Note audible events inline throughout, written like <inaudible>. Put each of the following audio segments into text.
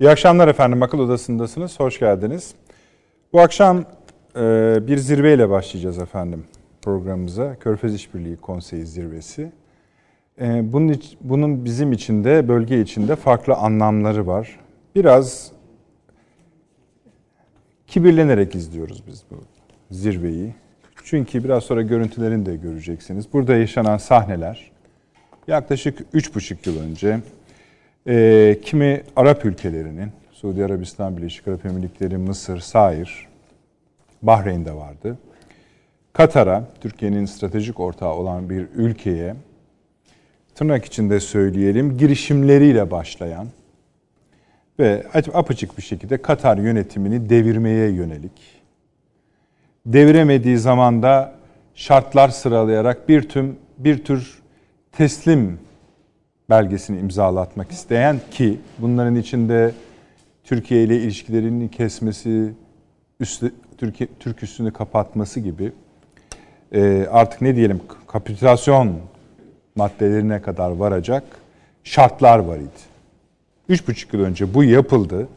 İyi akşamlar efendim. Akıl Odası'ndasınız. Hoş geldiniz. Bu akşam e, bir zirveyle başlayacağız efendim programımıza. Körfez İşbirliği Konseyi Zirvesi. E, bunun, bunun bizim için de bölge içinde farklı anlamları var. Biraz kibirlenerek izliyoruz biz bu zirveyi. Çünkü biraz sonra görüntülerini de göreceksiniz. Burada yaşanan sahneler yaklaşık 3,5 yıl önce e, kimi Arap ülkelerinin, Suudi Arabistan, Birleşik Arap Emirlikleri, Mısır, Sair, Bahreyn'de vardı. Katar'a, Türkiye'nin stratejik ortağı olan bir ülkeye, tırnak içinde söyleyelim, girişimleriyle başlayan ve apaçık bir şekilde Katar yönetimini devirmeye yönelik, deviremediği zaman da şartlar sıralayarak bir tüm bir tür teslim belgesini imzalatmak isteyen ki bunların içinde Türkiye ile ilişkilerini kesmesi, üstü, Türkiye, Türk üstünü kapatması gibi e, artık ne diyelim kapitülasyon maddelerine kadar varacak şartlar var idi. Üç buçuk yıl önce bu yapıldı.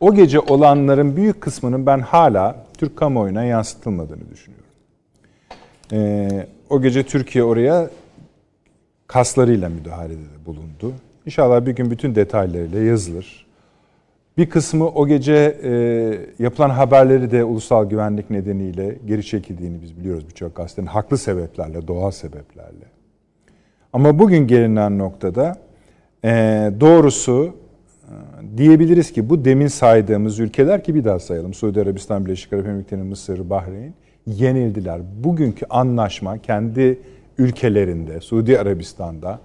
O gece olanların büyük kısmının ben hala Türk kamuoyuna yansıtılmadığını düşünüyorum. E, o gece Türkiye oraya kaslarıyla müdahalede bulundu. İnşallah bir gün bütün detaylarıyla yazılır. Bir kısmı o gece e, yapılan haberleri de ulusal güvenlik nedeniyle geri çekildiğini biz biliyoruz birçok gazetenin. Haklı sebeplerle, doğal sebeplerle. Ama bugün gelinen noktada e, doğrusu e, diyebiliriz ki bu demin saydığımız ülkeler ki bir daha sayalım. Suudi Arabistan, Birleşik Arap Emirlikleri, Mısır, Bahreyn yenildiler. Bugünkü anlaşma kendi ülkelerinde, Suudi Arabistan'da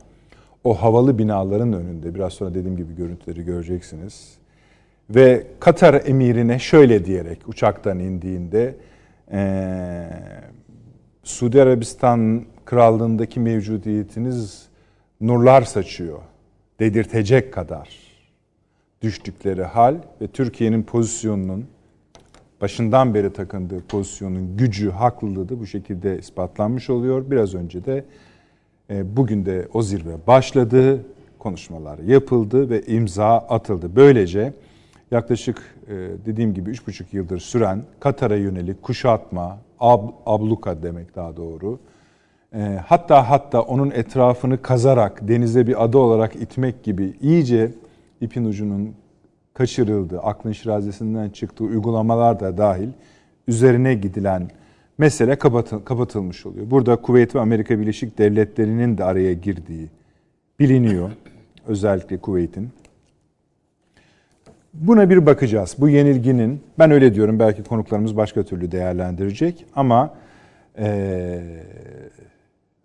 o havalı binaların önünde biraz sonra dediğim gibi görüntüleri göreceksiniz. Ve Katar emirine şöyle diyerek uçaktan indiğinde ee, Suudi Arabistan krallığındaki mevcudiyetiniz nurlar saçıyor dedirtecek kadar düştükleri hal ve Türkiye'nin pozisyonunun başından beri takındığı pozisyonun gücü, haklılığı da bu şekilde ispatlanmış oluyor. Biraz önce de e, bugün de o zirve başladı, konuşmalar yapıldı ve imza atıldı. Böylece yaklaşık e, dediğim gibi 3,5 yıldır süren Katar'a yönelik kuşatma, ab, abluka demek daha doğru, e, hatta hatta onun etrafını kazarak denize bir ada olarak itmek gibi iyice ipin ucunun kaçırıldı, aklın şirazesinden çıktığı uygulamalar da dahil üzerine gidilen mesele kapatılmış oluyor. Burada Kuveyt ve Amerika Birleşik Devletleri'nin de araya girdiği biliniyor. Özellikle Kuveyt'in. Buna bir bakacağız. Bu yenilginin, ben öyle diyorum belki konuklarımız başka türlü değerlendirecek ama e,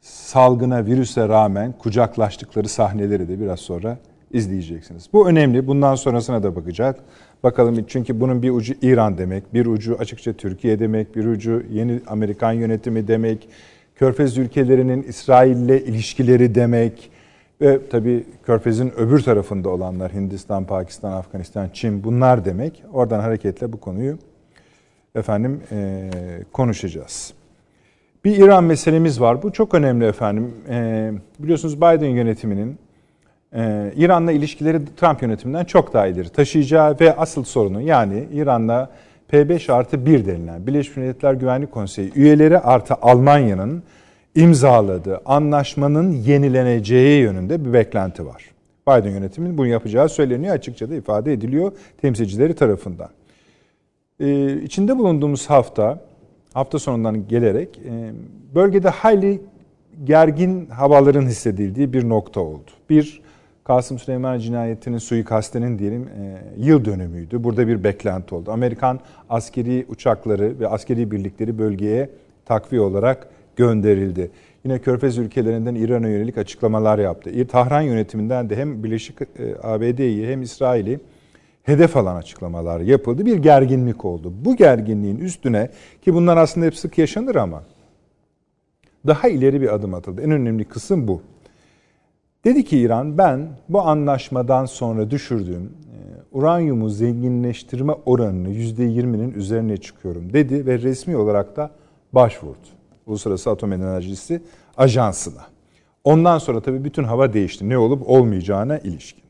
salgına, virüse rağmen kucaklaştıkları sahneleri de biraz sonra izleyeceksiniz. Bu önemli. Bundan sonrasına da bakacak. Bakalım çünkü bunun bir ucu İran demek, bir ucu açıkça Türkiye demek, bir ucu yeni Amerikan yönetimi demek, Körfez ülkelerinin İsrail ile ilişkileri demek ve tabii Körfez'in öbür tarafında olanlar Hindistan, Pakistan, Afganistan, Çin bunlar demek. Oradan hareketle bu konuyu efendim e, konuşacağız. Bir İran meselemiz var. Bu çok önemli efendim. E, biliyorsunuz Biden yönetiminin ee, İran'la ilişkileri Trump yönetiminden çok daha ileri taşıyacağı ve asıl sorunu yani İran'la P5 artı 1 denilen Birleşmiş Milletler Güvenlik Konseyi üyeleri artı Almanya'nın imzaladığı anlaşmanın yenileneceği yönünde bir beklenti var. Biden yönetiminin bunu yapacağı söyleniyor açıkça da ifade ediliyor temsilcileri tarafından. Ee, içinde bulunduğumuz hafta, hafta sonundan gelerek e, bölgede hayli gergin havaların hissedildiği bir nokta oldu. Bir, Kasım Süleyman cinayetinin suikastinin diyelim e, yıl dönümüydü. Burada bir beklenti oldu. Amerikan askeri uçakları ve askeri birlikleri bölgeye takviye olarak gönderildi. Yine Körfez ülkelerinden İran'a yönelik açıklamalar yaptı. Tahran yönetiminden de hem Birleşik e, ABD'yi hem İsrail'i hedef alan açıklamalar yapıldı. Bir gerginlik oldu. Bu gerginliğin üstüne ki bunlar aslında hep sık yaşanır ama daha ileri bir adım atıldı. En önemli kısım bu. Dedi ki İran ben bu anlaşmadan sonra düşürdüğüm e, uranyumu zenginleştirme oranını %20'nin üzerine çıkıyorum dedi ve resmi olarak da başvurdu. Uluslararası Atom Enerjisi Ajansı'na. Ondan sonra tabii bütün hava değişti. Ne olup olmayacağına ilişkin.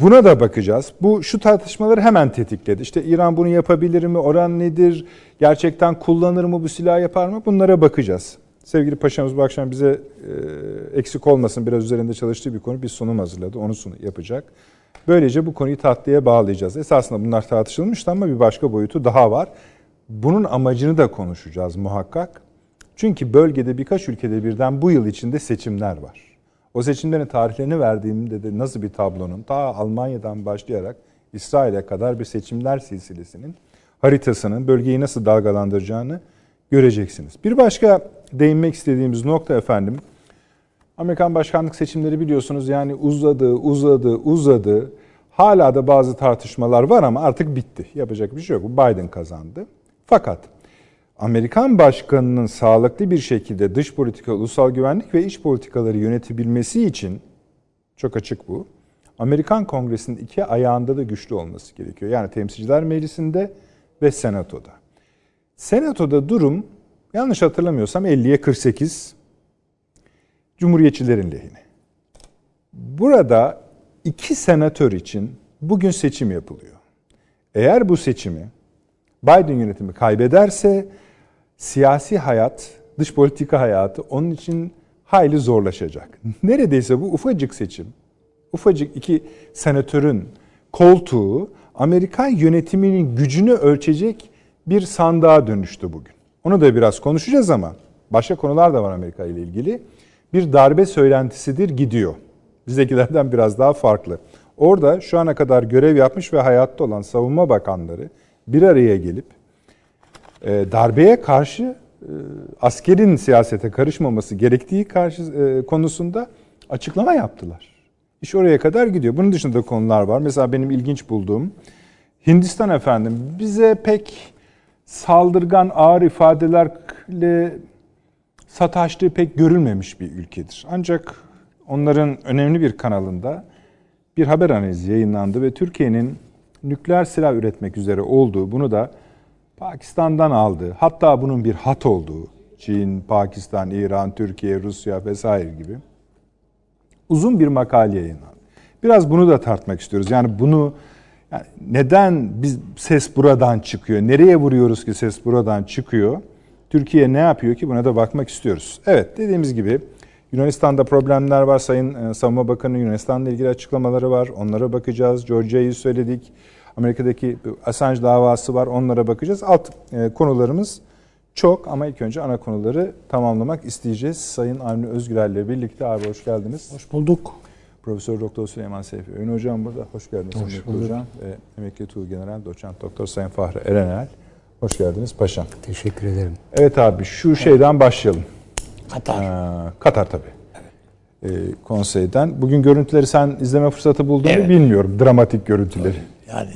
Buna da bakacağız. Bu şu tartışmaları hemen tetikledi. İşte İran bunu yapabilir mi? Oran nedir? Gerçekten kullanır mı bu silah yapar mı? Bunlara bakacağız. Sevgili paşamız bu akşam bize e, eksik olmasın biraz üzerinde çalıştığı bir konu bir sunum hazırladı. Onu sunu yapacak. Böylece bu konuyu tatlıya bağlayacağız. Esasında bunlar tartışılmıştı ama bir başka boyutu daha var. Bunun amacını da konuşacağız muhakkak. Çünkü bölgede birkaç ülkede birden bu yıl içinde seçimler var. O seçimlerin tarihlerini verdiğimde de nasıl bir tablonun ta Almanya'dan başlayarak İsrail'e kadar bir seçimler silsilesinin haritasının bölgeyi nasıl dalgalandıracağını göreceksiniz. Bir başka değinmek istediğimiz nokta efendim Amerikan başkanlık seçimleri biliyorsunuz yani uzadı, uzadı, uzadı. Hala da bazı tartışmalar var ama artık bitti. Yapacak bir şey yok. Biden kazandı. Fakat Amerikan başkanının sağlıklı bir şekilde dış politika, ulusal güvenlik ve iç politikaları yönetebilmesi için çok açık bu. Amerikan Kongresi'nin iki ayağında da güçlü olması gerekiyor. Yani Temsilciler Meclisi'nde ve Senato'da. Senato'da durum yanlış hatırlamıyorsam 50'ye 48 Cumhuriyetçilerin lehine. Burada iki senatör için bugün seçim yapılıyor. Eğer bu seçimi Biden yönetimi kaybederse siyasi hayat, dış politika hayatı onun için hayli zorlaşacak. Neredeyse bu ufacık seçim, ufacık iki senatörün koltuğu Amerikan yönetiminin gücünü ölçecek bir sandığa dönüştü bugün. Onu da biraz konuşacağız ama başka konular da var Amerika ile ilgili. Bir darbe söylentisidir gidiyor. Bizdekilerden biraz daha farklı. Orada şu ana kadar görev yapmış ve hayatta olan savunma bakanları bir araya gelip e, darbeye karşı e, askerin siyasete karışmaması gerektiği karşı e, konusunda açıklama yaptılar. İş oraya kadar gidiyor. Bunun dışında da konular var. Mesela benim ilginç bulduğum Hindistan efendim bize pek saldırgan ağır ifadelerle sataştığı pek görülmemiş bir ülkedir. Ancak onların önemli bir kanalında bir haber analizi yayınlandı ve Türkiye'nin nükleer silah üretmek üzere olduğu, bunu da Pakistan'dan aldığı, hatta bunun bir hat olduğu, Çin, Pakistan, İran, Türkiye, Rusya vesaire gibi uzun bir makale yayınlandı. Biraz bunu da tartmak istiyoruz. Yani bunu yani neden biz ses buradan çıkıyor? Nereye vuruyoruz ki ses buradan çıkıyor? Türkiye ne yapıyor ki buna da bakmak istiyoruz. Evet dediğimiz gibi Yunanistan'da problemler var. Sayın e, Savunma Bakanı Yunanistan'la ilgili açıklamaları var. Onlara bakacağız. Georgia'yı söyledik. Amerika'daki Assange davası var. Onlara bakacağız. Alt e, konularımız çok ama ilk önce ana konuları tamamlamak isteyeceğiz. Sayın Avni Özgürel'le birlikte abi hoş geldiniz. Hoş bulduk. Profesör Doktor Süleyman Seyfi Öğün Hocam burada. Hoş geldiniz. Hoş bulduk. Hocam. Ve emekli Tuğ General Doçent Doktor Sayın Fahri Erenel. Hoş geldiniz paşam. Teşekkür ederim. Evet abi şu evet. şeyden başlayalım. Katar. Ee, Katar tabii. Evet. Ee, konseyden. Bugün görüntüleri sen izleme fırsatı buldun evet. mu bilmiyorum. Dramatik görüntüleri. Yani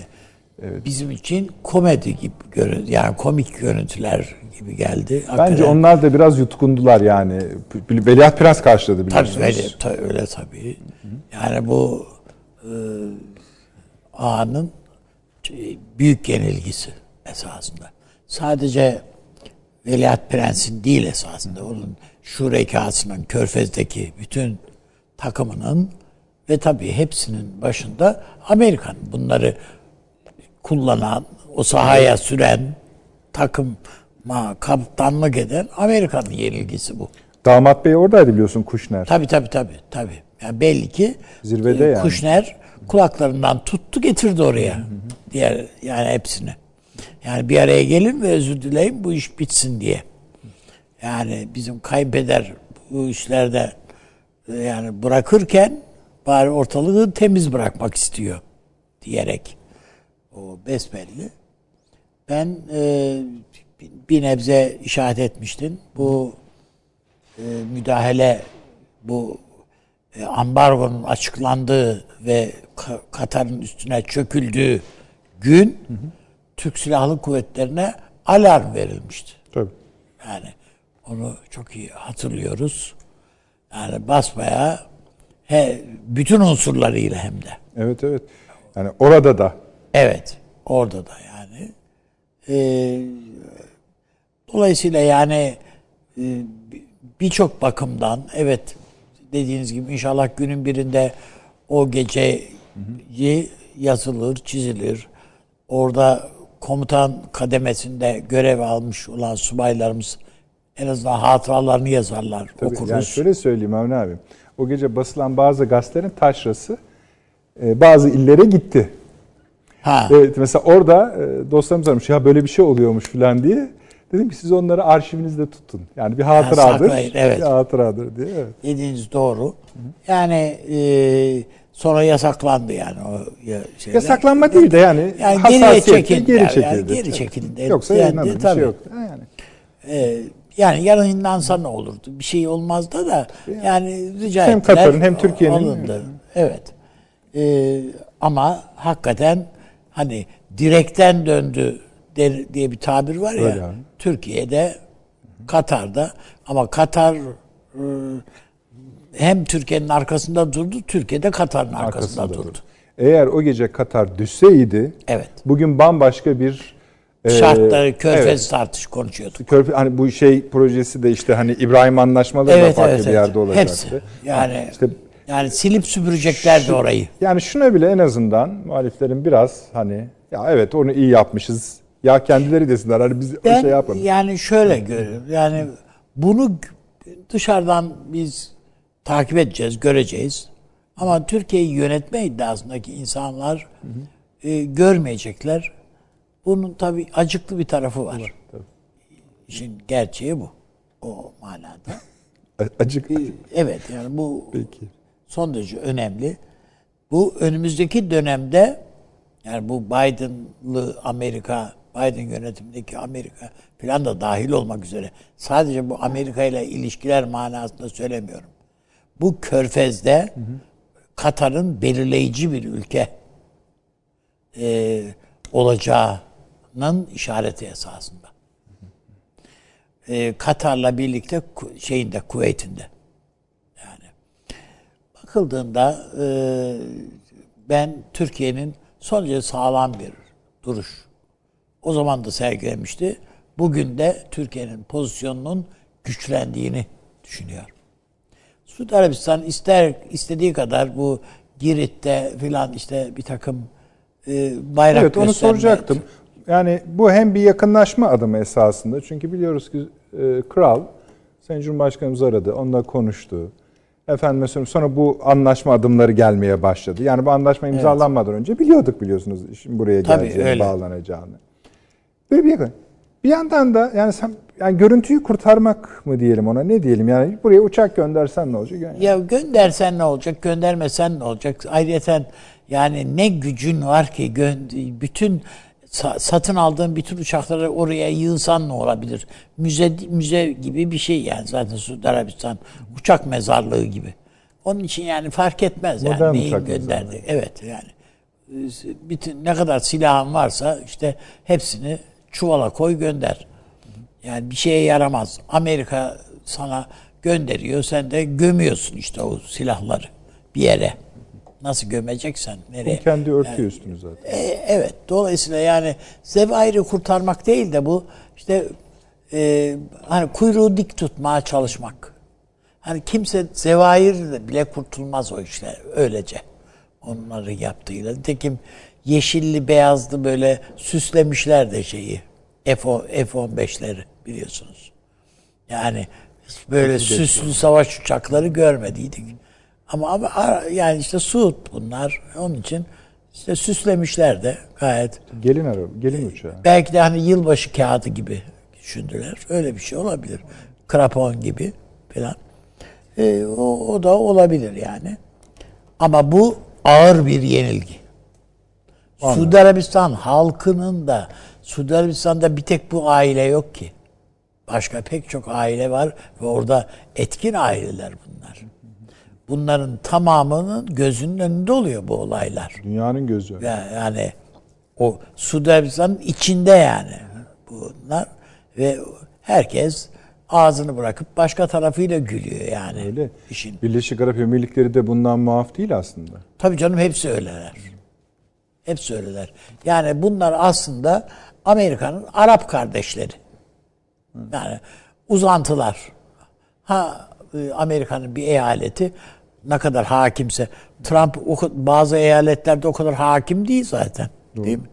evet. bizim için komedi gibi görüntü yani komik görüntüler gibi geldi. Hakikaten. Bence onlar da biraz yutkundular yani. Veliaht Prens karşıladı biliyorsunuz. Tabii öyle, öyle tabii. Yani bu e, ağanın büyük yenilgisi esasında. Sadece Veliaht Prens'in değil esasında. Onun şurekasının, Körfez'deki bütün takımının ve tabii hepsinin başında Amerikan. Bunları kullanan, o sahaya süren, takıma kaptanlık eden Amerika'nın yenilgisi bu. Damat Bey oradaydı biliyorsun Kuşner. Tabii tabii tabii. tabii. Yani belli ki Zirvede e, yani. Kuşner kulaklarından tuttu getirdi oraya. Hı hı. Diğer yani hepsini. Yani bir araya gelin ve özür dileyin bu iş bitsin diye. Yani bizim kaybeder bu işlerde e, yani bırakırken bari ortalığı temiz bırakmak istiyor diyerek o besbelli. Ben e, bir nebze işaret etmiştin. Bu e, müdahale bu e, ambargonun açıklandığı ve Katar'ın üstüne çöküldüğü gün hı hı Türk Silahlı Kuvvetlerine alarm verilmişti. Tabii. Yani onu çok iyi hatırlıyoruz. Yani basmaya he, bütün unsurlarıyla hem de. Evet evet. Yani orada da. Evet. Orada da yani. Ee, dolayısıyla yani e, birçok bakımdan evet dediğiniz gibi inşallah günün birinde o gece yazılır, çizilir. Orada komutan kademesinde görev almış olan subaylarımız en azından hatıralarını yazarlar, Tabii, okuruz. Yani şöyle söyleyeyim Avni abi. O gece basılan bazı gazetelerin taşrası e, bazı illere gitti. ha. Evet mesela orada e, dostlarımız aramış ya böyle bir şey oluyormuş falan diye. Dedim ki siz onları arşivinizde tutun. Yani bir hatıradır. saklayın, evet. Bir hatıradır diye. Evet. Dediğiniz doğru. Yani e, sonra yasaklandı yani o şeyler. Yasaklanma değil de yani, Yani geriye çekildi. Geri yani, çekildi. geri çekildi. Yoksa Yani yayınlanır bir tabii. şey yoktu. Yani. Ee, yani yayınlansa ne olurdu? Bir şey olmazdı da yani rica Hem. Katar'ın hem Türkiye'nin- Alındı. Evet. Ee, ama hakikaten hani direkten döndü der- diye bir tabir var ya. Öyle. Türkiye'de, Katar'da ama Katar e, hem Türkiye'nin arkasında durdu, Türkiye'de Katar'ın arkasında, Arkasında durdu. durdu. Eğer o gece Katar düşseydi Evet. bugün bambaşka bir e, Şartları, körfez evet, tartış konuşuyorduk. Körfe- hani bu şey projesi de işte hani İbrahim anlaşmaları da Evet, farklı evet, bir evet. yerde olacaktı. Hepsi. Yani İşte yani silip süpüreceklerdi orayı. Yani şuna bile en azından muhaliflerin biraz hani ya evet onu iyi yapmışız. Ya kendileri desinler hani biz Ben o şey yapalım. yani şöyle görüyorum. Yani bunu dışarıdan biz takip edeceğiz, göreceğiz. Ama Türkiye'yi yönetme iddiasındaki insanlar e, görmeyecekler. Bunun tabii acıklı bir tarafı var. tabii. İşin gerçeği bu. O manada. <laughs> Acık. Evet yani bu Peki. son derece önemli. Bu önümüzdeki dönemde yani bu Biden'lı Amerika, Biden yönetimindeki Amerika falan da dahil olmak üzere sadece bu Amerika ile ilişkiler manasında söylemiyorum. Bu körfezde Katar'ın belirleyici bir ülke e, olacağının işareti esasında. E, Katar'la birlikte şeyinde Kuveyt'inde bakıldığında e, ben Türkiye'nin son derece sağlam bir duruş. O zaman da sergilemişti. Bugün de Türkiye'nin pozisyonunun güçlendiğini düşünüyorum. Suudi Arabistan ister istediği kadar bu Girit'te filan işte bir takım e, bayrak Evet onu soracaktım. Yani bu hem bir yakınlaşma adımı esasında. Çünkü biliyoruz ki e, kral Sayın Cumhurbaşkanımız aradı. Onunla konuştu. Efendim mesela sonra bu anlaşma adımları gelmeye başladı. Yani bu anlaşma imzalanmadan önce biliyorduk biliyorsunuz işin buraya Tabii, geleceğini, öyle. bağlanacağını. Böyle bir yakın. Bir yandan da yani sen yani görüntüyü kurtarmak mı diyelim ona ne diyelim yani buraya uçak göndersen ne olacak? Yani Ya göndersen ne olacak, göndermesen ne olacak? Ayrıca yani ne gücün var ki bütün sa- satın aldığın bütün uçakları oraya yığsan ne olabilir? Müze müze gibi bir şey yani zaten Suudi Arabistan uçak mezarlığı gibi. Onun için yani fark etmez yani Modern uçak gönderdi. Evet yani bütün ne kadar silahın varsa işte hepsini çuvala koy gönder. Yani bir şeye yaramaz. Amerika sana gönderiyor, sen de gömüyorsun işte o silahları bir yere. Nasıl gömeceksen nereye? bu kendi örtüyor üstünü zaten. E, evet. Dolayısıyla yani zevairi kurtarmak değil de bu işte e, hani kuyruğu dik tutmaya çalışmak. Hani kimse zevair bile kurtulmaz o işler öylece. Onları yaptığıyla. Nitekim yeşilli beyazlı böyle süslemişler de şeyi. F-10 F-15'leri biliyorsunuz. Yani böyle süslü savaş uçakları görmediydik. Ama, ama yani işte Suud bunlar. Onun için işte süslemişler de gayet. Gelin araba, gelin uçağı. Belki de hani yılbaşı kağıdı gibi düşündüler. Öyle bir şey olabilir. Krapon gibi falan. Ee, o, o da olabilir yani. Ama bu ağır bir yenilgi. Suudi Arabistan halkının da Suudi Arabistan'da bir tek bu aile yok ki. Başka pek çok aile var ve orada etkin aileler bunlar. Bunların tamamının gözünün önünde oluyor bu olaylar. Dünyanın gözü. Ya- Yani o Suudi Arabistan'ın içinde yani bunlar ve herkes ağzını bırakıp başka tarafıyla gülüyor yani. Öyle. işin. Birleşik Arap Emirlikleri de bundan muaf değil aslında. Tabii canım hepsi öyleler. Hepsi öyleler. Yani bunlar aslında Amerika'nın Arap kardeşleri. Yani uzantılar. Ha e, Amerika'nın bir eyaleti ne kadar hakimse Trump bazı eyaletlerde o kadar hakim değil zaten. Değil mi?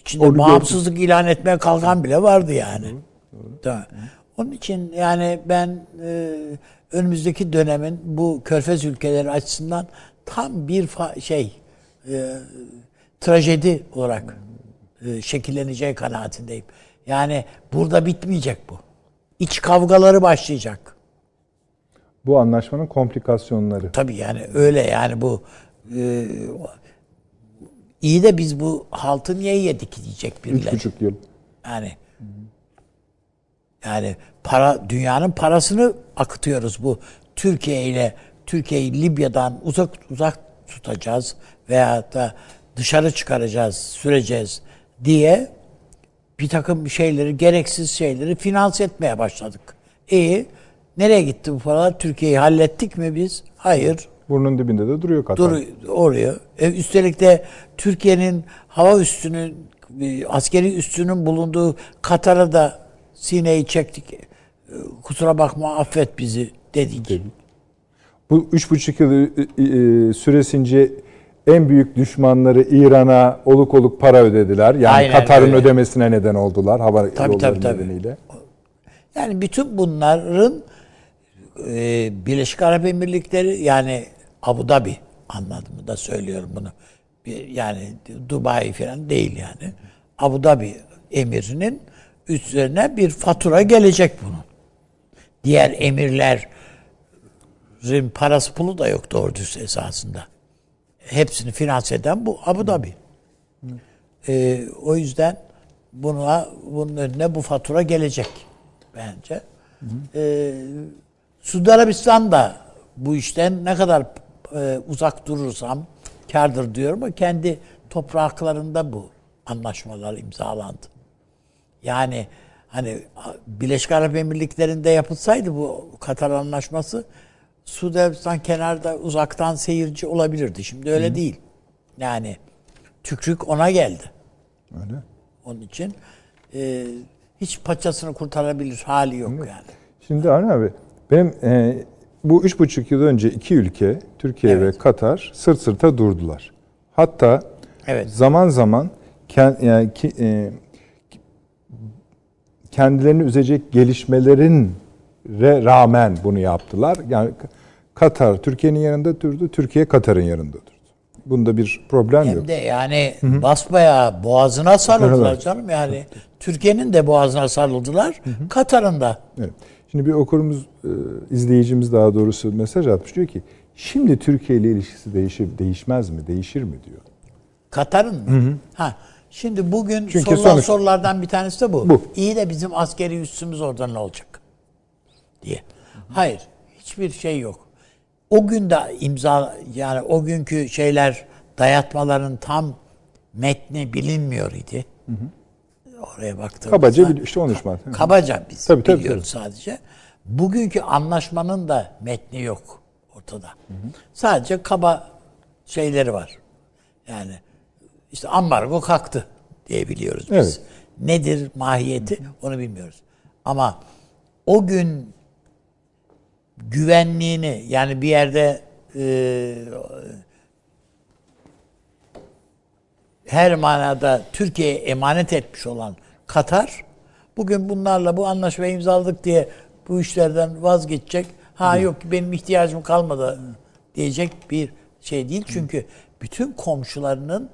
İçinde Onu bağımsızlık ilan etmeye kalkan bile vardı yani. Doğru. Onun için yani ben e, önümüzdeki dönemin bu körfez ülkeleri açısından tam bir şey e, trajedi olarak e, şekilleneceği kanaatindeyim. Yani burada bitmeyecek bu. İç kavgaları başlayacak. Bu anlaşmanın komplikasyonları. Tabii yani öyle yani bu e, iyi de biz bu haltı niye yedik diyecek Üç birileri. buçuk yıl. Yani yani para dünyanın parasını akıtıyoruz bu Türkiye ile Türkiye'yi Libya'dan uzak uzak tutacağız veya da dışarı çıkaracağız, süreceğiz diye bir takım şeyleri, gereksiz şeyleri finanse etmeye başladık. İyi. Nereye gitti bu paralar? Türkiye'yi hallettik mi biz? Hayır. Burnun dibinde de duruyor Katar. Dur oraya. E, üstelik de Türkiye'nin hava üstünün e, askeri üstünün bulunduğu Katar'a da sineyi çektik. E, Kusura bakma affet bizi dedik. Dedik. Bu üç buçuk yıl e, süresince en büyük düşmanları İran'a oluk oluk para ödediler. Yani Aynen Katar'ın öyle. ödemesine neden oldular hava Tabii, yolları tabii, tabii. nedeniyle. Yani bütün bunların e, Birleşik Arap Emirlikleri yani Abu Dhabi anlamında da söylüyorum bunu. Bir, yani Dubai falan değil yani. Abu Dhabi emirinin üzerine bir fatura gelecek bunun. Diğer emirlerin parası pulu da yok doğru düz esasında. Hepsini finanse eden bu Abu Dhabi. Ee, o yüzden buna bunun önüne bu fatura gelecek bence. Ee, Suudi Arabistan da bu işten ne kadar e, uzak durursam kardır diyorum ama kendi topraklarında bu anlaşmalar imzalandı. Yani hani Birleşik Arap Emirlikleri'nde yapılsaydı bu Katar anlaşması Arabistan kenarda uzaktan seyirci olabilirdi. Şimdi öyle değil. Yani tükrük ona geldi. Öyle. Onun için e, hiç paçasını kurtarabilir hali yok yani. Şimdi Arne abi benim e, bu üç buçuk yıl önce iki ülke Türkiye Evet. ve Katar sırt sırta durdular. Hatta Evet. zaman zaman ken- yani ki- e, kendilerini üzecek gelişmelerin rağmen bunu yaptılar. Yani Katar Türkiye'nin yanında durdu, Türkiye Katar'ın yanında durdu. Bunda bir problem yok. Hem de yani basbayağı boğazına sarıldılar Evet. canım yani. Türkiye'nin de boğazına sarıldılar. Katar'ın da. Evet. Şimdi bir okurumuz, e, izleyicimiz daha doğrusu mesaj atmış diyor ki şimdi Türkiye ile ilişkisi değişir, değişmez mi, değişir mi diyor. Katar'ın mı? Ha. Şimdi bugün Çünkü sorulan sonuç- sorulardan bir tanesi de bu. Bu. İyi de bizim askeri üssümüz orada ne olacak? Diye. Hayır. Hiçbir şey yok. O gün de imza yani o günkü şeyler dayatmaların tam metni bilinmiyor idi. Oraya baktığımızda. Kabaca bir işte 13 Mart. Kabaca biz Tabii, tabii, biliyoruz sadece. Bugünkü anlaşmanın da metni yok ortada. Sadece kaba şeyleri var. Yani işte ambargo kalktı diye biliyoruz biz. Evet. Nedir mahiyeti onu bilmiyoruz. Ama o gün güvenliğini yani bir yerde e, her manada Türkiye'ye emanet etmiş olan Katar bugün bunlarla bu anlaşmayı imzaladık diye bu işlerden vazgeçecek. Ha yok benim ihtiyacım kalmadı diyecek bir şey değil. Çünkü bütün komşularının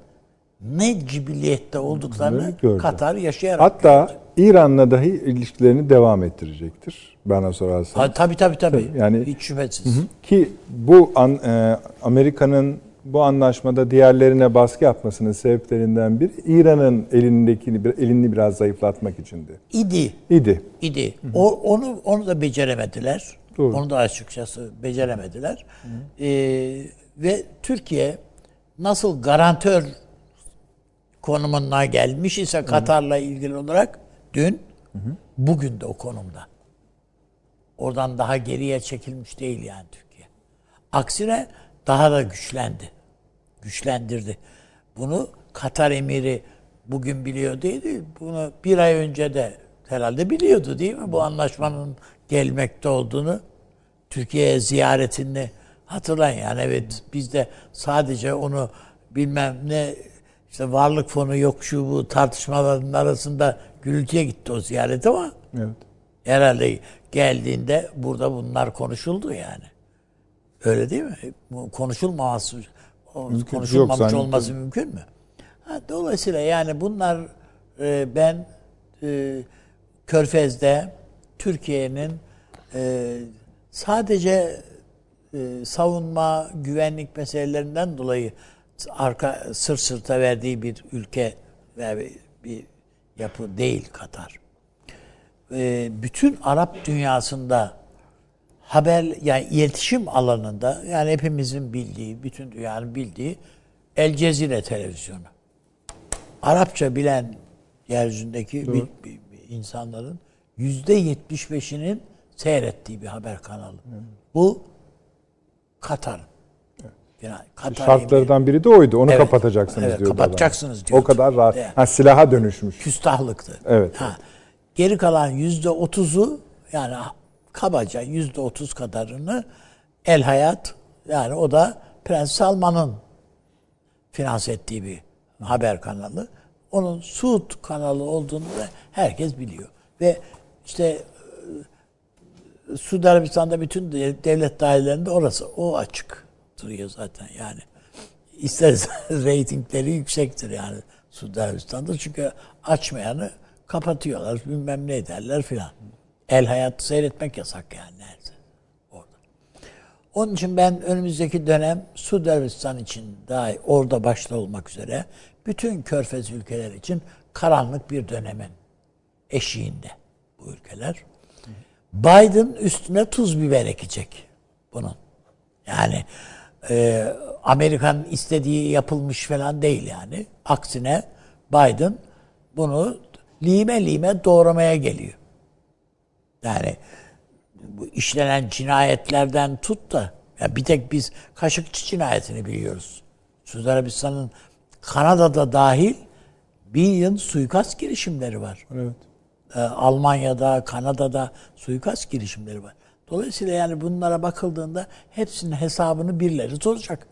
ne cibiliyette olduklarını gördü. Katar yaşayarak Hatta İran'la dahi ilişkilerini devam ettirecektir bana sorarsan. Ha, tabii tabii tabii. Tabii, yani- hiç şüphesiz. Ki bu an, e, Amerika'nın bu anlaşmada diğerlerine baskı yapmasının sebeplerinden biri İran'ın elindekini elini biraz zayıflatmak içindi. İdi. İdi. idi. O, onu onu da beceremediler. Doğru. Onu da açıkçası beceremediler. Ee, ve Türkiye nasıl garantör konumuna gelmiş ise Katar'la ilgili olarak dün bugün de o konumda. Oradan daha geriye çekilmiş değil yani Türkiye. Aksine daha da güçlendi. Güçlendirdi. Bunu Katar emiri bugün biliyor değil. Bunu bir ay önce de herhalde biliyordu değil mi? Bu anlaşmanın gelmekte olduğunu. Türkiye'ye ziyaretini Hatırlayın yani evet biz de sadece onu bilmem ne işte varlık fonu yok şu bu tartışmaların arasında gürültüye gitti o ziyaret ama Evet. herhalde geldiğinde burada bunlar konuşuldu yani. Öyle değil mi? Bu konuşulmaması Mümkün- konuşulmamış yok olması mümkün mü? Ha, dolayısıyla yani bunlar e, ben e, Körfez'de Türkiye'nin e, sadece e, savunma, güvenlik meselelerinden dolayı arka sırt sırta verdiği bir ülke ve bir, yapı değil Katar. E, bütün Arap dünyasında haber yani iletişim alanında yani hepimizin bildiği, bütün dünyanın bildiği El Cezire televizyonu. Arapça bilen yeryüzündeki bir, bir- bir insanların yüzde yetmiş beşinin seyrettiği bir haber kanalı. Bu Katar'ın. Yani Katar Şartlardan biri de oydu. Onu Evet. kapatacaksınız Evet, diyordu kapatacaksınız diyordu. O kadar rahat. Evet. Ha, silaha dönüşmüş. küstahlıktı. Evet, Ha. Geri kalan yüzde otuzu yani kabaca yüzde otuz kadarını El Hayat yani o da Prens Salman'ın finanse ettiği bir haber kanalı. Onun Suud kanalı olduğunu da herkes biliyor. Ve işte e, Suudi Arabistan'da bütün de- devlet dairelerinde orası o açık duruyor zaten yani. İstersen <laughs> reytingleri yüksektir yani Suudi Arabistan'da çünkü açmayanı kapatıyorlar bilmem ne ederler filan. El hayatı seyretmek yasak yani neredeyse orada. Onun için ben önümüzdeki dönem Suudi için daha orada başta olmak üzere bütün körfez ülkeler için karanlık bir dönemin eşiğinde bu ülkeler. Biden üstüne tuz biber ekecek bunun. Yani e, Amerikan istediği yapılmış falan değil yani. Aksine Biden bunu lime lime doğramaya geliyor. Yani bu işlenen cinayetlerden tut da ya bir tek biz Kaşıkçı cinayetini biliyoruz. Suudi Arabistan'ın Kanada'da dahil bir yıl suikast girişimleri var. Evet. Ee, Almanya'da, Kanada'da suikast girişimleri var. Dolayısıyla yani bunlara bakıldığında hepsinin hesabını birileri soracak.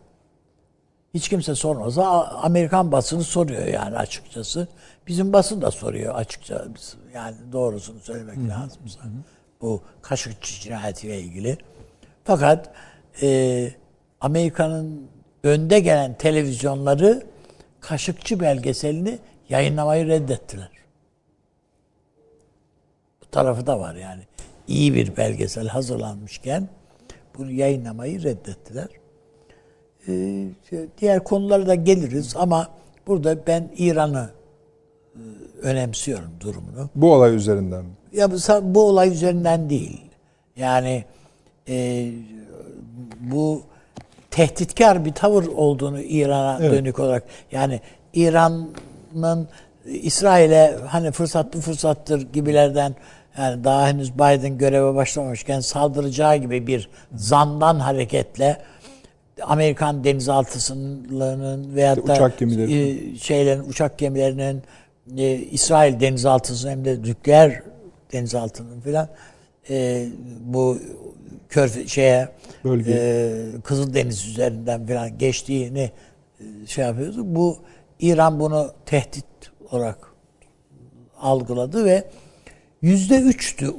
Hiç kimse sormasa A- Amerikan basını soruyor yani açıkçası. Bizim basın da soruyor açıkça. Yani doğrusunu söylemek lazımsa. Bu Kaşıkçı cinayetiyle ilgili. Fakat e, Amerika'nın önde gelen televizyonları Kaşıkçı belgeselini yayınlamayı reddettiler. Bu tarafı da var yani. İyi bir belgesel hazırlanmışken bunu yayınlamayı reddettiler. Ee, diğer konulara da geliriz ama burada ben İran'ı e, önemsiyorum durumunu. Bu olay üzerinden mi? Ya bu, bu olay üzerinden değil. Yani e, bu tehditkar bir tavır olduğunu İran'a Evet. dönük olarak yani İran'ın İsrail'e hani fırsat bu fırsattır gibilerden yani daha henüz Biden göreve başlamamışken saldıracağı gibi bir zandan hareketle Amerikan denizaltısının veyahut da Uçak gemileri. e, şeylerin uçak gemilerinin e, İsrail denizaltısı hem de nükleer denizaltının filan e, bu kör şeye Bölge. e, Kızıldeniz üzerinden filan geçtiğini e, şey yapıyoruz. Bu İran bunu tehdit olarak algıladı ve yüzde üçtü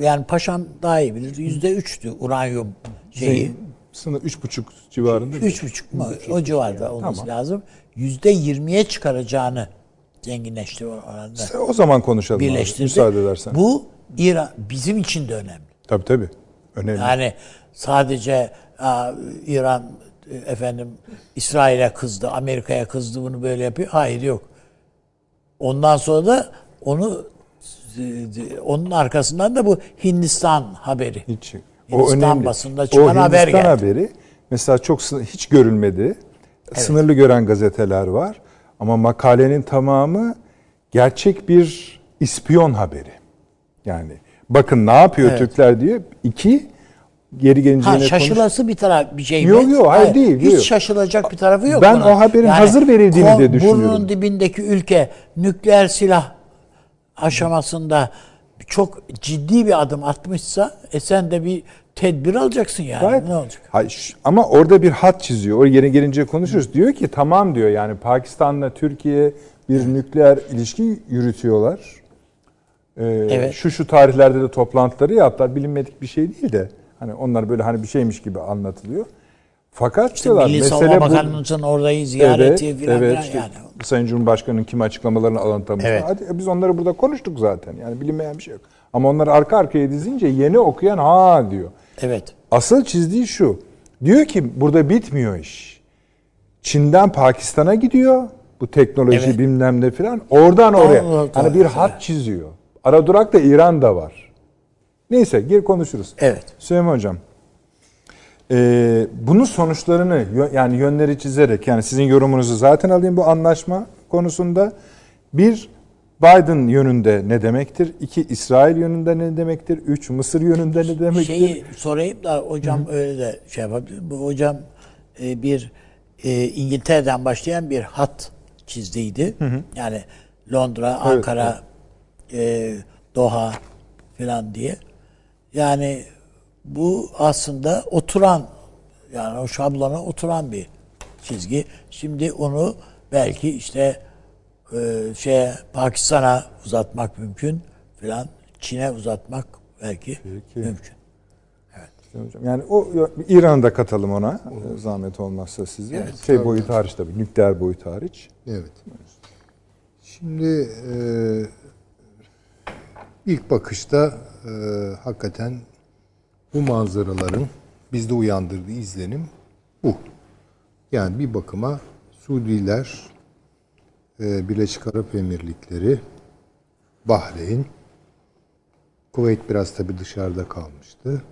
yani paşam daha iyi bilir yüzde üçtü uranyum şeyi. Sınır üç buçuk civarında. Üç buçuk mu? O civarda olması Tamam. lazım. Yüzde yirmiye çıkaracağını zenginleşti oranda. O zaman konuşalım abi, Birleştirdi. müsaade edersen. Bu İran bizim için de önemli. Tabii tabii. Önemli. Yani sadece aa, İran efendim İsrail'e kızdı, Amerika'ya kızdı bunu böyle yapıyor. Hayır yok. Ondan sonra da onu onun arkasından da bu Hindistan haberi. Hiç. Hindistan basında çıkan o haber Hindistan geldi. haberi mesela çok hiç görülmedi. Sınırlı gören gazeteler var. Ama makalenin tamamı gerçek bir ispiyon haberi. Yani bakın ne yapıyor Evet. Türkler diye. İki geri gelince Ha yine konuş- şaşılası bir taraf bir şey mi? Yok, yok, hayır değil, Hiç yok. şaşılacak bir tarafı yok. Ben buna. o haberin hazır verildiğini de düşünüyorum. Burnunun dibindeki ülke nükleer silah aşamasında çok ciddi bir adım atmışsa e sen de bir tedbir alacaksın yani. Gayet- Ne olacak? Hayır, ama orada bir hat çiziyor. O yere gelince konuşuruz. Diyor ki tamam diyor yani Pakistan'la Türkiye bir nükleer ilişki yürütüyorlar. Ee, Evet. Şu şu tarihlerde de toplantıları yaptılar. Bilinmedik bir şey değil de. Hani onlar böyle hani bir şeymiş gibi anlatılıyor. Fakat diyorlar Milli Savunma. Bakanlığı'nın orayı ziyareti Evet, filan evet. işte yani. Sayın Cumhurbaşkanı'nın kim açıklamalarını alıntamış. Evet. Hadi biz onları burada konuştuk zaten. Yani bilinmeyen bir şey yok. Ama onları arka arkaya dizince yeni okuyan ha diyor. Evet. Asıl çizdiği şu. Diyor ki burada bitmiyor iş. Çin'den Pakistan'a gidiyor. Bu teknoloji Evet. bilmem ne filan. Oradan oraya. Allah Hani bir hat çiziyor. Ara durak da İran'da var. Neyse gir konuşuruz. Evet. Süleyman Hocam. Ee, bunun sonuçlarını yani yönleri çizerek yani sizin yorumunuzu zaten alayım bu anlaşma konusunda. Bir Biden yönünde ne demektir? İki İsrail yönünde ne demektir? Üç Mısır yönünde ne demektir? Şeyi sorayım da hocam öyle de şey yapabilir. Bu hocam e, bir e, İngiltere'den başlayan bir hat çizdiydi. Yani Londra, Ankara, e, Doha filan diye. Yani bu aslında oturan yani o şablona oturan bir çizgi. Şimdi onu belki işte e, şeye Pakistan'a uzatmak mümkün filan. Çin'e uzatmak belki mümkün. Hocam. Yani o İran'ı da katalım ona e, zahmet olmazsa size. şey boyutu hariç tabii nükleer boyutu hariç. Evet. Şimdi e, ilk bakışta e, hakikaten bu manzaraların bizde uyandırdığı izlenim bu. Yani bir bakıma Suudiler, e, Birleşik Arap Emirlikleri, Bahreyn, Kuveyt biraz tabi dışarıda kalmıştı.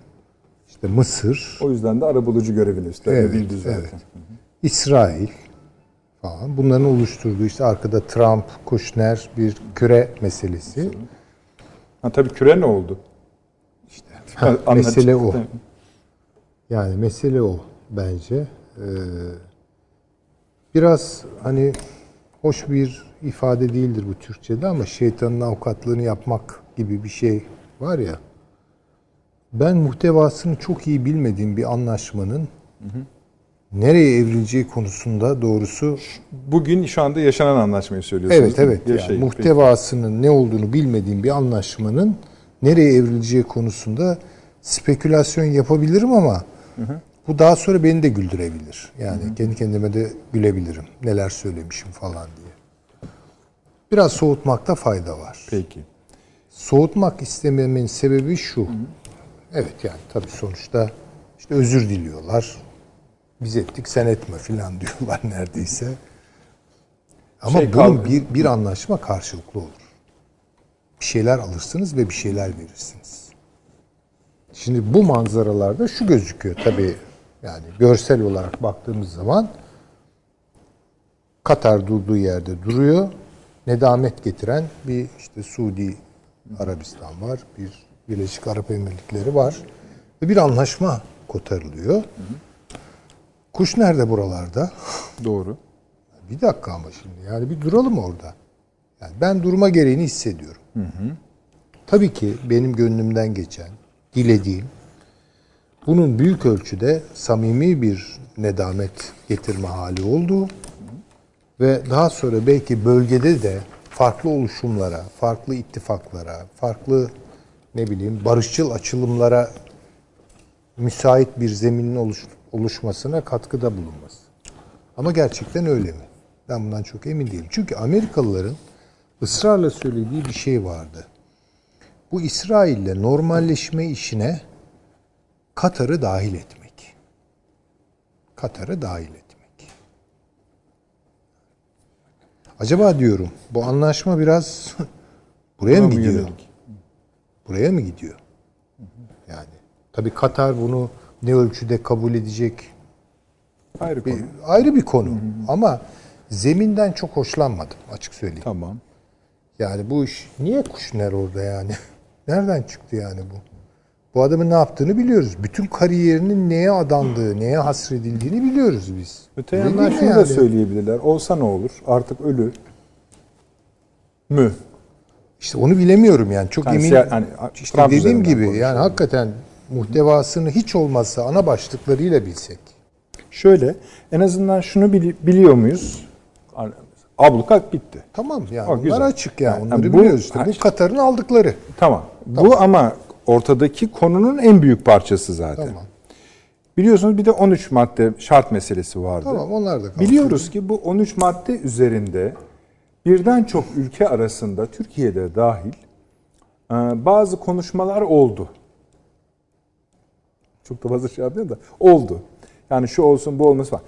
İşte Mısır, O yüzden de arabulucu görevini üstlenebildi Evet, zaten. evet. İsrail falan. Bunların oluşturduğu işte arkada Trump, Kushner bir küre meselesi. Ha, tabii küre ne oldu? İşte mesele o. Yani mesele o bence. Ee, biraz hani hoş bir ifade değildir bu Türkçe'de ama şeytanın avukatlığını yapmak gibi bir şey var ya. Ben muhtevasını çok iyi bilmediğim bir anlaşmanın nereye evrileceği konusunda doğrusu Bugün şu anda yaşanan anlaşmayı söylüyorsunuz. Evet evet. Yani muhtevasının ne olduğunu bilmediğim bir anlaşmanın nereye evrileceği konusunda spekülasyon yapabilirim ama bu daha sonra beni de güldürebilir. Yani kendi kendime de gülebilirim. Neler söylemişim falan diye. Biraz soğutmakta fayda var. Peki. Soğutmak istememin sebebi şu. Evet yani tabii sonuçta işte özür diliyorlar. Biz ettik sen etme filan <laughs> diyorlar neredeyse. Ama Şey bunun kaldı. bir, bir anlaşma karşılıklı olur. Bir şeyler alırsınız ve bir şeyler verirsiniz. Şimdi bu manzaralarda şu gözüküyor tabii yani görsel olarak baktığımız zaman Katar durduğu yerde duruyor. Nedamet getiren bir işte Suudi Arabistan var. Bir Birleşik Arap Emirlikleri var. Ve bir anlaşma kotarılıyor. Kuş nerede buralarda? Doğru. Bir dakika ama şimdi yani bir duralım orada. Yani ben durma gereğini hissediyorum. Tabii ki benim gönlümden geçen, dilediğim bunun büyük ölçüde samimi bir nedamet getirme hali olduğu ve daha sonra belki bölgede de farklı oluşumlara, farklı ittifaklara, farklı ne bileyim barışçıl açılımlara müsait bir zeminin oluş, oluşmasına katkıda bulunması. Ama gerçekten öyle mi? Ben bundan çok emin değilim. Çünkü Amerikalıların ısrarla söylediği bir şey vardı. Bu İsrail'le normalleşme işine Katar'ı dahil etmek. Katar'ı dahil etmek. Acaba diyorum bu anlaşma biraz <laughs> buraya Buna mı gidiyor? yönelik? Buraya mı gidiyor? Yani tabii Katar bunu ne ölçüde kabul edecek Ayrı konu. bir, ayrı bir konu. Ama zeminden çok hoşlanmadım açık söyleyeyim. Tamam. Yani bu iş niye Kuşner orada yani? <laughs> Nereden çıktı yani bu? Bu adamın ne yaptığını biliyoruz. Bütün kariyerinin neye adandığı, neye hasredildiğini biliyoruz biz. Öte yandan şunu da yani? söyleyebilirler. Olsa ne olur? Artık ölü mü? İşte onu bilemiyorum yani. Çok Yani emin. siya- hani işte Trump dediğim gibi yani konuşuyorum. hakikaten muhtevasını hiç olmazsa ana başlıklarıyla bilsek. Şöyle en azından şunu bili- biliyor muyuz? Ablukat bitti. Tamam yani O bunlar güzel. açık yani. Yani Onları bu- biliyoruz işte. Ha, Bu. Katar'ın aldıkları. Tamam. Bu ama ortadaki konunun en büyük parçası zaten. Tamam. Biliyorsunuz bir de 13 madde şart meselesi vardı. Tamam onlar da kaldı. Biliyoruz ki bu 13 madde üzerinde birden çok ülke arasında Türkiye'de dahil e, bazı konuşmalar oldu. Çok da fazla şey yapmıyorum da oldu. Yani şu olsun bu olmasın falan.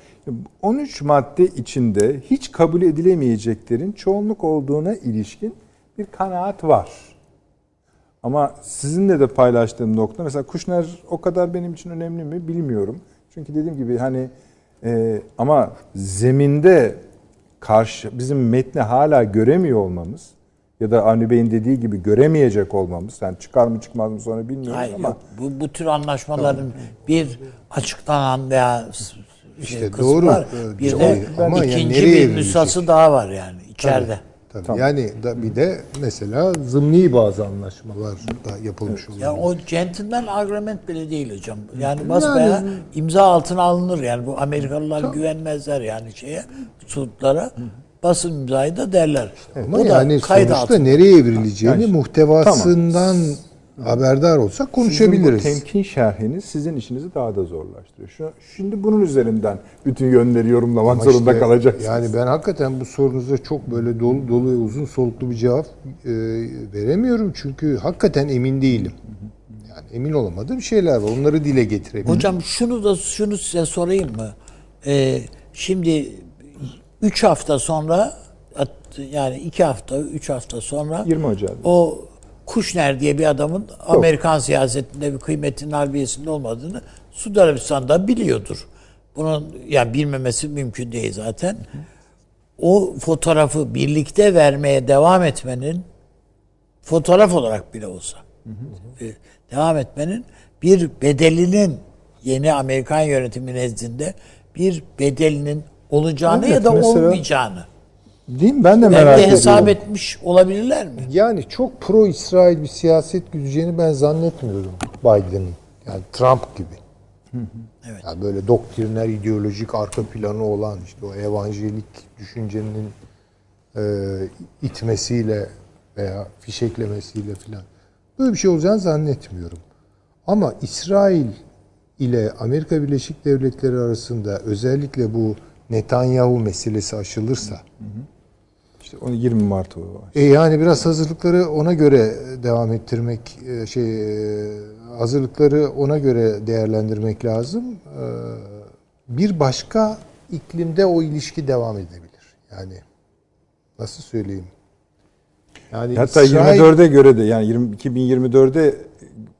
13 madde içinde hiç kabul edilemeyeceklerin çoğunluk olduğuna ilişkin bir kanaat var. Ama sizinle de paylaştığım nokta mesela Kuşner o kadar benim için önemli mi bilmiyorum. Çünkü dediğim gibi hani e, ama zeminde karşı bizim metni hala göremiyor olmamız ya da Avni Bey'in dediği gibi göremeyecek olmamız yani çıkar mı çıkmaz mı sonra bilmiyorum Hayır, ama yok. Bu, bu tür anlaşmaların bir açıklanan veya şey İşte doğru. var. Evet, Bir doğru. de Ama yani ikinci nereye bir nüshası daha var yani içeride. Tabii. Yani da bir de mesela zımni bazı anlaşmalar da yapılmış oluyor. Ya o gentleman agreement bile değil hocam. Yani basbaya imza altına alınır yani bu Amerikalılar güvenmezler yani şeye suudlara. Basın imzayı da derler. Ama o da yani kayıt sonuçta altında. nereye evrileceğini Yani- muhtevasından haberdar olsak konuşabiliriz. Sizin bu temkin şerhiniz sizin işinizi daha da zorlaştırıyor. Şu, şimdi bunun üzerinden bütün yönleri yorumlamak Ama zorunda işte kalacaksınız. Yani ben hakikaten bu sorunuza çok böyle dolu dolu ve uzun soluklu bir cevap e, veremiyorum çünkü hakikaten emin değilim. Yani emin olamadığım şeyler var. Onları dile getirebilirim. Hocam şunu da şunu size sorayım mı? Ee, şimdi 3 hafta sonra yani 2 hafta, 3 hafta sonra 20 Ocak. o Kuşner diye bir adamın Amerikan siyasetinde bir kıymetinin harbiyesinde olmadığını Suudi Arabistan'da biliyordur. Bunun yani bilmemesi mümkün değil zaten. O fotoğrafı birlikte vermeye devam etmenin fotoğraf olarak bile olsa e, devam etmenin bir bedelinin yeni Amerikan yönetimi nezdinde bir bedelinin olacağını Evet, ya da mesela- olmayacağını Değil mi? Ben de merak de hesap ediyorum. etmiş olabilirler mi? Yani çok pro İsrail bir siyaset güdeceğini ben zannetmiyorum Biden'ın. Yani Trump gibi. Evet. Yani böyle doktriner, ideolojik arka planı olan işte o evanjelik düşüncenin e, itmesiyle veya fişeklemesiyle filan. Böyle bir şey olacağını zannetmiyorum. Ama İsrail ile Amerika Birleşik Devletleri arasında özellikle bu Netanyahu meselesi aşılırsa İşte onu 20 Mart o e yani biraz hazırlıkları ona göre devam ettirmek e, şey e, hazırlıkları ona göre değerlendirmek lazım. E, Bir başka iklimde o ilişki devam edebilir. Yani nasıl söyleyeyim? Yani Hatta İsrail- 24'e göre de yani 20, 2024'e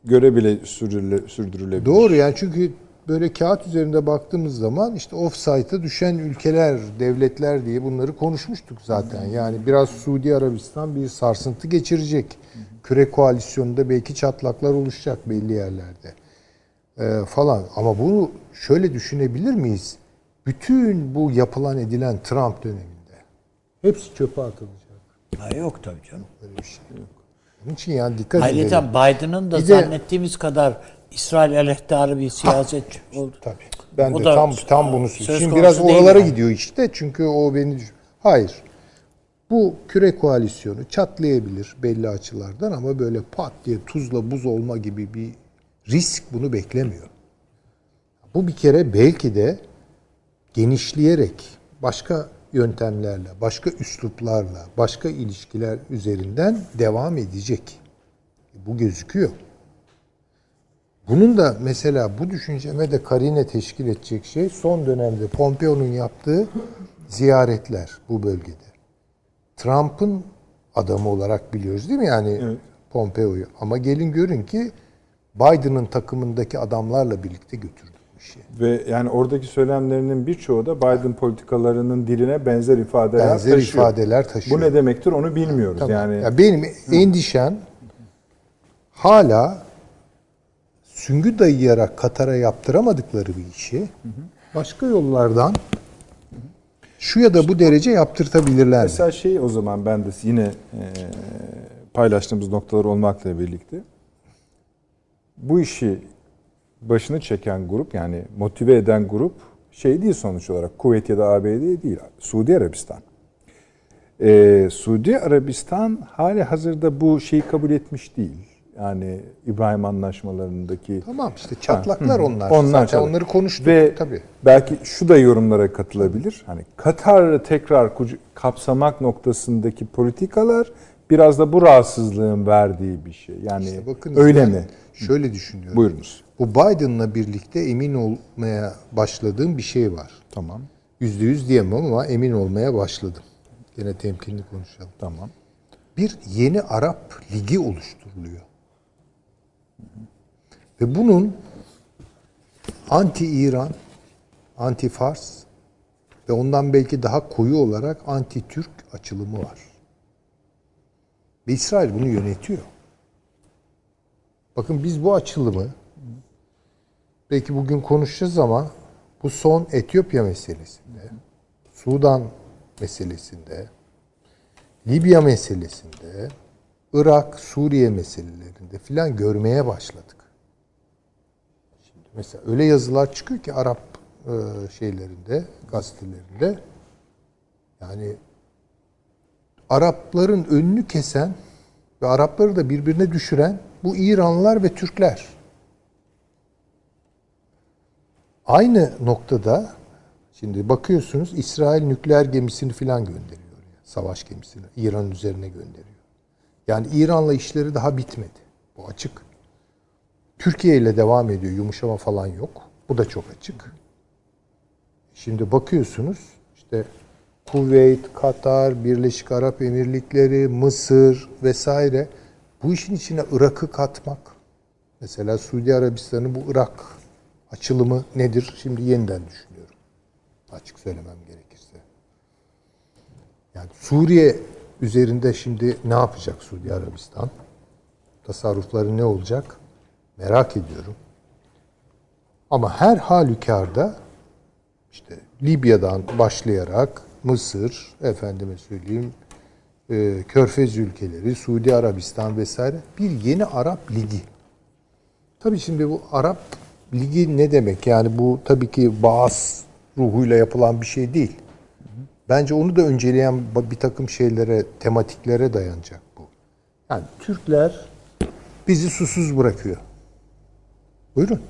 göre bile sürdürüle, sürdürülebilir. Doğru yani çünkü böyle kağıt üzerinde baktığımız zaman işte offsite'a düşen ülkeler, devletler diye bunları konuşmuştuk zaten. Yani biraz Suudi Arabistan bir sarsıntı geçirecek. Küre koalisyonunda belki çatlaklar oluşacak belli yerlerde. Ee, falan. Ama bunu şöyle düşünebilir miyiz? Bütün bu yapılan edilen Trump döneminde hepsi çöpe atılacak. Ha, yok tabii canım. Böyle bir şey yok. Onun için yani dikkat edelim. Ayrıca Biden'ın da Bir de- zannettiğimiz kadar İsrail aleyhtarı bir siyasetçi oldu. Tabii. Ben O de da tam tam bunu söylüyorum. Şimdi biraz oralara yani. gidiyor işte. Çünkü o beni Hayır. Bu küre koalisyonu çatlayabilir belli açılardan ama böyle pat diye tuzla buz olma gibi bir risk bunu beklemiyor. Bu bir kere belki de genişleyerek başka yöntemlerle, başka üsluplarla, başka ilişkiler üzerinden devam edecek. Bu gözüküyor. Bunun da mesela bu düşünceme de karine teşkil edecek şey son dönemde Pompeo'nun yaptığı ziyaretler bu bölgede. Trump'ın adamı olarak biliyoruz değil mi yani Pompeo'yu? Ama gelin görün ki Biden'ın takımındaki adamlarla birlikte götürdü bu işi. Ve yani oradaki söylemlerinin birçoğu da Biden politikalarının diline benzer ifadeler Benzer taşıyor. ifadeler taşıyor. Bu ne demektir onu bilmiyoruz. Tamam. Yani Ya benim endişem hala süngü dayayarak Katar'a yaptıramadıkları bir işi başka yollardan şu ya da bu derece yaptırtabilirler? Mesela şey o zaman ben de yine e, paylaştığımız noktalar olmakla birlikte bu işi başını çeken grup yani motive eden grup şey değil sonuç olarak Kuveyt ya da ABD değil Suudi Arabistan. Ee, Suudi Arabistan hali hazırda bu şeyi kabul etmiş değil. Yani İbrahim anlaşmalarındaki Tamam işte çatlaklar onlar. Onlar Zaten çatlak. onları konuştuk Ve tabii. belki şu da yorumlara katılabilir. Hani Katar'ı tekrar kapsamak noktasındaki politikalar biraz da bu rahatsızlığın verdiği bir şey. Yani İşte bakın öyle mi? Şöyle düşünüyorum. Buyurunuz. Bu Biden'la birlikte emin olmaya başladığım bir şey var. Tamam. Yüzde yüz diyemem ama emin olmaya başladım. Gene temkinli konuşalım. Tamam. Bir yeni Arap Ligi oluşturuluyor. Ve bunun anti-İran, anti-Fars ve ondan belki daha koyu olarak anti-Türk açılımı var. Ve İsrail bunu yönetiyor. Bakın biz bu açılımı belki bugün konuşacağız ama bu son Etiyopya meselesinde, Sudan meselesinde, Libya meselesinde, Irak, Suriye meselelerinde filan görmeye başladık. Mesela öyle yazılar çıkıyor ki Arap e, şeylerinde, gazetelerinde yani Arapların önünü kesen ve Arapları da birbirine düşüren bu İranlılar ve Türkler. Aynı noktada şimdi bakıyorsunuz İsrail nükleer gemisini filan gönderiyor. Yani, savaş gemisini İran'ın üzerine gönderiyor. Yani İran'la işleri daha bitmedi. Bu açık. Türkiye ile devam ediyor. Yumuşama falan yok. Bu da çok açık. Şimdi bakıyorsunuz işte Kuveyt, Katar, Birleşik Arap Emirlikleri, Mısır vesaire bu işin içine Irak'ı katmak. Mesela Suudi Arabistan'ın bu Irak açılımı nedir? Şimdi yeniden düşünüyorum. Açık söylemem gerekirse. Yani Suriye üzerinde şimdi ne yapacak Suudi Arabistan? Tasarrufları ne olacak? Merak ediyorum. Ama her halükarda işte Libya'dan başlayarak Mısır, efendime söyleyeyim, e, Körfez ülkeleri, Suudi Arabistan vesaire bir yeni Arap Ligi. Tabii şimdi bu Arap Ligi ne demek? Yani bu tabii ki bağız ruhuyla yapılan bir şey değil. Bence onu da önceleyen bir takım şeylere, tematiklere dayanacak bu. Yani Türkler bizi susuz bırakıyor. Buyurun.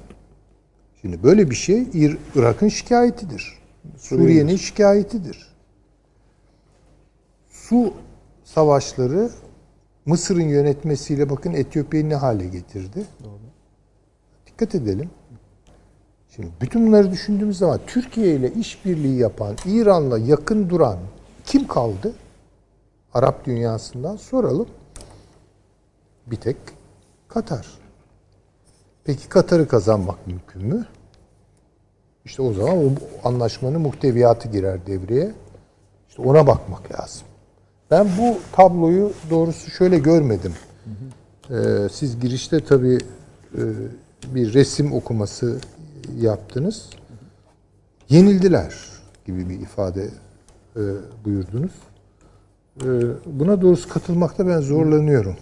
Şimdi böyle bir şey İr- Irak'ın şikayetidir. Suriye'nin şikayetidir. Su savaşları Mısır'ın yönetmesiyle bakın Etiyopya'yı ne hale getirdi. Dikkat edelim. Şimdi bütün bunları düşündüğümüz zaman Türkiye ile işbirliği yapan, İran'la yakın duran kim kaldı? Arap dünyasından soralım. Bir tek Katar. Peki Katar'ı kazanmak mümkün mü? İşte o zaman o anlaşmanın muhteviyatı girer devreye. İşte ona bakmak lazım. Ben bu tabloyu doğrusu şöyle görmedim. Ee, siz girişte tabii e, bir resim okuması yaptınız. Yenildiler gibi bir ifade e, buyurdunuz. E, buna doğrusu katılmakta ben zorlanıyorum.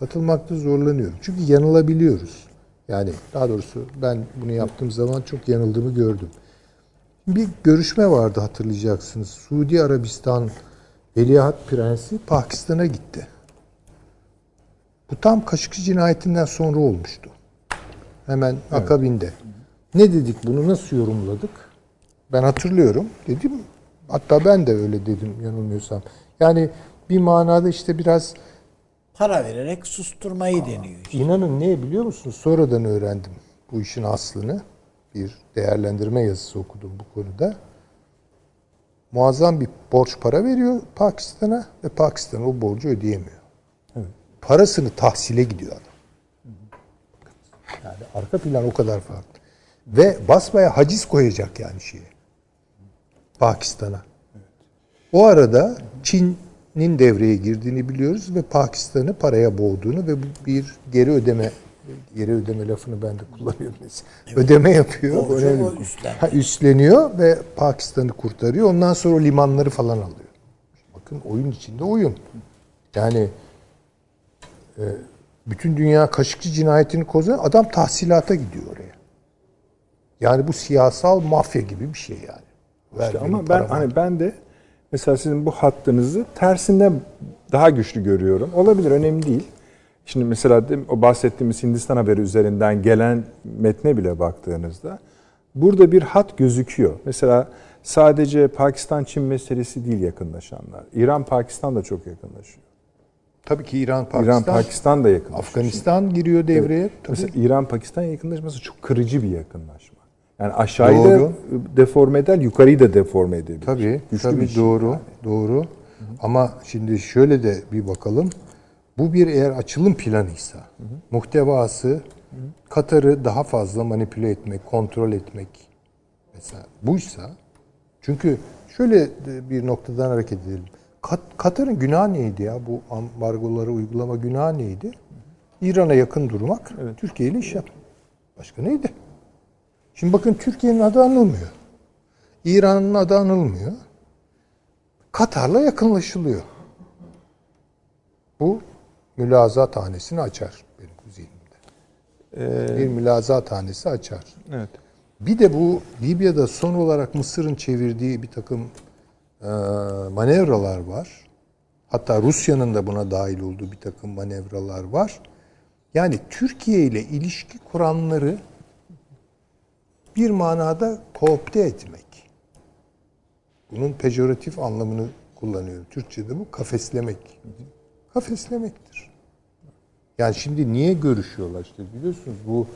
Katılmakta zorlanıyorum. Çünkü yanılabiliyoruz. Yani daha doğrusu ben bunu yaptığım zaman çok yanıldığımı gördüm. Bir görüşme vardı hatırlayacaksınız. Suudi Arabistan Veliaht Prensi Pakistan'a gitti. Bu tam Kaşıkçı cinayetinden sonra olmuştu. Hemen akabinde. Ne dedik bunu nasıl yorumladık? Ben hatırlıyorum. Dedim hatta ben de öyle dedim yanılmıyorsam. Yani bir manada işte biraz Para vererek susturmayı deniyor. işte. İnanın ne biliyor musunuz? Sonradan öğrendim bu işin aslını. Bir değerlendirme yazısı okudum bu konuda. Muazzam bir borç para veriyor Pakistan'a ve Pakistan o borcu ödeyemiyor. Parasını tahsile gidiyor adam. Yani arka plan o kadar farklı. Ve basmaya haciz koyacak yani şeye. Pakistan'a. O arada Çin'in devreye girdiğini biliyoruz ve Pakistan'ı paraya boğduğunu ve bu bir geri ödeme geri ödeme lafını ben de kullanıyorum. mesela. Ödeme yapıyor. Borcu önemli. o. Ha, üstleniyor ve Pakistan'ı kurtarıyor. Ondan sonra o limanları falan alıyor. Bakın oyun içinde oyun. Yani e, bütün dünya Kaşıkçı cinayetini kozuyor. Adam tahsilata gidiyor oraya. Yani bu siyasal mafya gibi bir şey yani. İşte ama ben hani ben de mesela sizin bu hattınızı tersinden daha güçlü görüyorum. Olabilir önemli değil. Şimdi mesela o bahsettiğimiz Hindistan haberi üzerinden gelen metne bile baktığınızda burada bir hat gözüküyor. Mesela sadece Pakistan-Çin meselesi değil yakınlaşanlar. İran-Pakistan da çok yakınlaşıyor. Tabii ki İran, Pakistan, İran-Pakistan da yakınlaşıyor. Afganistan giriyor devreye. Tabii. Mesela İran-Pakistan yakınlaşması çok kırıcı bir yakınlaşma. Yani aşağıyı da Doğru. deforme eder, yukarıyı da deforme edebilir. Tabii, Güçlü tabii şey doğru, yani. doğru. Ama şimdi şöyle de bir bakalım. Bu bir eğer açılım planıysa, muhtevası Katar'ı daha fazla manipüle etmek, kontrol etmek mesela buysa, çünkü şöyle bir noktadan hareket edelim. Kat- Katar'ın günahı neydi ya? Bu ambargoları uygulama günahı neydi? İran'a yakın durmak, Türkiye ile iş yapmak. Başka neydi? Şimdi bakın Türkiye'nin adı anılmıyor. İran'ın adı anılmıyor. Katar'la yakınlaşılıyor. Bu mülazat hanesini açar benim zihnimde. bir mülazat hanesi açar. Evet. Bir de bu Libya'da son olarak Mısır'ın çevirdiği bir takım e, manevralar var. Hatta Rusya'nın da buna dahil olduğu bir takım manevralar var. Yani Türkiye ile ilişki kuranları bir manada koopte etmek. Bunun pejoratif anlamını kullanıyorum. Türkçe'de bu kafeslemek. Kafeslemektir. Yani şimdi niye görüşüyorlar işte biliyorsunuz bu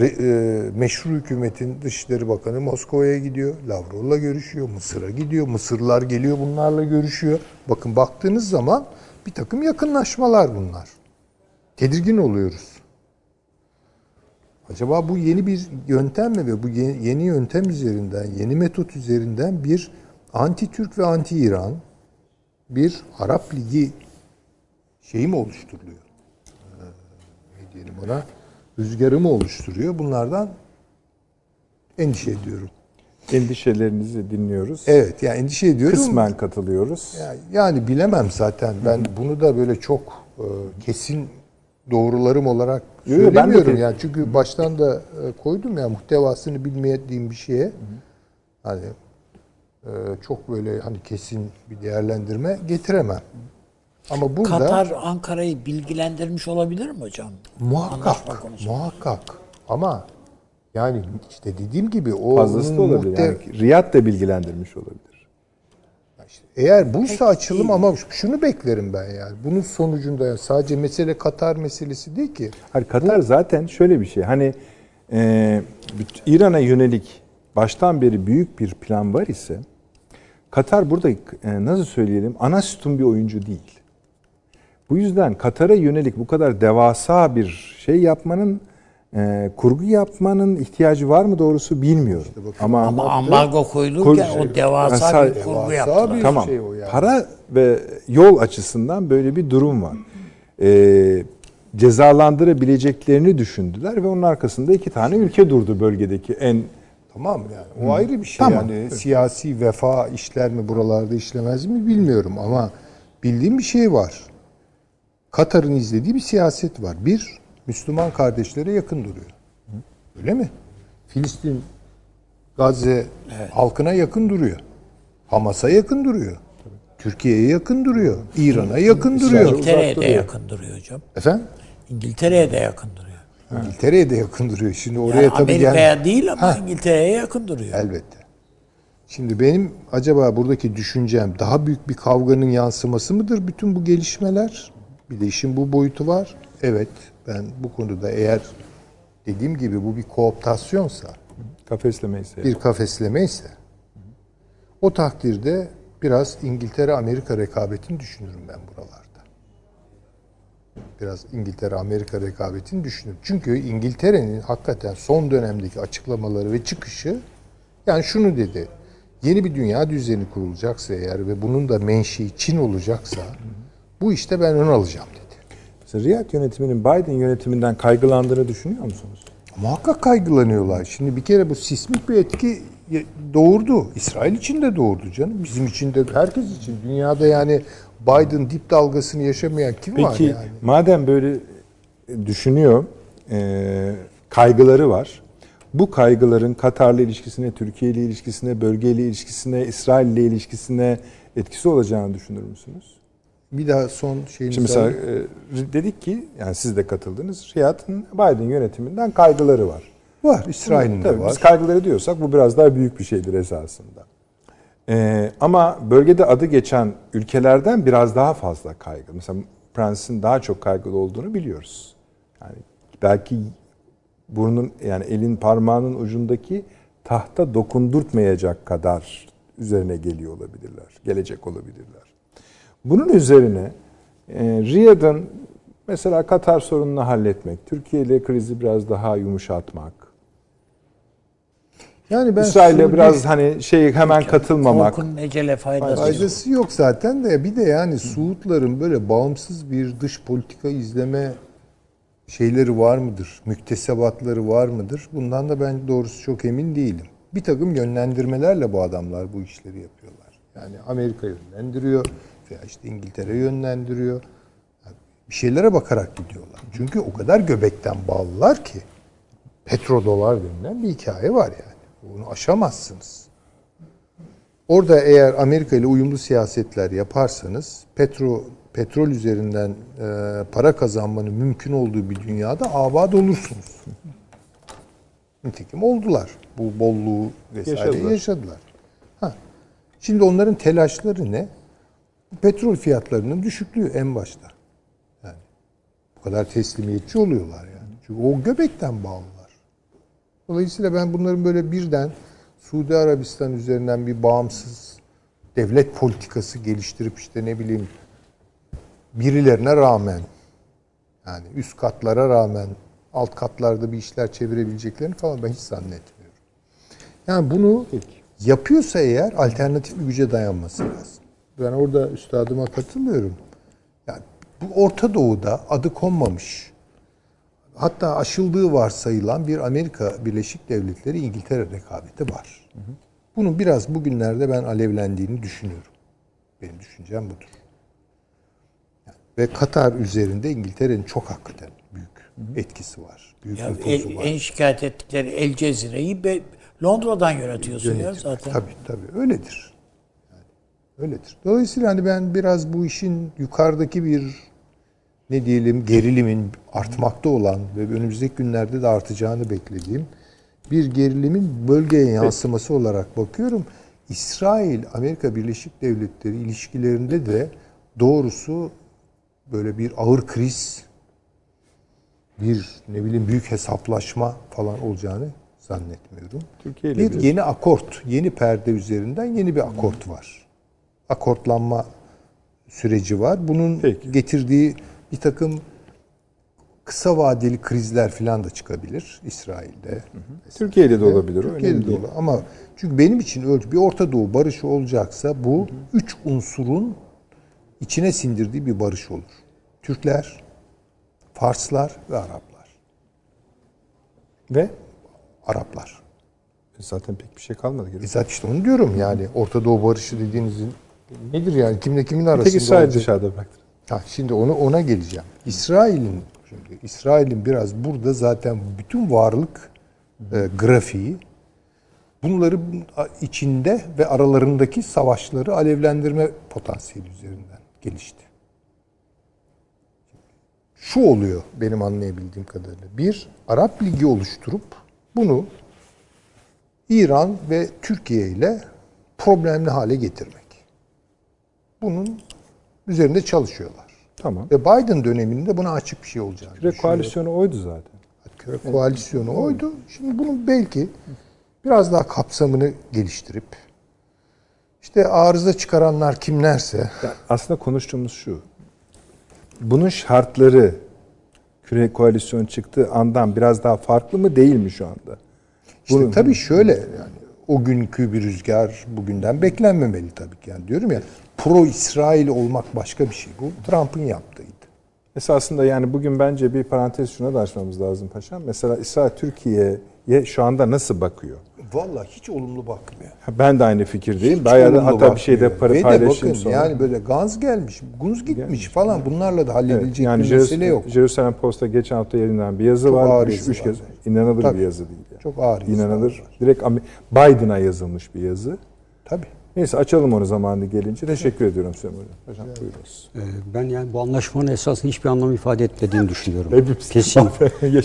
e, meşru hükümetin Dışişleri Bakanı Moskova'ya gidiyor. Lavrov'la görüşüyor. Mısır'a gidiyor. Mısırlılar geliyor bunlarla görüşüyor. Bakın baktığınız zaman bir takım yakınlaşmalar bunlar. Tedirgin oluyoruz. Acaba bu yeni bir yöntem mi ve bu yeni, yöntem üzerinden, yeni metot üzerinden bir anti-Türk ve anti-İran bir Arap Ligi şeyi mi oluşturuluyor? Ee, ne diyelim ona? Rüzgarı mı oluşturuyor? Bunlardan endişe ediyorum. Endişelerinizi dinliyoruz. Evet yani endişe ediyorum. Kısmen katılıyoruz. Ya- Yani bilemem zaten. Ben bunu da böyle çok e, kesin doğrularım olarak Yo, yo, ben de söylemiyorum. yani çünkü baştan da e, koydum ya muhtevasını bilmediğim bir şeye hani e, çok böyle hani kesin bir değerlendirme getiremem. Ama burada Katar Ankara'yı bilgilendirmiş olabilir mi hocam? muhakkak muhakkak ama yani işte dediğim gibi o Fazlası da olabilir. muhte- Yani Riyad da bilgilendirmiş olabilir. Eğer buysa açılım ama şunu beklerim ben yani. Bunun sonucunda yani sadece mesele Katar meselesi değil ki. Hayır, Katar zaten şöyle bir şey. Hani e, İran'a yönelik baştan beri büyük bir plan var ise Katar burada e, nasıl söyleyelim ana sütun bir oyuncu değil. Bu yüzden Katar'a yönelik bu kadar devasa bir şey yapmanın e, kurgu yapmanın ihtiyacı var mı doğrusu bilmiyorum. ama Ama ambargo koyulurken Kur- o devasa Mesela- bir kurgu Devasa yaptılar. bir- tamam. şey o yani. Para ve yol açısından böyle bir durum var. Ee, cezalandırabileceklerini düşündüler ve onun arkasında iki tane ülke durdu bölgedeki en Tamam yani o ayrı bir şey Tamam. yani siyasi vefa işler mi buralarda işlemez mi bilmiyorum ama bildiğim bir şey var. Katar'ın izlediği bir siyaset var. Bir, Müslüman kardeşlere yakın duruyor. Öyle mi? Filistin, Gazze halkına yakın duruyor. Hamas'a yakın duruyor. Türkiye'ye yakın duruyor. İran'a yakın duruyor. İngiltere'ye de yakın duruyor hocam. Efendim? İngiltere'ye de yakın duruyor. İngiltere'ye de yakın duruyor. Şimdi oraya Yani tabii Amerika'ya gel- değil ama Ha. İngiltere'ye yakın duruyor. Elbette. Şimdi benim acaba buradaki düşüncem daha büyük bir kavganın yansıması mıdır bütün bu gelişmeler? Bir de işin bu boyutu var. Evet ben bu konuda eğer dediğim gibi bu bir kooptasyonsa, kafesleme ise bir kafesleme ise o takdirde biraz İngiltere-Amerika rekabetini düşünürüm ben buralarda. Biraz İngiltere-Amerika rekabetini düşünürüm. Çünkü İngiltere'nin hakikaten son dönemdeki açıklamaları ve çıkışı yani şunu dedi. Yeni bir dünya düzeni kurulacaksa eğer ve bunun da menşei Çin olacaksa bu işte ben ön alacağım dedi. Mesela Riyad yönetiminin Biden yönetiminden kaygılandığını düşünüyor musunuz? Muhakkak kaygılanıyorlar. Şimdi bir kere bu sismik bir etki doğurdu. İsrail için de doğurdu canım. Bizim için de herkes için. Dünyada yani Biden dip dalgasını yaşamayan kim var Peki yani? madem böyle düşünüyor, e, kaygıları var. Bu kaygıların Katar'la ilişkisine, Türkiye ile ilişkisine, bölgeyle ilişkisine, İsrail ile ilişkisine etkisi olacağını düşünür müsünüz? Bir daha son şeyini Şimdi mesela e, dedik ki, yani siz de katıldınız, Riyad'ın Biden yönetiminden kaygıları var. var. İsrail'in de var. Biz kaygıları diyorsak bu biraz daha büyük bir şeydir esasında. Ee, ama bölgede adı geçen ülkelerden biraz daha fazla kaygı. Mesela Prence'in daha çok kaygılı olduğunu biliyoruz. Yani belki burnun yani elin parmağının ucundaki tahta dokundurtmayacak kadar üzerine geliyor olabilirler. Gelecek olabilirler. Bunun üzerine e, Riyad'ın mesela Katar sorununu halletmek, Türkiye ile krizi biraz daha yumuşatmak, Yani ben İsrail'e biraz hani şey hemen katılmamak. Korkunun ecele faydası yok. faydası yok zaten de bir de yani Suudların böyle bağımsız bir dış politika izleme şeyleri var mıdır? Müktesebatları var mıdır? Bundan da ben doğrusu çok emin değilim. Bir takım yönlendirmelerle bu adamlar bu işleri yapıyorlar. Yani Amerika yönlendiriyor veya işte İngiltere yönlendiriyor. Yani bir şeylere bakarak gidiyorlar. Çünkü o kadar göbekten bağlılar ki petrodolar denilen bir hikaye var yani. Bunu aşamazsınız. Orada eğer Amerika ile uyumlu siyasetler yaparsanız petro petrol üzerinden e, para kazanmanın mümkün olduğu bir dünyada abad olursunuz. Nitekim oldular. Bu bolluğu vesaire Yaşadılar. yaşadılar. Ha. Şimdi onların telaşları ne? Petrol fiyatlarının düşüklüğü en başta. Yani bu kadar teslimiyetçi oluyorlar yani. Çünkü o göbekten bağlılar. Dolayısıyla ben bunların böyle birden Suudi Arabistan üzerinden bir bağımsız devlet politikası geliştirip işte ne bileyim birilerine rağmen yani üst katlara rağmen alt katlarda bir işler çevirebileceklerini falan ben hiç zannetmiyorum. Yani bunu yapıyorsa eğer alternatif bir güce dayanması lazım. Ben orada üstadıma katılıyorum. Yani bu Orta Doğu'da adı konmamış hatta aşıldığı varsayılan bir Amerika Birleşik Devletleri İngiltere rekabeti var. Bunun biraz bugünlerde ben alevlendiğini düşünüyorum. Benim düşüncem budur. Yani ve Katar üzerinde İngiltere'nin çok hakikaten büyük etkisi var. Büyük Ya nüfusu el- var. en şikayet ettikleri El Cezire'yi Londra'dan yönetiyorsun ya Yönetiyor. zaten. Tabii tabii öyledir. Öyledir. Dolayısıyla hani ben biraz bu işin yukarıdaki bir ne diyelim gerilimin artmakta olan ve önümüzdeki günlerde de artacağını beklediğim bir gerilimin bölgeye yansıması olarak bakıyorum. İsrail Amerika Birleşik Devletleri ilişkilerinde de doğrusu böyle bir ağır kriz bir ne bileyim büyük hesaplaşma falan olacağını zannetmiyorum. Türkiye ile bir- yeni akort, yeni perde üzerinden yeni bir akort var. Akortlanma süreci var. Bunun Peki. getirdiği bir takım kısa vadeli krizler falan da çıkabilir İsrail'de. Türkiye'de de olabilir. Türkiye'de de olur. Ama çünkü benim için ölçü bir Orta Doğu barışı olacaksa bu üç unsurun içine sindirdiği bir barış olur. Türkler, Farslar ve Araplar. Ve Araplar. zaten pek bir şey kalmadı. E zaten işte onu diyorum yani Orta Doğu barışı dediğinizin nedir yani kimle kimin arasında Tek İsrail olacak? dışarıda bıraktı. Ha, şimdi onu ona geleceğim. İsrail'in şimdi İsrail'in biraz burada zaten bütün varlık e, grafiği bunları içinde ve aralarındaki savaşları alevlendirme potansiyeli üzerinden gelişti. Şu oluyor benim anlayabildiğim kadarıyla. Bir, Arap Ligi oluşturup bunu İran ve Türkiye ile problemli hale getirmek. Bunun üzerinde çalışıyorlar. Tamam. Ve Biden döneminde buna açık bir şey olacağını Küre koalisyonu oydu zaten. Küre koalisyonu oydu. Şimdi bunun belki biraz daha kapsamını geliştirip işte arıza çıkaranlar kimlerse Ya aslında konuştuğumuz şu. Bunun şartları küre koalisyon çıktığı andan biraz daha farklı mı değil mi şu anda? işte Bunu- tabii şöyle yani o günkü bir rüzgar bugünden beklenmemeli tabii ki. Yani diyorum ya pro İsrail olmak başka bir şey. Bu Trump'ın yaptığıydı. Esasında yani bugün bence bir parantez şuna da açmamız lazım paşam. Mesela İsrail Türkiye'ye şu anda nasıl bakıyor? Vallahi hiç olumlu bakmıyor. Ben de aynı fikirdeyim. Hiç Bayağı da hatta bir şeyde bakmıyor. para Ve paylaşayım bakın sonra. yani böyle gaz gelmiş, gunz gitmiş falan bunlarla da Evet, halledilecek yani bir Jerus- mesele yok. Jerusalem Post'ta geçen hafta yayınlanan bir yazı Çok var. Üç, üç kez inanılır Tabii. bir yazı değil. yani. Çok ağır İnanılır. var. Direkt Biden'a yazılmış bir yazı. Tabii. Neyse açalım onu zamanı gelince. Teşekkür ediyorum Süleyman Hocam. Hocam buyurunuz. Ee, Ben yani bu anlaşmanın esasında hiçbir anlam ifade etmediğini <laughs> düşünüyorum. Hepimiz Kesin. <laughs>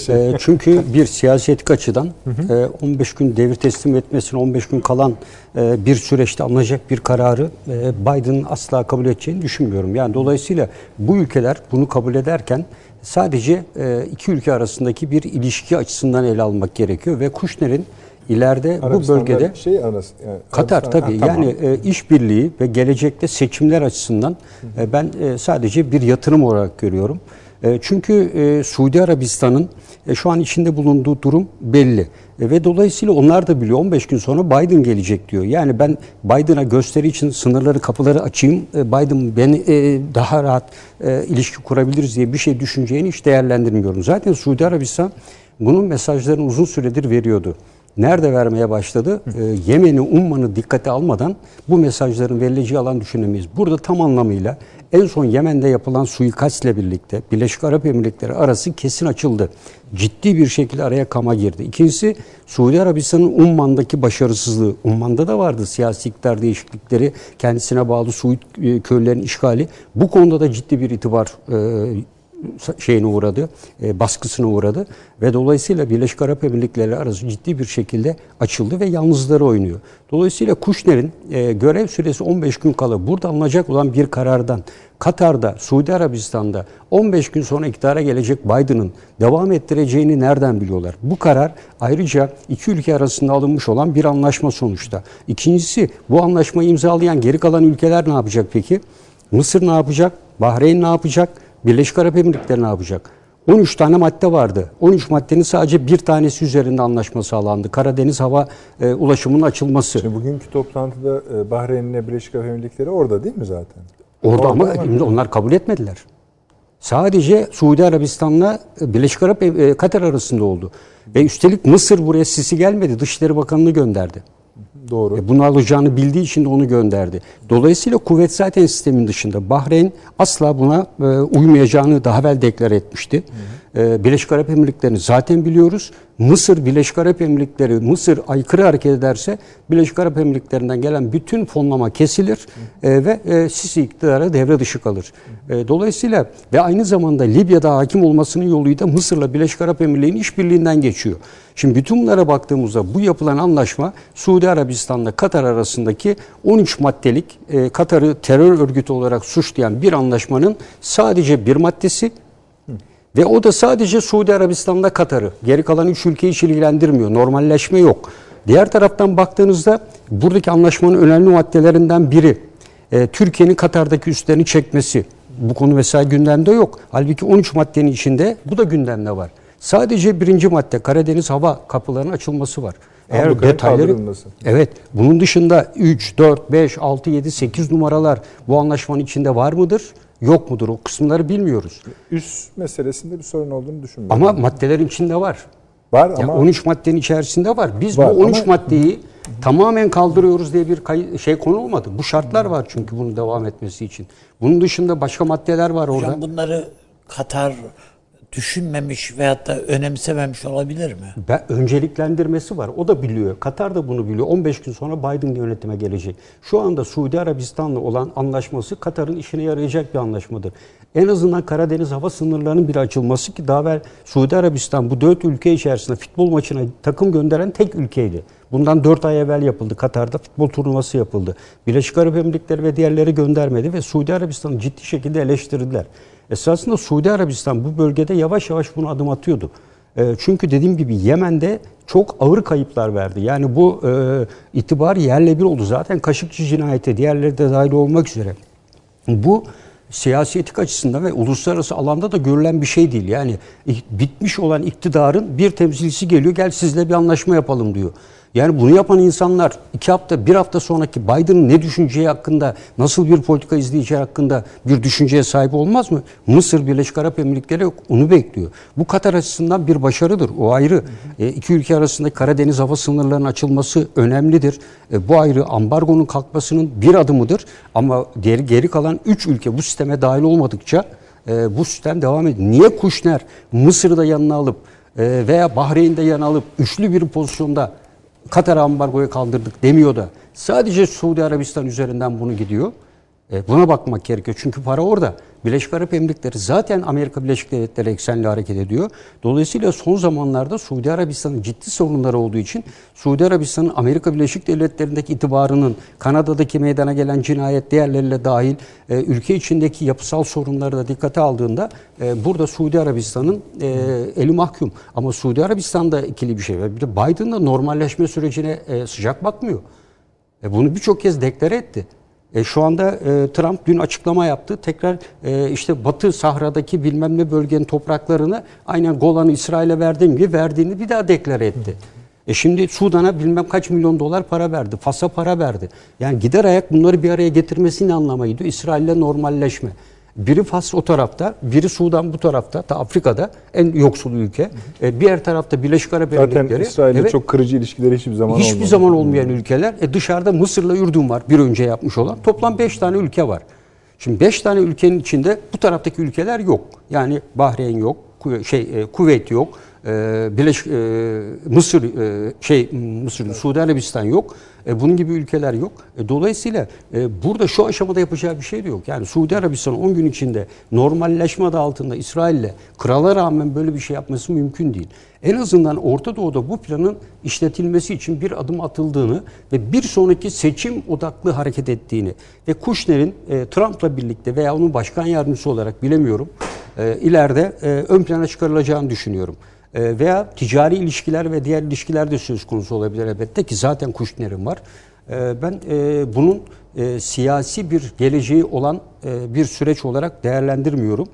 Ee, çünkü bir siyasi etik açıdan e, 15 gün devir teslim etmesine 15 gün kalan e, bir süreçte alınacak bir kararı e, Biden'ın asla kabul edeceğini düşünmüyorum. Yani dolayısıyla bu ülkeler bunu kabul ederken sadece e, iki ülke arasındaki bir ilişki açısından ele almak gerekiyor ve Kushner'in ileride bu Arabistan'da bölgede şey arası yani Katar Arabistan- tabii. Ha, tamam. Yani e, işbirliği ve gelecekte seçimler açısından e, ben e, sadece bir yatırım olarak görüyorum. E, çünkü e, Suudi Arabistan'ın e, şu an içinde bulunduğu durum belli. E, ve dolayısıyla onlar da biliyor 15 gün sonra Biden gelecek diyor. Yani ben Biden'a gösteri için sınırları kapıları açayım. e, Biden beni e, daha rahat e, ilişki kurabiliriz diye bir şey düşüneceğini hiç değerlendirmiyorum. Zaten Suudi Arabistan bunun mesajlarını uzun süredir veriyordu. Nerede vermeye başladı? Ee, Yemen'i, Umman'ı dikkate almadan bu mesajların verileceği alan düşünemeyiz. Burada tam anlamıyla en son Yemen'de yapılan suikastle birlikte Birleşik Arap Emirlikleri arası kesin açıldı. Ciddi bir şekilde araya kama girdi. İkincisi Suudi Arabistan'ın Umman'daki başarısızlığı. Umman'da da vardı siyasi iktidar değişiklikleri, kendisine bağlı Suud e, köylerin işgali. Bu konuda da ciddi bir itibar e, şeyine uğradı, e, baskısına uğradı ve dolayısıyla Birleşik Arap Emirlikleri arası ciddi bir şekilde açıldı ve yalnızları oynuyor. Dolayısıyla Kushner'in e, görev süresi 15 gün kala burada alınacak olan bir karardan Katar'da, Suudi Arabistan'da 15 gün sonra iktidara gelecek Biden'ın devam ettireceğini nereden biliyorlar? Bu karar ayrıca iki ülke arasında alınmış olan bir anlaşma sonuçta. İkincisi bu anlaşmayı imzalayan geri kalan ülkeler ne yapacak peki? Mısır ne yapacak? Bahreyn ne yapacak? Birleşik Arap Emirlikleri ne yapacak? 13 tane madde vardı. 13 maddenin sadece bir tanesi üzerinde anlaşma sağlandı. Karadeniz hava e, ulaşımının açılması. Şimdi bugünkü toplantıda e, Bahreyn'le Birleşik Arap Emirlikleri orada değil mi zaten? Orada ama onlar kabul etmediler. Sadece Suudi Arabistan'la e, Birleşik Arap e, Katar arasında oldu. Ve üstelik Mısır buraya sisi gelmedi. Dışişleri Bakanı'nı gönderdi. Doğru. E, Bunu alacağını bildiği için de onu gönderdi. Dolayısıyla kuvvet zaten sistemin dışında. Bahreyn asla buna e, uymayacağını daha evvel deklar etmişti. E, Birleşik Arap Emirlikleri'ni zaten biliyoruz. Mısır, Birleşik Arap Emirlikleri, Mısır aykırı hareket ederse Birleşik Arap Emirlikleri'nden gelen bütün fonlama kesilir e, ve e, Sisi iktidarı devre dışı kalır. E, dolayısıyla ve aynı zamanda Libya'da hakim olmasının yoluyla Mısır'la Birleşik Arap Emirlikleri'nin işbirliğinden geçiyor. Şimdi bütün bunlara baktığımızda bu yapılan anlaşma Suudi Arabistan'la Katar arasındaki 13 maddelik e, Katar'ı terör örgütü olarak suçlayan bir anlaşmanın sadece bir maddesi ve o da sadece Suudi Arabistan'da Katar'ı. Geri kalan üç ülkeyi hiç ilgilendirmiyor. Normalleşme yok. Diğer taraftan baktığınızda buradaki anlaşmanın önemli maddelerinden biri e, Türkiye'nin Katar'daki üslerini çekmesi. Bu konu mesela gündemde yok. Halbuki 13 maddenin içinde bu da gündemde var. Sadece birinci madde Karadeniz hava kapılarının açılması var. Eğer Abluka'nın detayları. Evet. Bunun dışında 3, 4, 5, 6, 7, 8 numaralar bu anlaşmanın içinde var mıdır? Yok mudur? O kısımları bilmiyoruz. Üst meselesinde bir sorun olduğunu düşünmüyorum. Ama maddelerin içinde var. var ama 13 maddenin içerisinde var. Biz Var bu 13 ama- maddeyi tamamen kaldırıyoruz diye bir kay- şey konu olmadı. Bu şartlar var çünkü bunun devam etmesi için. Bunun dışında başka maddeler var orada. Hocam bunları Katar düşünmemiş veyahut da önemsememiş olabilir mi? Ben, önceliklendirmesi var. O da biliyor. Katar da bunu biliyor. 15 gün sonra Biden yönetime gelecek. Şu anda Suudi Arabistan'la olan anlaşması Katar'ın işine yarayacak bir anlaşmadır. En azından Karadeniz hava sınırlarının bir açılması ki daha evvel Suudi Arabistan bu dört ülke içerisinde futbol maçına takım gönderen tek ülkeydi. Bundan 4 ay evvel yapıldı. Katar'da futbol turnuvası yapıldı. Birleşik Arap Emirlikleri ve diğerleri göndermedi ve Suudi Arabistan'ı ciddi şekilde eleştirdiler. Esasında Suudi Arabistan bu bölgede yavaş yavaş bunu adım atıyordu. E, çünkü dediğim gibi Yemen'de çok ağır kayıplar verdi. Yani bu e, itibar yerle bir oldu. Zaten Kaşıkçı cinayeti diğerleri de dahil olmak üzere. Bu siyasi etik açısından ve uluslararası alanda da görülen bir şey değil. Yani bitmiş olan iktidarın bir temsilcisi geliyor gel sizle bir anlaşma yapalım diyor. Yani bunu yapan insanlar iki hafta, bir hafta sonraki Biden'ın ne düşüneceği hakkında, nasıl bir politika izleyeceği hakkında bir düşünceye sahip olmaz mı? Mısır, Birleşik Arap Emirlikleri onu bekliyor. Bu Katar açısından bir başarıdır. O ayrı. E, iki ülke arasındaki Karadeniz hava sınırlarının açılması önemlidir. E, bu ayrı. Ambargonun kalkmasının bir adımıdır. Ama diğer geri kalan üç ülke bu sisteme dahil olmadıkça e, bu sistem devam ediyor. Niye Kuşner Mısır'da yanına alıp e, veya Bahreyn'de yanına alıp üçlü bir pozisyonda Katar ambargoyu kaldırdık demiyor da sadece Suudi Arabistan üzerinden bunu gidiyor. E, buna bakmak gerekiyor. Çünkü para orada. Birleşik Arap Emirlikleri zaten Amerika Birleşik Devletleri eksenli hareket ediyor. Dolayısıyla son zamanlarda Suudi Arabistan'ın ciddi sorunları olduğu için Suudi Arabistan'ın Amerika Birleşik Devletleri'ndeki itibarının Kanada'daki meydana gelen cinayet değerleriyle dahil e, ülke içindeki yapısal sorunları da dikkate aldığında e, burada Suudi Arabistan'ın eli mahkum. Ama Suudi Arabistan'da ikili bir şey var. Bir de normalleşme sürecine sıcak bakmıyor. Bunu birçok kez deklare etti. E, şu anda e, Trump dün açıklama yaptı. Tekrar e, işte Batı Sahra'daki bilmem ne bölgenin topraklarını aynen Golan'ı İsrail'e verdiğim gibi verdiğini bir daha deklare etti. E şimdi Sudan'a bilmem kaç milyon dolar para verdi. Fas'a para verdi. Yani gider ayak bunları bir araya getirmesinin anlamıydı. İsrail'le normalleşme. Biri Fas o tarafta, biri Sudan bu tarafta, ta Afrika'da en yoksul ülke. E, diğer tarafta Birleşik Arap Zaten Emirlikleri. İsrail'le Evet. çok kırıcı ilişkileri hiçbir zaman Hiçbir olmadı. zaman olmayan ülkeler. E dışarıda Mısır'la Ürdün var bir önce yapmış olan. Toplam 5 tane ülke var. Şimdi 5 tane ülkenin içinde bu taraftaki ülkeler yok. Yani Bahreyn yok, şey e, Kuveyt yok, e, Birleşik e, Mısır e, şey Mısır, Suudi Arabistan yok. E, bunun gibi ülkeler yok. E, dolayısıyla e, burada şu aşamada yapacağı bir şey de yok. Yani Suudi Arabistan 10 gün içinde normalleşme adı altında İsrail'le krala rağmen böyle bir şey yapması mümkün değil. En azından Orta Doğu'da bu planın işletilmesi için bir adım atıldığını ve bir sonraki seçim odaklı hareket ettiğini ve Kushner'in e, Trump'la birlikte veya onun başkan yardımcısı olarak bilemiyorum e, ileride e, ön plana çıkarılacağını düşünüyorum. E, veya ticari ilişkiler ve diğer ilişkiler de söz konusu olabilir elbette ki zaten Kushner'in var. E, ben e, bunun e, siyasi bir geleceği olan e, bir süreç olarak değerlendirmiyorum.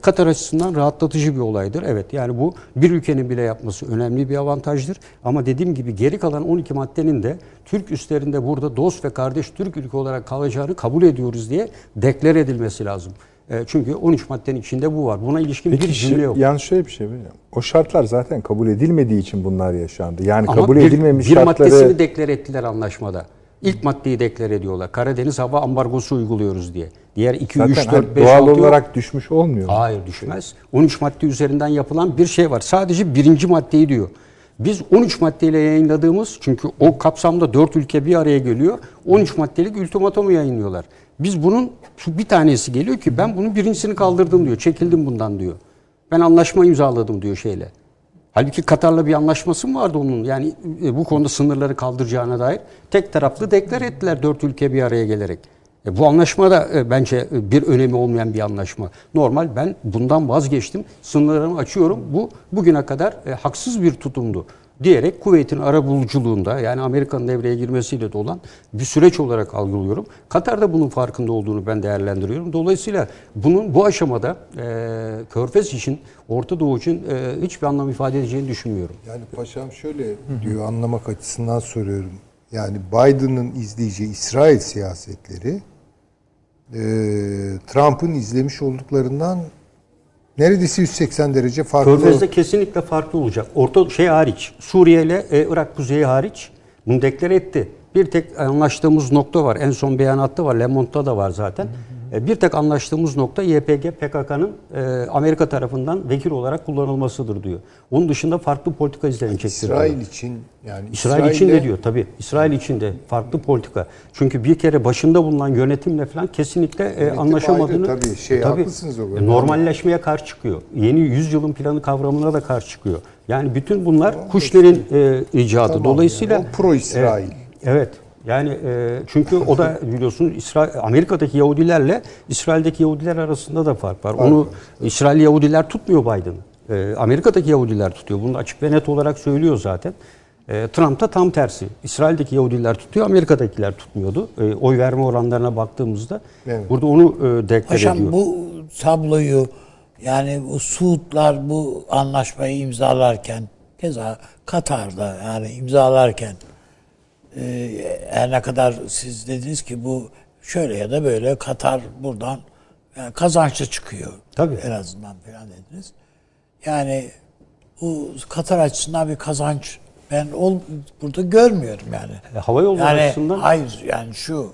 Katar açısından rahatlatıcı bir olaydır. Evet yani bu bir ülkenin bile yapması önemli bir avantajdır. Ama dediğim gibi geri kalan 12 maddenin de Türk üstlerinde burada dost ve kardeş Türk ülke olarak kalacağını kabul ediyoruz diye deklar edilmesi lazım. E, çünkü 13 maddenin içinde bu var. Buna ilişkin Peki bir cümle yok. yalnız şöyle bir şey var. O şartlar zaten kabul edilmediği için bunlar yaşandı. Yani Ama kabul bir, edilmemiş bir şartları maddesini deklar ettiler anlaşmada. İlk maddeyi deklar ediyorlar. Karadeniz hava ambargosu uyguluyoruz diye. Diğer 2, zaten 3, 4, hani 5, doğal 6 yok. olarak düşmüş olmuyor. mu? Hayır düşmez. 13 madde üzerinden yapılan bir şey var. Sadece birinci maddeyi diyor. Biz 13 maddeyle yayınladığımız çünkü o kapsamda 4 ülke bir araya geliyor. 13 maddelik ultimatomu yayınlıyorlar. Biz bunun bir tanesi geliyor ki ben bunun birincisini kaldırdım diyor. Çekildim bundan diyor. Ben anlaşma imzaladım diyor şeyle. Halbuki Katar'la bir anlaşması mı vardı onun? Yani e, bu konuda sınırları kaldıracağına dair tek taraflı deklar ettiler dört ülke bir araya gelerek. E, bu anlaşma da e, bence e, bir önemi olmayan bir anlaşma. Normal ben bundan vazgeçtim. Sınırlarımı açıyorum. Bu bugüne kadar haksız bir tutumdu diyerek Kuveyt'in arabuluculuğunda yani Amerika'nın devreye girmesiyle de olan bir süreç olarak algılıyorum. Katar da bunun farkında olduğunu ben değerlendiriyorum. Dolayısıyla bunun bu aşamada e, Körfez için, Orta Doğu için e, hiçbir anlam ifade edeceğini düşünmüyorum. Yani paşam şöyle diyor anlamak açısından soruyorum. Yani Biden'ın izleyeceği İsrail siyasetleri e, Trump'ın izlemiş olduklarından neredeyse 180 derece farklı. Körfez'de kesinlikle farklı olacak. Orta şey hariç, Suriye ile e, Irak kuzeyi hariç bunu deklare etti. Bir tek anlaştığımız nokta var. En son beyanatta var. Le Monde'da da var zaten. E, bir tek anlaştığımız nokta YPG PKK'nın e, Amerika tarafından vekil olarak kullanılmasıdır diyor. Onun dışında farklı politika izlenecektir. diyor. İsrail için yani İsrail için İsrail'le- de diyor tabii. İsrail için de farklı politika. Çünkü bir kere başında bulunan yönetimle falan kesinlikle e, Yönetim anlaşamadığını... ayrı tabii, şey, haklısınız o. E, Normalleşmeye karşı çıkıyor. Yeni yüzyılın planı kavramına da karşı çıkıyor. Yani bütün bunlar Kuşner'in e, icadı. Tamam, Dolayısıyla... yani o pro-İsrail. E, evet. Yani e, çünkü o da biliyorsun İsrail, Amerika'daki Yahudilerle İsrail'deki Yahudiler arasında da fark var. Onu İsrail Yahudiler tutmuyor Biden'ı. E, Amerika'daki Yahudiler tutuyor. Bunu açık ve net olarak söylüyor zaten. E, Trump da tam tersi. İsrail'deki Yahudiler tutuyor, Amerika'dakiler tutmuyordu. E, oy verme oranlarına baktığımızda Evet. burada onu e, deklar Paşam ediyor. bu tabloyu yani bu Suudlar bu anlaşmayı imzalarken keza Katar'da yani imzalarken her ne kadar siz dediniz ki bu şöyle ya da böyle Katar buradan yani kazançlı çıkıyor. Tabii. En azından falan dediniz. Yani bu Katar açısından bir kazanç ben ol, burada görmüyorum yani. E, hava yolları yani, açısından- Hayır yani şu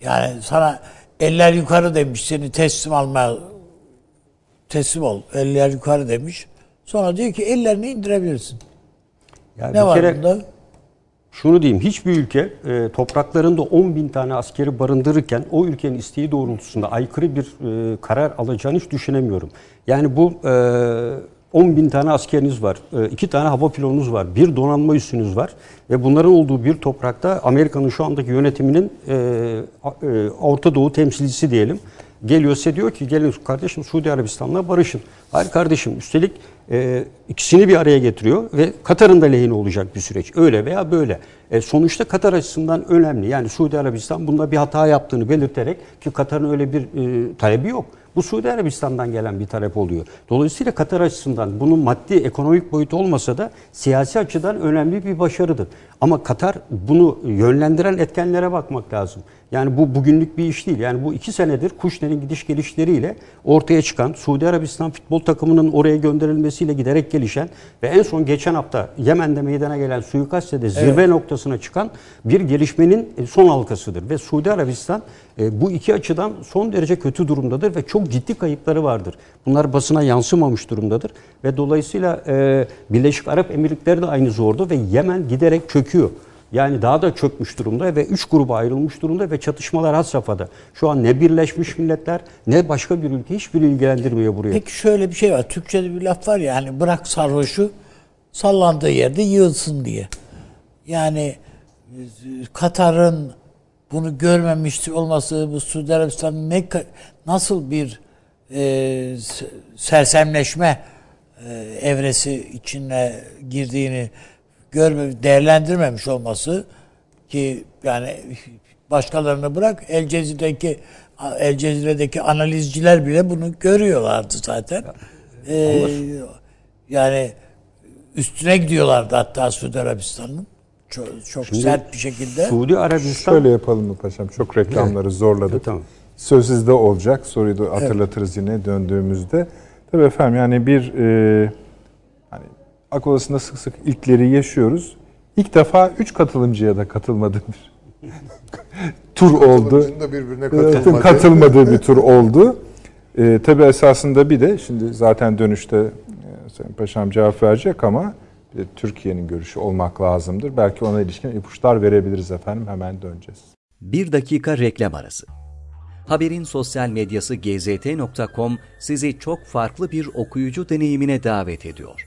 yani sana eller yukarı demiş seni teslim almaya teslim ol eller yukarı demiş. Sonra diyor ki ellerini indirebilirsin. Yani Ne var kere bunda? Şunu diyeyim hiçbir ülke e, topraklarında 10 bin tane askeri barındırırken o ülkenin isteği doğrultusunda aykırı bir e, karar alacağını hiç düşünemiyorum. Yani bu e, 10 bin tane askeriniz var, e, iki tane hava pilonunuz var, bir donanma üssünüz var ve bunların olduğu bir toprakta Amerika'nın şu andaki yönetiminin e, e, Orta Doğu temsilcisi diyelim geliyor size diyor ki gelin kardeşim Suudi Arabistan'la barışın. Hayır kardeşim üstelik e, ikisini bir araya getiriyor ve Katar'ın da lehine olacak bir süreç. Öyle veya böyle. E, sonuçta Katar açısından önemli. Yani Suudi Arabistan bunda bir hata yaptığını belirterek ki Katar'ın öyle bir e, talebi yok. Bu Suudi Arabistan'dan gelen bir talep oluyor. Dolayısıyla Katar açısından bunun maddi ekonomik boyutu olmasa da siyasi açıdan önemli bir başarıdır. Ama Katar bunu yönlendiren etkenlere bakmak lazım. Yani bu bugünlük bir iş değil. Yani bu iki senedir Kuşner'in gidiş gelişleriyle ortaya çıkan Suudi Arabistan futbol takımının oraya gönderilmesiyle giderek gelişen ve en son geçen hafta Yemen'de meydana gelen suikastle de zirve noktasına çıkan bir gelişmenin e, son halkasıdır. Ve Suudi Arabistan e, bu iki açıdan son derece kötü durumdadır ve çok ciddi kayıpları vardır. Bunlar basına yansımamış durumdadır ve dolayısıyla e, Birleşik Arap Emirlikleri de aynı zorda ve Yemen giderek çöküyor. Yani daha da çökmüş durumda ve üç gruba ayrılmış durumda ve çatışmalar had safhada. Şu an ne Birleşmiş Milletler ne başka bir ülke hiçbiri ilgilendirmiyor burayı. Peki şöyle bir şey var. Türkçe'de bir laf var ya hani bırak sarhoşu sallandığı yerde yığılsın diye. Yani Katar'ın bunu görmemiş olması bu Suudi Arabistan'ın ne nasıl bir e, sersemleşme e, evresi içine girdiğini görme değerlendirmemiş olması ki yani başkalarını bırak El Cezire'deki El Cezire'deki analizciler bile bunu görüyorlardı zaten. Ee, yani üstüne gidiyorlardı hatta Suudi Arabistan'ın çok, çok sert bir şekilde. Suudi Arabistan Şöyle yapalım mı paşam? Çok reklamları zorladık. Tamam. Söz sizde olacak. Soruyu da hatırlatırız yine döndüğümüzde. Tabii efendim yani bir e, akıl odasında sık sık ilkleri yaşıyoruz. İlk defa üç katılımcıya da katılmadığı bir <laughs> tur oldu. Birbirine katılmadı. katılmadığı bir <laughs> tur oldu. Ee, tabii esasında bir de şimdi zaten dönüşte e, Sayın Paşam cevap verecek ama bir de Türkiye'nin görüşü olmak lazımdır. Belki ona ilişkin ipuçlar verebiliriz efendim. Hemen döneceğiz. Bir dakika reklam arası. Haberin sosyal medyası gzt.com sizi çok farklı bir okuyucu deneyimine davet ediyor.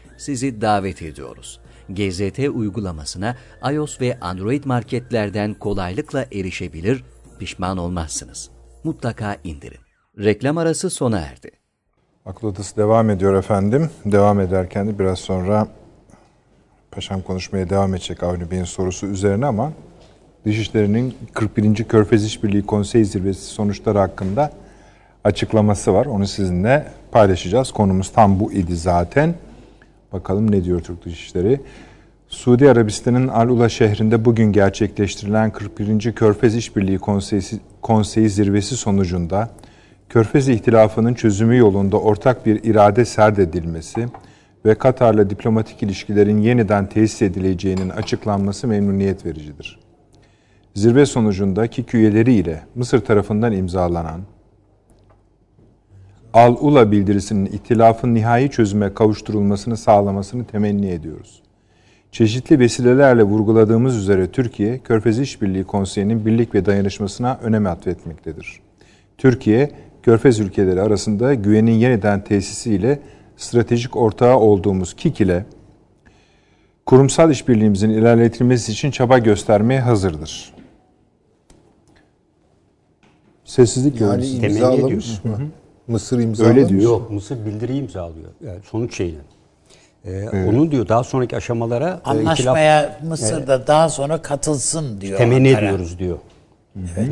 sizi davet ediyoruz. GZT uygulamasına iOS ve Android marketlerden kolaylıkla erişebilir, pişman olmazsınız. Mutlaka indirin. Reklam arası sona erdi. Akıl Odası devam ediyor efendim. Devam ederken de biraz sonra Paşam konuşmaya devam edecek Avni Bey'in sorusu üzerine ama Dışişleri'nin 41. Körfez İşbirliği Konsey Zirvesi sonuçları hakkında açıklaması var. Onu sizinle paylaşacağız. Konumuz tam bu idi zaten. Bakalım ne diyor Türk Dışişleri. Suudi Arabistan'ın Al-Ula şehrinde bugün gerçekleştirilen 41. Körfez İşbirliği Konseyi, Konseyi zirvesi sonucunda Körfez İhtilafı'nın çözümü yolunda ortak bir irade serdedilmesi ve Katar'la diplomatik ilişkilerin yeniden tesis edileceğinin açıklanması memnuniyet vericidir. Zirve sonucunda KİK üyeleri ile Mısır tarafından imzalanan Al-Ula bildirisinin ihtilafın nihai çözüme kavuşturulmasını sağlamasını temenni ediyoruz. Çeşitli vesilelerle vurguladığımız üzere Türkiye, Körfez İşbirliği Konseyi'nin birlik ve dayanışmasına önem atfetmektedir. Türkiye, Körfez ülkeleri arasında güvenin yeniden tesisiyle stratejik ortağı olduğumuz KİK ile kurumsal işbirliğimizin ilerletilmesi için çaba göstermeye hazırdır. Sessizlik Yani imzalamış mı? Mısır imzalamış. Öyle diyor. Yok Mısır bildiriyi imzalıyor. Yani sonuç şeyini. Ee, Onun diyor daha sonraki aşamalara e, Anlaşmaya Mısır'da daha sonra katılsın diyor. temenni Ankara. ediyoruz diyor.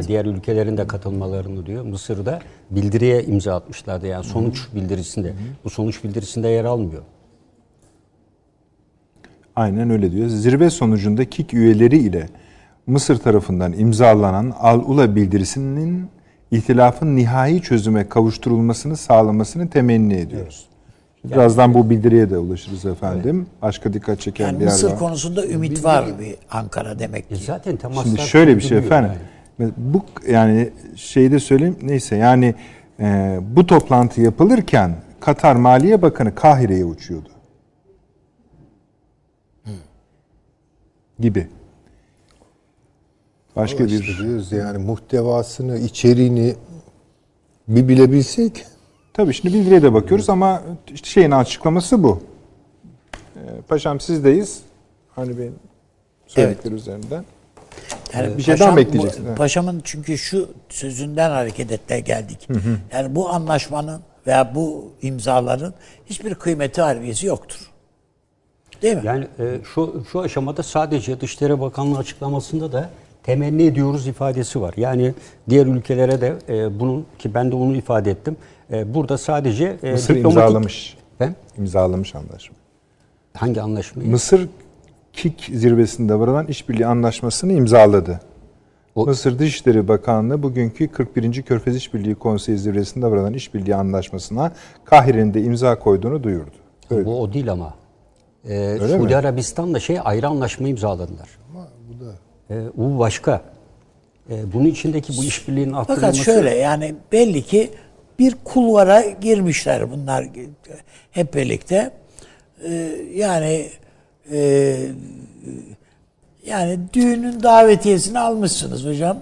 Diğer ülkelerin de katılmalarını diyor. Mısır'da bildiriye imza atmışlardı yani sonuç bildirisinde. Bu sonuç bildirisinde yer almıyor. Aynen öyle diyor. Zirve sonucunda KİK üyeleri ile Mısır tarafından imzalanan Al-Ula bildirisinin ihtilafın nihai çözüme kavuşturulmasını sağlamasını temenni ediyoruz. Birazdan bu bildiriye de ulaşırız efendim. Başka dikkat çeken Yani bir yer Mısır var. konusunda ümit var bir Ankara demek E ki. zaten temaslar Şimdi şöyle bir şey efendim. Bu yani şeyde söyleyeyim neyse yani e, bu toplantı yapılırken Katar Maliye Bakanı Kahire'ye uçuyordu. Gibi. Başka İşte bir diyoruz yani muhtevasını, içeriğini bir bilebilsek Tabii şimdi bildiriye de bakıyoruz ama işte şeyin açıklaması bu. Ee, paşam sizdeyiz. Hani Bey'in söyledikleri üzerinden. Yani Bir şey daha paşam- mı ekleyeceksin? bu- Evet. Paşamın çünkü şu sözünden hareketle geldik. Yani bu anlaşmanın veya bu imzaların hiçbir kıymeti harbiyesi yoktur. Değil mi? Yani e, şu şu aşamada sadece Dışişleri Bakanlığı açıklamasında da temenni ediyoruz ifadesi var. Yani diğer ülkelere de e, bunun ki ben de onu ifade ettim. E, burada sadece e, Mısır diplomatik- imzalamış. Ben İmzalamış anlaşma. hangi anlaşmayı? Mısır KİK zirvesinde varılan işbirliği anlaşmasını imzaladı. O- Mısır Dışişleri Bakanlığı bugünkü 41. Körfez İşbirliği Konseyi zirvesinde varılan işbirliği anlaşmasına Kahire'nin de imza koyduğunu duyurdu. Öyle. Bu o değil ama. E, Öyle Suudi mi? Arabistan'la şey ayrı anlaşma imzaladılar. bu da bu başka. E, bunun içindeki bu işbirliğinin Fakat arttırılması şöyle yani belli ki bir kulvara girmişler bunlar hep birlikte. Ee, yani e, yani düğünün davetiyesini almışsınız hocam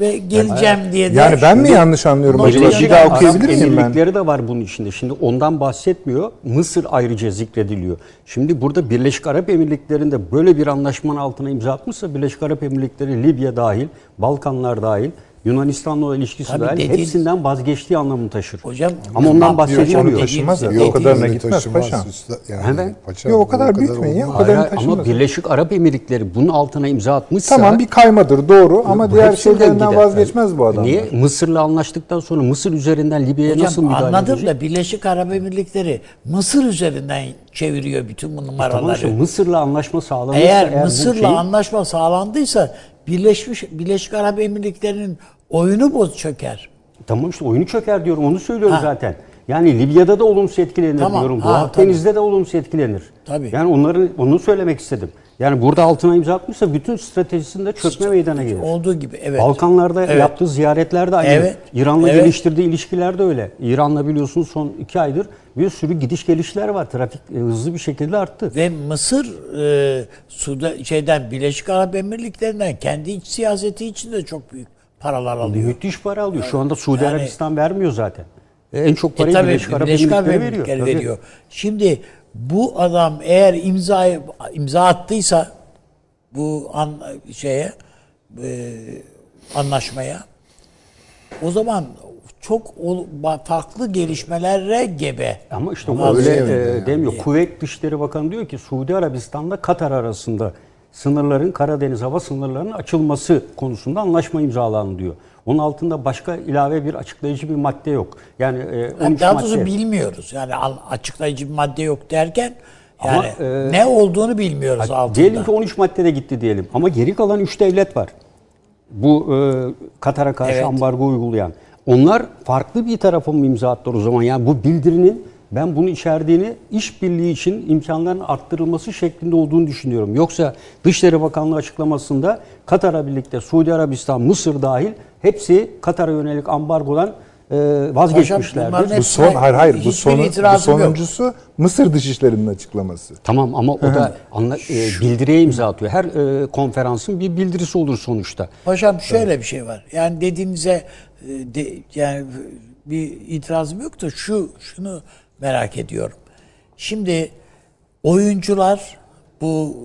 ve geleceğim diye de Yani ben mi yanlış anlıyorum acaba? Birleşik Bir daha okuyabilir miyim ben? Emirlikleri de var bunun içinde. Şimdi ondan bahsetmiyor. Mısır ayrıca zikrediliyor. Şimdi burada Birleşik Arap Emirlikleri'nde böyle bir anlaşmanın altına imza atmışsa Birleşik Arap Emirlikleri Libya dahil, Balkanlar dahil, Yunanistan'la olan ilişkisi Tabii dahil dediğin- hepsinden vazgeçtiği anlamını taşır. Hocam, Ama ondan Yok, bahsedilmiyor. taşımaz ya. Dediğiniz- O kadarına Öyle gitmez paşam. üstad- Yani, Hemen. Yok, o kadar büyütmeyin ya. olmaz. O kadar- Hayır, taşımaz. ama Birleşik Arap Emirlikleri bunun altına imza atmışsa Tamam bir kaymadır doğru ama bu diğer hepsinden şeylerinden gider. vazgeçmez bu adamlar. Niye? Mısır'la anlaştıktan sonra Mısır üzerinden Libya'ya nasıl müdahale anladım edecek? da Birleşik Arap Emirlikleri Mısır üzerinden çeviriyor bütün bu numaraları. Tamam işte Mısır'la anlaşma sağlanırsa Eğer bu Mısır'la şeyi- anlaşma sağlandıysa Birleşmiş Birleşik Arap Emirlikleri'nin oyunu boz çöker. Tamam işte oyunu çöker diyorum onu söylüyorum Ha. zaten. Yani Libya'da da olumsuz etkilenir Tamam, diyorum. Doğu Akdeniz'de de olumsuz etkilenir. Tabii. Yani onları onu söylemek istedim. Yani burada altına imza atmışsa bütün stratejisinde çökme meydana gelir. Olduğu gibi evet. Balkanlarda Evet. yaptığı ziyaretler de aynı. Evet. İran'la Evet. geliştirdiği ilişkiler de öyle. İran'la biliyorsunuz son iki aydır bir sürü gidiş gelişler var. Trafik e, hızlı bir şekilde arttı. Ve Mısır e, Suda, şeyden Birleşik Arap Emirlikleri'nden kendi iç siyaseti için de çok büyük paralar alıyor. Müthiş para alıyor. Şu anda Suudi Yani- Arabistan vermiyor zaten. E, en çok E parayı tabii Birleşik Arap Emirlikleri Emirlikleri veriyor. veriyor. Şimdi bu adam eğer imza imza attıysa bu an, şeye e, anlaşmaya o zaman çok ol- farklı gelişmelere gebe. Ama işte o öyle e, yani? demiyor. Kuveyt Dışişleri Bakanı diyor ki Suudi Arabistan'la Katar arasında sınırların Karadeniz hava sınırlarının açılması konusunda anlaşma imzalandı diyor. Onun altında başka ilave bir açıklayıcı bir madde yok. Yani e, 13 Yani daha doğrusu madde. bilmiyoruz. Yani açıklayıcı bir madde yok derken Ama, yani e, ne olduğunu bilmiyoruz altında. Diyelim ki 13 maddede gitti diyelim. Ama geri kalan 3 devlet var. Bu e, Katar'a karşı Evet. ambargo uygulayan. Onlar farklı bir tarafa mı imza attılar o zaman? Yani bu bildirinin ben bunu içerdiğini işbirliği için imkanların arttırılması şeklinde olduğunu düşünüyorum. Yoksa Dışişleri Bakanlığı açıklamasında Katar'a birlikte Suudi Arabistan, Mısır dahil hepsi Katar'a yönelik ambargodan e, vazgeçmişlerdir. Bu son hayır hayır bu sonu bu itirazım yok. sonuncusu Mısır Dışişleri'nin açıklaması. Tamam ama o da anla, e, bildiriye imza atıyor. Her e, konferansın bir bildirisi olur sonuçta. Paşam şöyle bir şey var. Yani dediğinize e, de, yani bir itirazım yok da şu şunu merak ediyorum. Şimdi oyuncular bu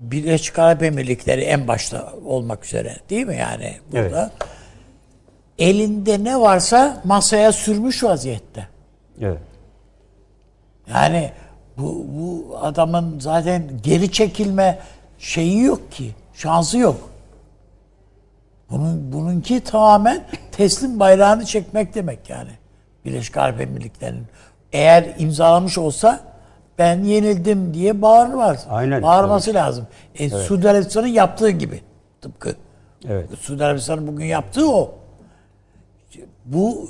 Birleşik Arap Emirlikleri en başta olmak üzere değil mi yani burada? Elinde ne varsa masaya sürmüş vaziyette. Evet. Yani bu, bu adamın zaten geri çekilme şeyi yok ki. Şansı yok. Bunun bununki tamamen teslim bayrağını çekmek demek yani. Birleşik Arap Emirlikleri'nin. Eğer imzalamış olsa ben yenildim diye bağırmaz. Aynen. Bağırması lazım. E, Suudi Arabistan'ın yaptığı gibi. Tıpkı. Evet. Suudi Arabistan'ın bugün yaptığı o. Bu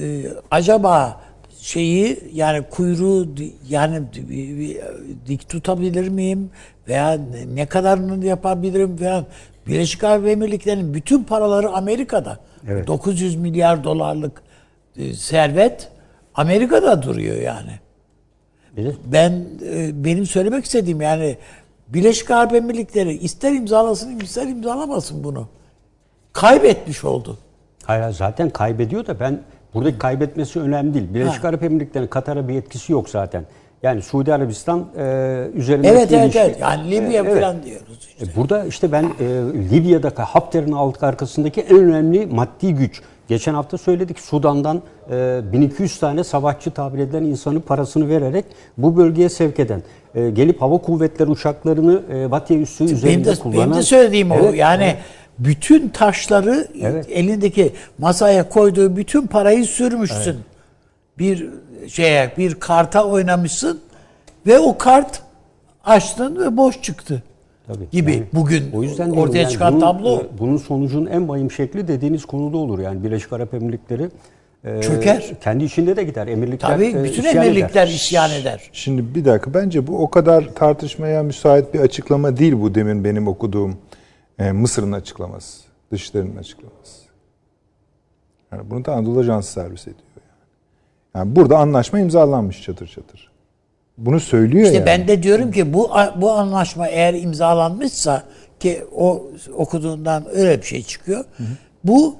e, acaba şeyi yani kuyruğu yani di- di- dik tutabilir miyim veya ne- ne kadarını yapabilirim falan. Birleşik Arap Emirlikleri'nin bütün paraları Amerika'da. Evet. 900 milyar dolarlık e, servet Amerika'da duruyor yani. De Ben e, benim söylemek istediğim yani Birleşik Arap Emirlikleri ister imzalasın ister imzalamasın bunu. Kaybetmiş oldu. Hayır zaten kaybediyor da ben buradaki kaybetmesi önemli değil. Birleşik Ha. Arap Emirlikleri'nin Katar'a bir etkisi yok zaten. Yani Suudi Arabistan e, üzerindeki Evet evet ilişki- evet. Yani Libya Evet. falan diyoruz işte. E, Burada işte ben e, Libya'daki Hafter'in alt arkasındaki en önemli maddi güç. Geçen hafta söyledik Sudan'dan e, 1200 tane savaşçı tabir edilen insanın parasını vererek bu bölgeye sevk eden. e, gelip hava kuvvetleri uçaklarını e, Batıya üssü Benim üzerinde de, kullanan. benim de söylediğim o. Evet, Yani evet. bütün taşları Evet. elindeki masaya koyduğu bütün parayı sürmüşsün. Bir şeye bir karta oynamışsın ve o kart açtın ve boş çıktı. Tabii. Gibi Yani bugün o yüzden ortaya yani çıkan bunun, tablo e, Bunun sonucunun en vahim şekli dediğiniz konuda olur. Yani Birleşik Arap Emirlikleri e, Çöker. Kendi içinde de gider. Emirlikler tabii e, bütün isyan emirlikler eder. isyan eder. Şimdi bir dakika bence bu o kadar tartışmaya müsait bir açıklama değil bu demin benim okuduğum e, Mısır'ın açıklaması. Dışişlerinin açıklaması. Yani bunu da Anadolu Ajansı servis ediyor. Yani. yani burada anlaşma imzalanmış çatır çatır. Bunu söylüyor İşte yani. ben de diyorum ki bu bu anlaşma eğer imzalanmışsa ki o okuduğundan öyle bir şey çıkıyor. Bu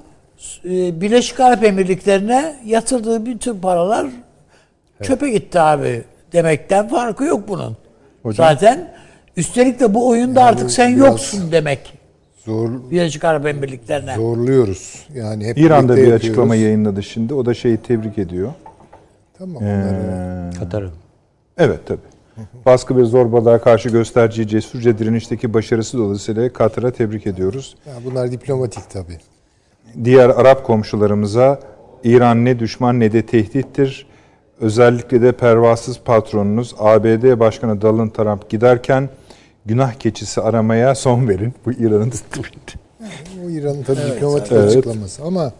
e, Birleşik Arap Emirlikleri'ne yatırdığı bütün paralar çöpe gitti abi demekten farkı yok bunun. Hocam- Zaten üstelik de bu oyunda artık sen yoksun demek. Zor Birleşik Arap Emirlikleri'ne. zorluyoruz. Yani hep İran'da bir yapıyoruz. açıklama yayınladı şimdi. O da şeyi tebrik ediyor. Tamam Ee, Katar'ın. Evet tabii. Baskı ve zorbalığa karşı gösterdiği cesurca direnişteki başarısı dolayısıyla Katar'a tebrik ediyoruz. ya bunlar diplomatik tabii. Diğer Arap komşularımıza İran ne düşman ne de tehdittir. Özellikle de pervasız patronunuz ABD Başkanı Donald Trump giderken günah keçisi aramaya son verin. Bu İran'ın O İran'ın tabii diplomatik Evet. açıklaması ama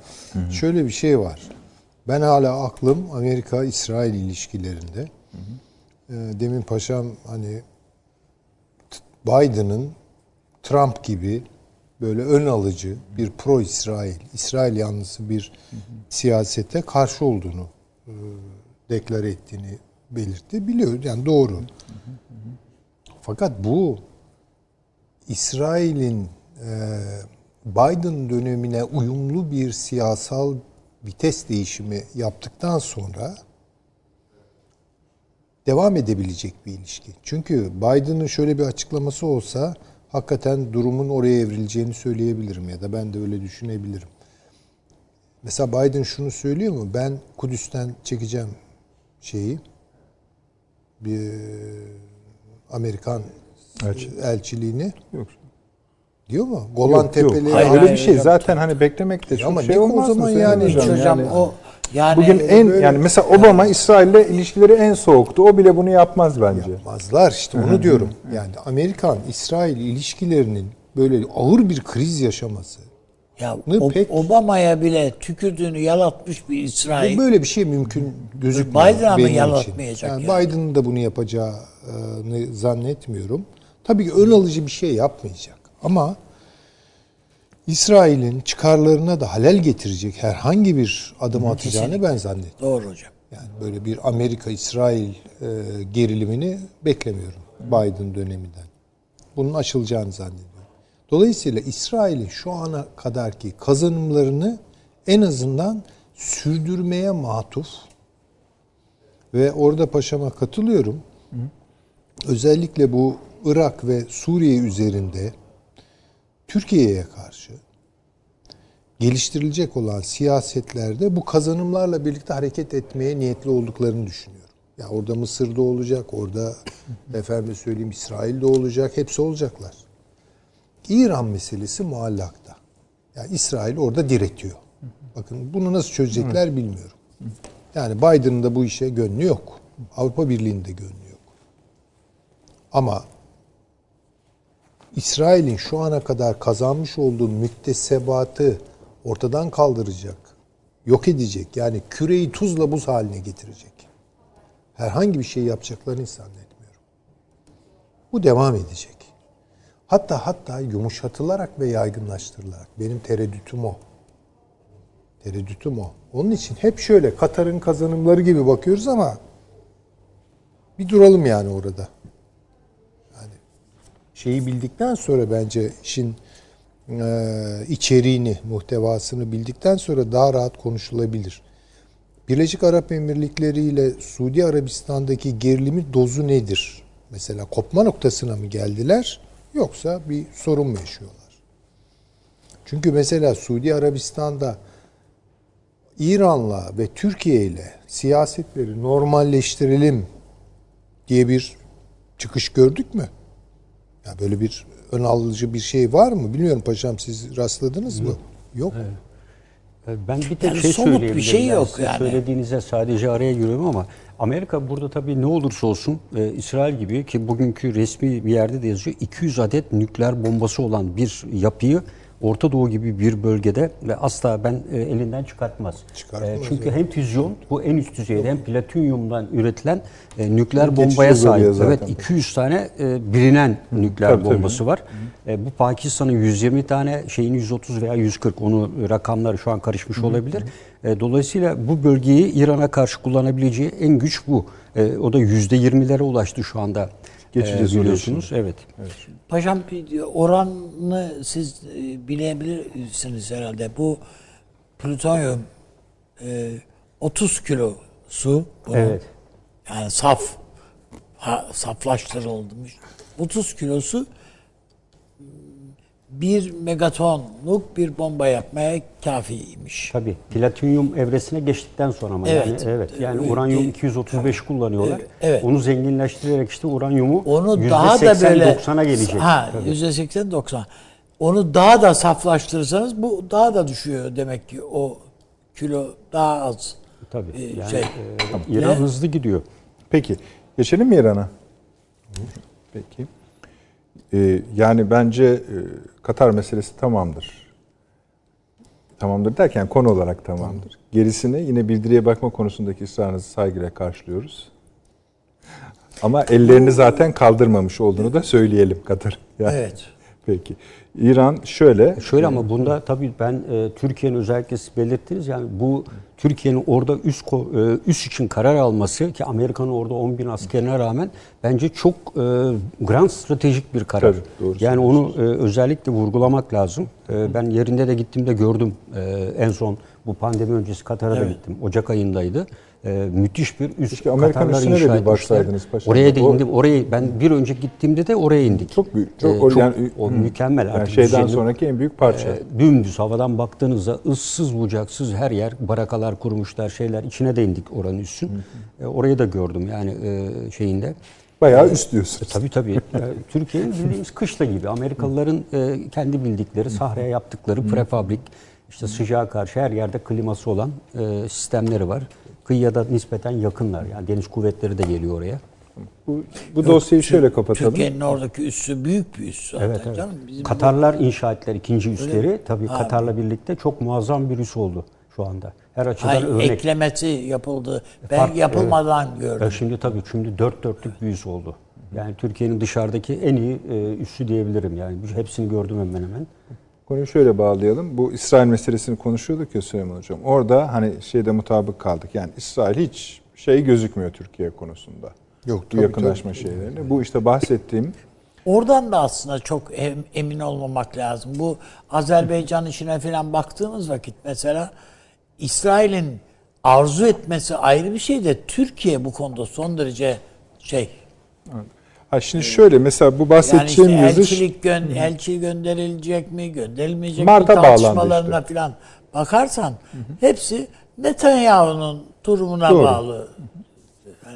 şöyle bir şey var. Ben hala aklım Amerika-İsrail ilişkilerinde. Ee, Demin paşam hani Biden'ın Trump gibi böyle ön alıcı bir pro-İsrail, İsrail yanlısı bir siyasete karşı olduğunu e, deklare ettiğini belirtti. Biliyoruz yani doğru. Fakat bu İsrail'in e, Biden dönemine uyumlu bir siyasal vites değişimi yaptıktan sonra devam edebilecek bir ilişki. Çünkü Biden'ın şöyle bir açıklaması olsa hakikaten durumun oraya evrileceğini söyleyebilirim ya da ben de öyle düşünebilirim. Mesela Biden şunu söylüyor mu? Ben Kudüs'ten çekeceğim şeyi bir Amerikan elçiliğini Yok. diyor mu? Golan Yok, yok. Tepeleri Hayır, Öyle bir şey zaten hani beklemek de çok ama şey o olmaz mı zaman yani? Hocam Yani o yani Bugün en böyle- yani mesela Obama İsrail'le ilişkileri en soğuktu. O bile bunu yapmaz bence. Yapmazlar işte onu diyorum. Yani Amerikan İsrail ilişkilerinin böyle ağır bir kriz yaşaması. ya Ne O- pek- Obama'ya bile tükürdüğünü yalatmış bir İsrail. Böyle bir şey mümkün gözükmüyor. Biden'a mı benim için. yalatmayacak Yani ya? Biden'ın da bunu yapacağını zannetmiyorum. Tabii ki ön alıcı bir şey yapmayacak. Ama İsrail'in çıkarlarına da halel getirecek herhangi bir adım atacağını ben zannetmiyorum. Doğru hocam. Yani böyle bir Amerika-İsrail e, gerilimini beklemiyorum Biden döneminden. Bunun açılacağını zannediyorum. Dolayısıyla İsrail'in şu ana kadarki kazanımlarını en azından sürdürmeye matuf ve orada paşama katılıyorum. özellikle bu Irak ve Suriye üzerinde Türkiye'ye karşı geliştirilecek olan siyasetlerde bu kazanımlarla birlikte hareket etmeye niyetli olduklarını düşünüyorum. Ya orada Mısır'da olacak, orada efendim söyleyeyim İsrail'de olacak, hepsi olacaklar. İran meselesi muallakta. Yani İsrail orada diretiyor. Bakın bunu nasıl çözecekler bilmiyorum. Yani Biden'ın da bu işe gönlü yok. Avrupa Birliği'nin de gönlü yok. Ama İsrail'in şu ana kadar kazanmış olduğu müktesebatı ortadan kaldıracak, yok edecek. Yani küreyi tuzla buz haline getirecek. Herhangi bir şey yapacaklarını zannetmiyorum. Bu devam edecek. Hatta hatta yumuşatılarak ve yaygınlaştırılarak. Benim tereddütüm o. Tereddütüm o. Onun için hep şöyle Katar'ın kazanımları gibi bakıyoruz ama bir duralım yani orada. Şeyi bildikten sonra bence işin e, içeriğini, muhtevasını bildikten sonra daha rahat konuşulabilir. Birleşik Arap Emirlikleri ile Suudi Arabistan'daki gerilimi dozu nedir? Mesela kopma noktasına mı geldiler yoksa bir sorun mu yaşıyorlar? Çünkü mesela Suudi Arabistan'da İran'la ve Türkiye ile siyasetleri normalleştirelim diye bir çıkış gördük mü? Ya böyle bir ön alıcı bir şey var mı? Bilmiyorum paşam siz rastladınız mı? Yok. Ben bir tek Yani şey somut bir şey yok yani. Söylediğinize sadece araya giriyorum ama Amerika burada tabii ne olursa olsun e, İsrail gibi ki bugünkü resmi bir yerde de yazıyor 200 adet nükleer bombası olan bir yapıyı Orta Doğu gibi bir bölgede ve asla ben e, elinden çıkartmaz. Çıkartmaz, E, çünkü evet. hem füzyon bu en üst düzeyde hem platinyumdan üretilen e, nükleer bombaya sahip. Evet 200 tane e, bilinen nükleer Tabii, tabii. bombası var. E, bu Pakistan'ın 120 tane şeyin 130 veya 140 onu e, rakamları şu an karışmış olabilir. E, dolayısıyla bu bölgeyi İran'a karşı kullanabileceği en güç bu. E, o da %20'lere ulaştı şu anda. Geçeceğiz oraya biliyorsunuz. Evet. Paşam bir oranını siz e, bilebilirsiniz herhalde. Bu plütonyum e, 30 kilo su. bunun. Evet. Yani saf ha, saflaştırılmış. 30 kilosu bir megatonluk bir bomba yapmaya kafiymiş. Tabii. Platinyum evresine geçtikten sonra ama Evet. yani evet. Yani uranyum E, 235 kullanıyorlar. evet. Onu zenginleştirerek işte uranyumu Onu daha da böyle %80-90'a gelecek. Ha, Tabii. yüzde seksen doksan. Onu daha da saflaştırırsanız bu daha da düşüyor demek ki o kilo daha az. Tabii. e, Yani, şey. e, İran Ne? hızlı gidiyor. Peki. Geçelim mi İran'a? Peki. Ee, yani bence e, Katar meselesi tamamdır. Tamamdır derken konu olarak tamamdır. Gerisini yine bildiriye bakma konusundaki ısrarınızı saygıyla karşılıyoruz. Ama ellerini zaten kaldırmamış olduğunu da söyleyelim Katar. Yani, Evet. Peki. İran şöyle. Şöyle ama bunda tabii ben e, Türkiye'nin özellikle siz belirttiniz yani bu Türkiye'nin orada üst e, üst için karar alması ki Amerika'nın orada 10 bin askerine rağmen bence çok e, grand stratejik bir karar. Tabii, doğru yani onu e, özellikle vurgulamak lazım. E, ben yerinde de gittiğimde gördüm e, en son bu pandemi öncesi Katar'a da Evet. gittim. Ocak ayındaydı. E, müthiş bir üst Keşke Amerikan de inşa bir etmişler. baksaydınız paşam. Oraya da indim. Orayı ben bir önce gittiğimde de oraya indik. Çok büyük. E, Çok, o, çok- yani, o Hı. mükemmel. Yani Artık şeyden düzenin- sonraki en büyük parça. e, dümdüz havadan baktığınızda ıssız bucaksız her yer barakalar kurmuşlar şeyler içine de indik oranın üssün. E, orayı da gördüm yani e, şeyinde. Bayağı üst diyorsunuz. Tabii tabii. <laughs> E, Türkiye'nin bildiğimiz kışla gibi. Amerikalıların e, kendi bildikleri sahraya yaptıkları prefabrik işte sıcağa karşı her yerde kliması olan e, sistemleri var. Kıyıya da nispeten yakınlar. Yani deniz kuvvetleri de geliyor oraya. Bu, bu dosyayı şöyle kapatalım. Türkiye'nin oradaki üssü büyük bir üs zaten Evet, evet. canım. Bizim Katarlar inşa ettiler ikinci üsleri. mi? Tabii Ha. Katar'la birlikte çok muazzam bir üs oldu şu anda. Her açıdan Hayır, örnek. eklemesi yapıldı. Ben Fark- yapılmadan Ya gördüm. şimdi tabii şimdi dört dörtlük bir üs oldu. Yani Türkiye'nin dışarıdaki en iyi e, üssü diyebilirim. Yani hepsini gördüm hemen hemen. Konuyu şöyle bağlayalım. Bu İsrail meselesini konuşuyorduk ya Süleyman Hocam. Orada hani şeyde mutabık kaldık. Yani İsrail hiç şey gözükmüyor Türkiye konusunda. Yok, Bu tabii, yakınlaşma şeylerini. Bu işte bahsettiğim Oradan da aslında çok em- emin olmamak lazım. Bu Azerbaycan işine falan baktığımız vakit mesela İsrail'in arzu etmesi ayrı bir şey de Türkiye bu konuda son derece şey Ha şimdi şöyle mesela bu Yani bahsedeceğim işte yazı elçilik gön, elçi gönderilecek mi, gönderilmeyecek Mart'a mi tartışmalarına falan bakarsan hepsi Netanyahu'nun durumuna Doğru. bağlı.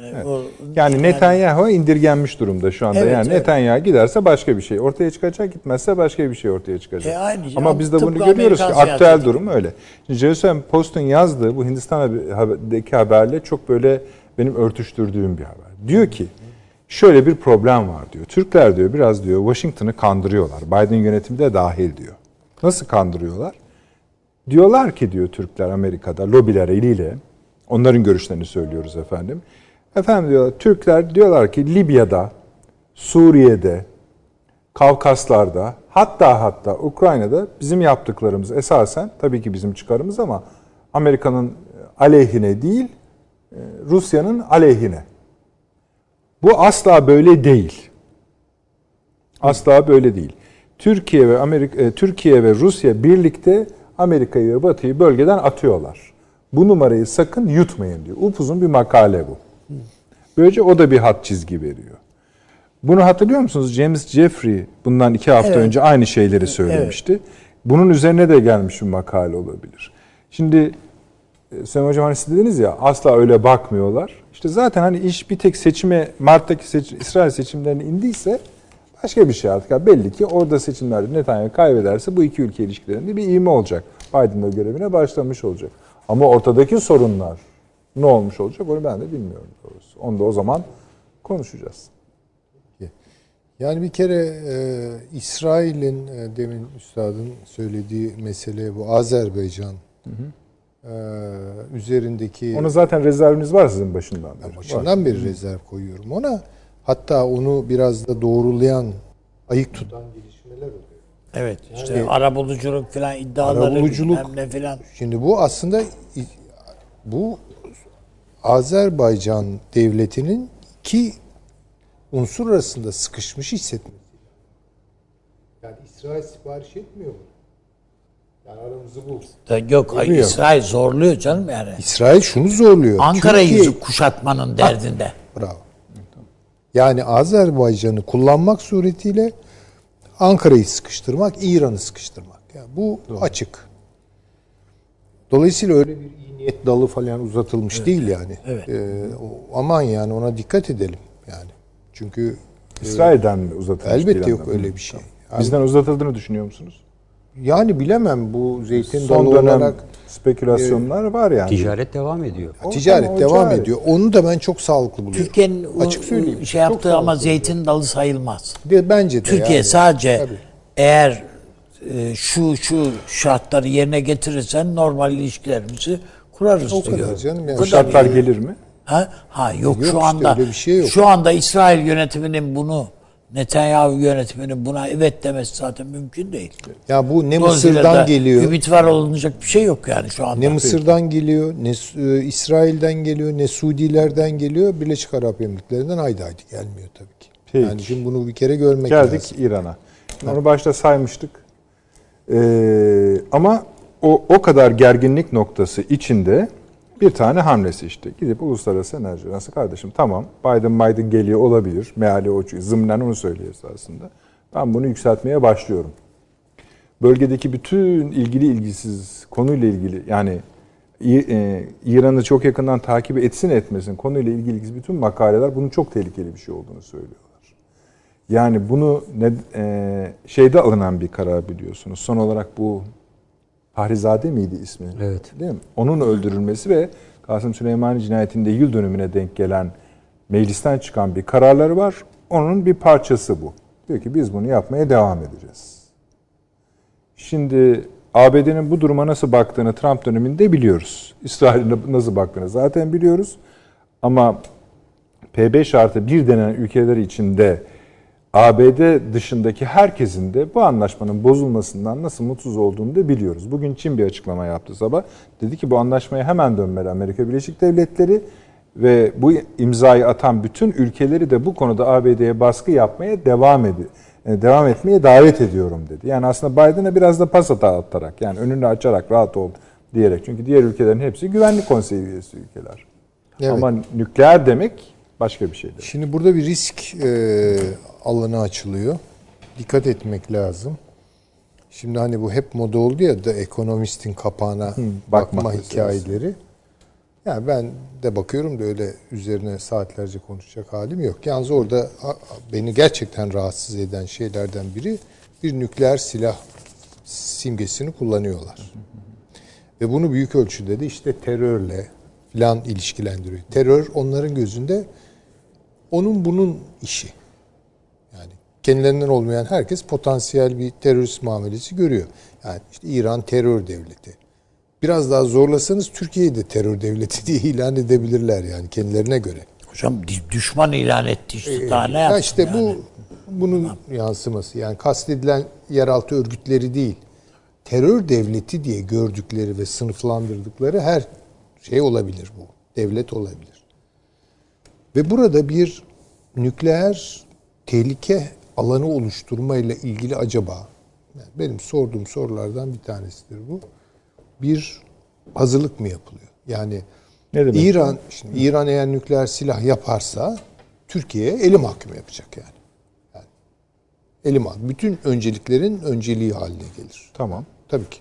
Yani, o- yani Netanyahu indirgenmiş durumda şu anda. Evet, yani evet. Netanyahu giderse başka bir şey ortaya çıkacak, gitmezse başka bir şey ortaya çıkacak. E, aynı şey. Ama biz de bunu görüyoruz ki aktüel durum öyle. Şimdi Jerusalem Post'un yazdığı bu Hindistan'daki haberle çok böyle benim örtüştürdüğüm bir haber. Diyor ki şöyle bir problem var diyor. Türkler diyor biraz diyor Washington'ı kandırıyorlar. Biden yönetimi de dahil diyor. Nasıl kandırıyorlar? Diyorlar ki diyor Türkler Amerika'da lobiler eliyle onların görüşlerini söylüyoruz efendim. Efendim diyorlar Türkler diyorlar ki Libya'da, Suriye'de, Kavkaslar'da hatta hatta Ukrayna'da bizim yaptıklarımız esasen tabii ki bizim çıkarımız ama Amerika'nın aleyhine değil e, Rusya'nın aleyhine. Bu asla böyle değil. Asla böyle değil. Türkiye ve Amerika e, Türkiye ve Rusya birlikte Amerika'yı ve Batı'yı bölgeden atıyorlar. Bu numarayı sakın yutmayın diyor. Upuzun bir makale bu. Böylece o da bir hat çizgi veriyor. Bunu hatırlıyor musunuz? James Jeffrey bundan iki hafta Evet. önce aynı şeyleri söylemişti. Bunun üzerine de gelmiş bir makale olabilir. Şimdi Sayın Hocam hani siz dediniz ya asla öyle bakmıyorlar. İşte zaten hani iş bir tek seçime Mart'taki seç, İsrail seçimlerine indiyse başka bir şey artık. Yani belli ki orada seçimlerde Netanyahu kaybederse bu iki ülke ilişkilerinde bir ivme olacak. Biden da görevine başlamış olacak. Ama ortadaki sorunlar ne olmuş olacak onu ben de bilmiyorum doğrusu. Onu da o zaman konuşacağız. Yani bir kere e, İsrail'in e, demin üstadın söylediği mesele bu Azerbaycan e, üzerindeki Onu zaten rezerviniz var sizin başından beri. Var. başından beri rezerv koyuyorum ona. Hatta onu biraz da doğrulayan, ayık tutan gelişmeler oluyor. evet işte Yani- arabuluculuk falan iddiaları Arabuluculuk- bilmem ne falan. Şimdi bu aslında bu Azerbaycan devletinin iki unsur arasında sıkışmış hissetmesi. Yani İsrail sipariş etmiyor mu? Yani aramızı bul. Da Yok ay, Bilmiyorum. İsrail zorluyor canım yani. İsrail şunu zorluyor. Ankara'yı Türkiye- kuşatmanın derdinde. Bravo. Yani Azerbaycan'ı kullanmak suretiyle Ankara'yı sıkıştırmak, İran'ı sıkıştırmak. Yani bu açık. Dolayısıyla öyle bir iyi niyet dalı falan uzatılmış değil yani. evet. Ee, aman yani ona dikkat edelim yani. Çünkü İsrail'den mi uzatılmış? elbette değil yok anlamında? öyle bir şey. Yani, Bizden uzatıldığını düşünüyor musunuz? Yani bilemem bu zeytin Son dalı dönem olarak spekülasyonlar var yani. Ticaret devam ediyor. O- ticaret o devam cari. ediyor. Onu da ben çok sağlıklı buluyorum. Türkiye'nin Açık söyleyeyim. şey yaptığı ama zeytin dalı sayılmaz. De- Bence de Türkiye yani. sadece Tabii. eğer e, şu şu şartları yerine getirirsen normal ilişkilerimizi kurarız O diyor. kadar canım yani. Bu şartlar gelir mi? Ha, ha yok, Yok şu işte, anda öyle bir şey yok. şu anda İsrail yönetiminin bunu Netanyahu yönetiminin buna evet demesi zaten mümkün değil. Ya bu ne Dolayısıyla Mısır'dan da geliyor. Ümit var olunacak bir şey yok yani şu anda. Ne Mısır'dan geliyor, ne e, İsrail'den geliyor, ne Suudilerden geliyor, Birleşik Arap Emirlikleri'nden haydi haydi gelmiyor tabii ki. Peki. Yani şimdi bunu bir kere görmek Geldik lazım. İran'a. Şimdi Onu başta saymıştık. Ee, ama o, o kadar gerginlik noktası içinde bir tane hamlesi işte. Gidip uluslararası enerji nasıl kardeşim tamam Biden Biden geliyor olabilir. Meali o zımnen onu söylüyor esasında. Ben bunu yükseltmeye başlıyorum. Bölgedeki bütün ilgili ilgisiz konuyla ilgili yani e, İran'ı çok yakından takip etsin etmesin konuyla ilgili bütün makaleler bunun çok tehlikeli bir şey olduğunu söylüyorlar. Yani bunu ne, e, şeyde alınan bir karar biliyorsunuz. Son olarak bu Fahrizade miydi ismi? Evet. Değil mi? Onun öldürülmesi ve Kasım Süleymani cinayetinde yıl dönümüne denk gelen meclisten çıkan bir kararları var. Onun bir parçası bu. Diyor ki biz bunu yapmaya devam edeceğiz. Şimdi ABD'nin bu duruma nasıl baktığını Trump döneminde biliyoruz. İsrail'in nasıl baktığını zaten biliyoruz. Ama P5 artı 1 denen ülkeler içinde ABD dışındaki herkesin de bu anlaşmanın bozulmasından nasıl mutsuz olduğunu da biliyoruz. Bugün Çin bir açıklama yaptı sabah. Dedi ki bu anlaşmaya hemen dönmeli Amerika Birleşik Devletleri ve bu imzayı atan bütün ülkeleri de bu konuda ABD'ye baskı yapmaya devam ediyor. Devam etmeye davet ediyorum dedi. Yani aslında Biden'a biraz da pas hata atarak yani önünü açarak rahat ol diyerek. Çünkü diğer ülkelerin hepsi güvenlik konseyi üyesi ülkeler. Evet. Ama nükleer demek başka bir şeydir. Şimdi burada bir risk e, alanı açılıyor. Dikkat etmek lazım. Şimdi hani bu hep moda oldu ya The Economist'in kapağına bakma, bakma hikayeleri. Yani ben de bakıyorum da öyle üzerine saatlerce konuşacak halim yok. Yalnız orada beni gerçekten rahatsız eden şeylerden biri bir nükleer silah simgesini kullanıyorlar. Ve bunu büyük ölçüde de işte terörle filan ilişkilendiriyor. Terör onların gözünde onun bunun işi. Yani kendilerinden olmayan herkes potansiyel bir terörist muamelesi görüyor. Yani işte İran terör devleti. Biraz daha zorlasanız Türkiye'yi de terör devleti <laughs> diye ilan edebilirler yani kendilerine göre. Hocam düşman ilan etti işte daha ne Ya işte yani? bu bunun yansıması. Yani kastedilen yeraltı örgütleri değil. Terör devleti diye gördükleri ve sınıflandırdıkları her şey olabilir bu. Devlet olabilir. Ve burada bir nükleer tehlike alanı oluşturma ile ilgili acaba yani benim sorduğum sorulardan bir tanesidir bu. Bir hazırlık mı yapılıyor? Yani Ne demek? İran şimdi İran eğer nükleer silah yaparsa Türkiye'ye eli mahkum yapacak yani. yani eli mahkum. Bütün önceliklerin önceliği haline gelir. Tamam. Tabii ki.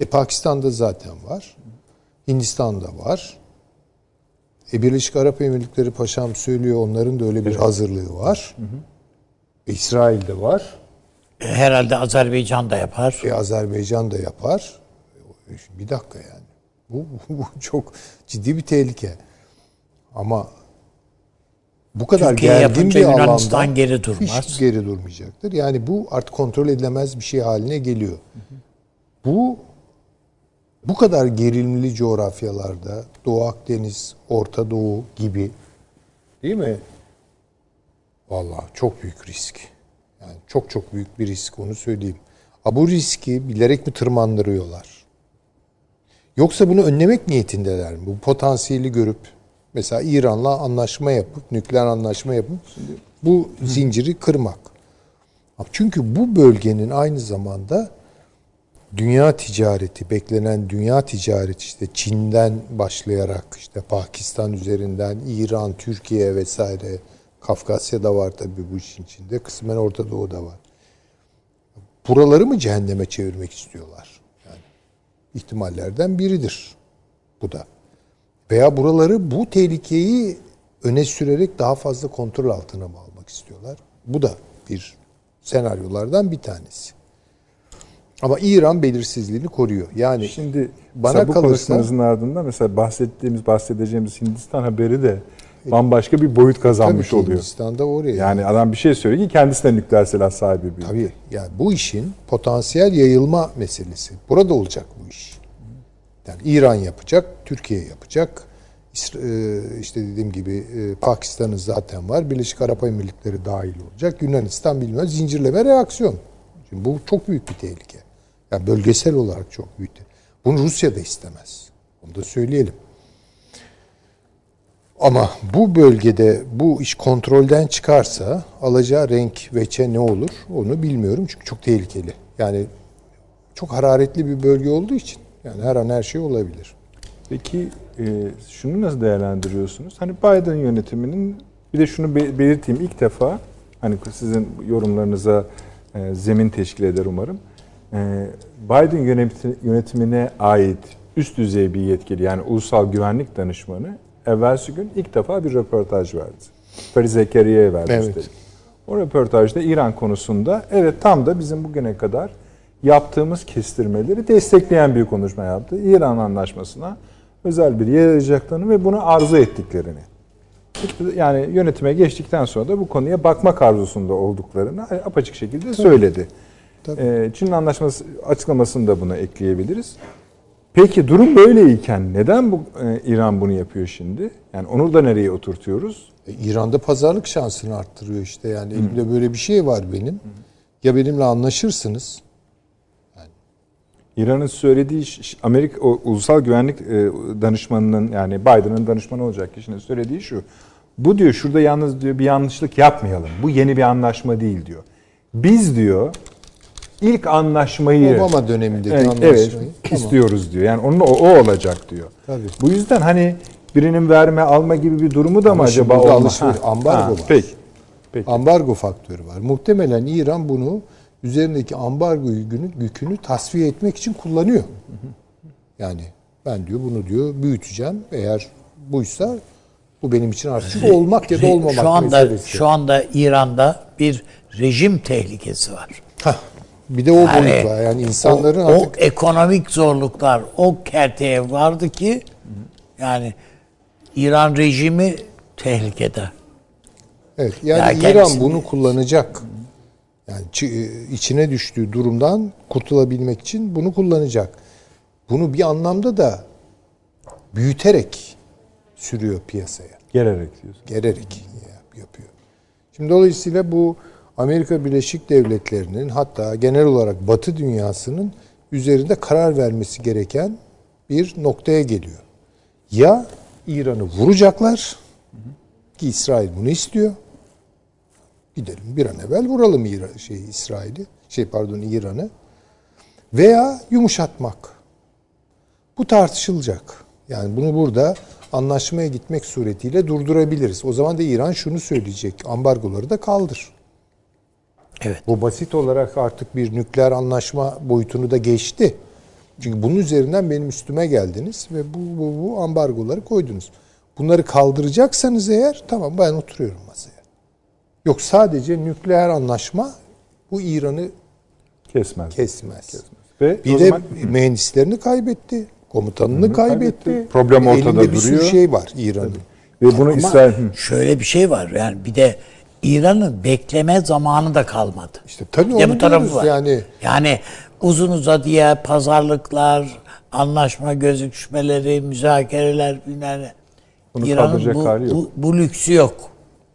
E Pakistan'da zaten var. Hindistan'da var. E Birleşik Arap Emirlikleri paşam söylüyor onların da öyle bir hazırlığı var. E, İsrail'de var. E, Herhalde Azerbaycan da yapar. E Azerbaycan da yapar. E, Bir dakika yani. Bu, bu, bu çok ciddi bir tehlike. Ama bu kadar Türkiye gergin bir Yunanistan alanda geri durmaz. hiç geri durmayacaktır. Yani bu artık kontrol edilemez bir şey haline geliyor. Bu bu kadar gerilimli coğrafyalarda Doğu Akdeniz, Orta Doğu gibi değil mi? Vallahi çok büyük risk. Yani çok çok büyük bir risk onu söyleyeyim. Ha bu riski bilerek mi tırmandırıyorlar? Yoksa bunu önlemek niyetindeler mi? Bu potansiyeli görüp mesela İran'la anlaşma yapıp, nükleer anlaşma yapıp bu zinciri kırmak. Çünkü bu bölgenin aynı zamanda dünya ticareti, beklenen dünya ticareti işte Çin'den başlayarak işte Pakistan üzerinden İran, Türkiye vesaire Kafkasya'da var tabii bu işin içinde. Kısmen Orta Doğu'da var. Buraları mı cehenneme çevirmek istiyorlar? Yani ihtimallerden biridir bu da. Veya buraları bu tehlikeyi öne sürerek daha fazla kontrol altına mı almak istiyorlar? Bu da bir senaryolardan bir tanesi. Ama İran belirsizliğini koruyor. Yani Şimdi bana bu kalırsa konuşmanızın ardından mesela bahsettiğimiz, bahsedeceğimiz Hindistan haberi de bambaşka bir boyut kazanmış tabii oluyor. Hindistan'da oraya. Yani adam bir şey söylüyor ki kendisi de nükleer silah sahibi bir. Tabii. Yani bu işin potansiyel yayılma meselesi. Burada olacak bu iş. Yani İran yapacak, Türkiye yapacak. E, işte dediğim gibi e, Pakistan'ın zaten var. Birleşik Arap Emirlikleri dahil olacak. Yunanistan bilmem zincirleme reaksiyon. Şimdi bu çok büyük bir tehlike. Yani bölgesel olarak çok büyük. Bunu Rusya da istemez. Onu da söyleyelim. Ama bu bölgede bu iş kontrolden çıkarsa alacağı renk veçe ne olur onu bilmiyorum. Çünkü çok tehlikeli. Yani çok hararetli bir bölge olduğu için yani her an her şey olabilir. Peki e, şunu nasıl değerlendiriyorsunuz? Hani Biden yönetiminin bir de şunu be- belirteyim ilk defa hani sizin yorumlarınıza e, zemin teşkil eder umarım. E, Biden yöneti- yönetimine ait üst düzey bir yetkili yani ulusal güvenlik danışmanı evvelsi gün ilk defa bir röportaj verdi. Feri Zekeriya'ya verdi Evet. üstelik. O röportajda İran konusunda evet tam da bizim bugüne kadar yaptığımız kestirmeleri destekleyen bir konuşma yaptı. İran anlaşmasına özel bir yer arayacaklarını ve bunu arzu ettiklerini. Yani yönetime geçtikten sonra da bu konuya bakmak arzusunda olduklarını apaçık şekilde söyledi. Tabii. Ee, Çin anlaşması açıklamasını da buna ekleyebiliriz. Peki durum böyleyken neden bu e, İran bunu yapıyor şimdi? Yani onu da nereye oturtuyoruz? E, İran'da pazarlık şansını arttırıyor işte yani elimde böyle bir şey var benim. Ya benimle anlaşırsınız İran'ın söylediği Amerika o, ulusal güvenlik e, danışmanının yani Biden'ın danışmanı olacak kişinin söylediği şu. Bu diyor şurada yalnız diyor bir yanlışlık yapmayalım. Bu yeni bir anlaşma değil diyor. Biz diyor ilk anlaşmayı Obama dönemindeki Evet, anlaşmayı. evet, Tamam. istiyoruz diyor. Yani onun o, o olacak diyor. Tabii. Bu yüzden hani birinin verme alma gibi bir durumu da mı Ama şimdi acaba olmaz? ambargo var. Peki. Peki. Ambargo faktörü var. Muhtemelen İran bunu üzerindeki ambargo yükünü, yükünü tasfiye etmek için kullanıyor. Yani ben diyor bunu diyor büyüteceğim. Eğer buysa bu benim için artık olmak ya da olmamak şu anda meselesi. şu anda İran'da bir rejim tehlikesi var. Hah, bir de o boyut var. Yani insanların o, artık o ekonomik zorluklar o kerteye vardı ki yani İran rejimi tehlikede. Evet yani Ya İran kendisini- bunu kullanacak. Yani çi- içine düştüğü durumdan kurtulabilmek için bunu kullanacak. Bunu bir anlamda da büyüterek sürüyor piyasaya. Gelerek diyorsun. Gererek yap- yapıyor. Şimdi dolayısıyla bu Amerika Birleşik Devletleri'nin hatta genel olarak Batı dünyasının üzerinde karar vermesi gereken bir noktaya geliyor. Ya İran'ı vuracaklar ki İsrail bunu istiyor. Gidelim bir an evvel vuralım İran, şey İsrail'i, şey pardon İran'ı veya yumuşatmak. Bu tartışılacak. Yani bunu burada anlaşmaya gitmek suretiyle durdurabiliriz. O zaman da İran şunu söyleyecek. Ambargoları da kaldır. Evet. Bu basit olarak artık bir nükleer anlaşma boyutunu da geçti. Çünkü bunun üzerinden benim üstüme geldiniz ve bu, bu, bu ambargoları koydunuz. Bunları kaldıracaksanız eğer tamam ben oturuyorum masaya. Yok sadece nükleer anlaşma bu İran'ı Kesmez. kesmez. Ve Bir de zaman mühendislerini kaybetti. Komutanını kaybetti. kaybetti. Problem ortada Elinde bir sürü duruyor. şey var İran'ın. ve bunu Ama İsrail şöyle bir şey var yani bir de İran'ın bekleme zamanı da kalmadı. İşte tabii de onu bu tarafı var. yani. Yani uzun uzadıya pazarlıklar, anlaşma gözüküşmeleri, müzakereler bilmem İran'ın bu, hali yok. bu, bu lüksü yok.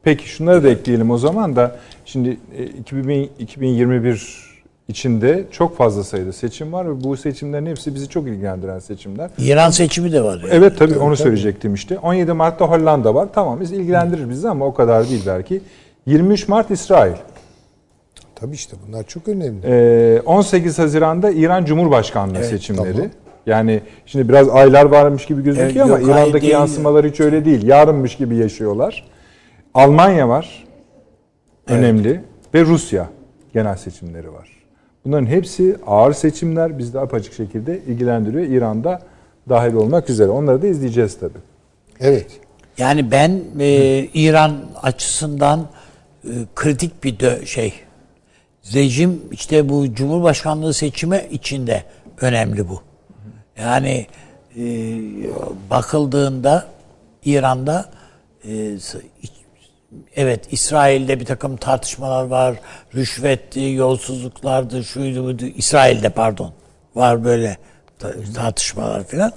Peki şunları da ekleyelim o zaman da şimdi e, 2000 2021 içinde çok fazla sayıda seçim var ve bu seçimlerin hepsi bizi çok ilgilendiren seçimler. İran seçimi de var. Yani. Evet tabii onu söyleyecektim işte. 17 Mart'ta Hollanda var. Tamam biz ilgilendirir bizi ama o kadar değil belki. 23 Mart İsrail. Tabii işte bunlar çok önemli. Ee, 18 Haziran'da İran Cumhurbaşkanlığı Evet, seçimleri. tamam. Yani şimdi biraz aylar varmış gibi gözüküyor Evet, ama yok, İran'daki değil. yansımaları hiç öyle değil. Yarınmış gibi yaşıyorlar. Almanya var. Önemli. Ve Rusya genel seçimleri var. Bunların hepsi ağır seçimler. Bizi de apaçık şekilde ilgilendiriyor. İran'da dahil olmak üzere. Onları da izleyeceğiz tabii. Evet. Yani ben e, İran açısından e, kritik bir dö- şey. Rejim işte bu Cumhurbaşkanlığı seçimi içinde önemli bu. Yani e, bakıldığında İran'da e, evet İsrail'de bir takım tartışmalar var. Rüşvetti, yolsuzluklardı, şuydu buydu. İsrail'de pardon var böyle ta- tartışmalar filan.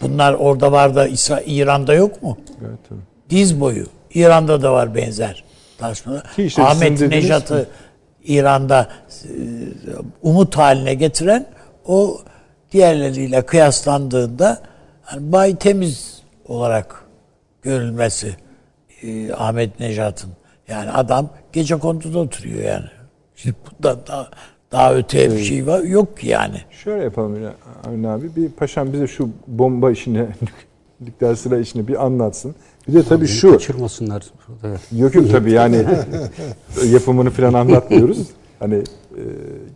Bunlar orada var da İsra- İran'da yok mu? Evet, tabii. diz boyu. İran'da da var benzer tartışmalar. İşte Ahmet Nejat'ı İran'da e, umut haline getiren o diğerleriyle kıyaslandığında hani bay temiz olarak görülmesi e, Ahmet Nejat'ın. Yani adam gece konduda oturuyor yani. Şimdi bundan daha, daha öte bir şey var yok ki yani. Şöyle yapalım ya, Avni abi. Bir paşam bize şu bomba işini, <laughs> nükleer silah işini bir anlatsın. Bir de tabii şu. Kaçırmasınlar. Evet. Yok yok tabii yani <laughs> yapımını falan anlatmıyoruz. Hani e,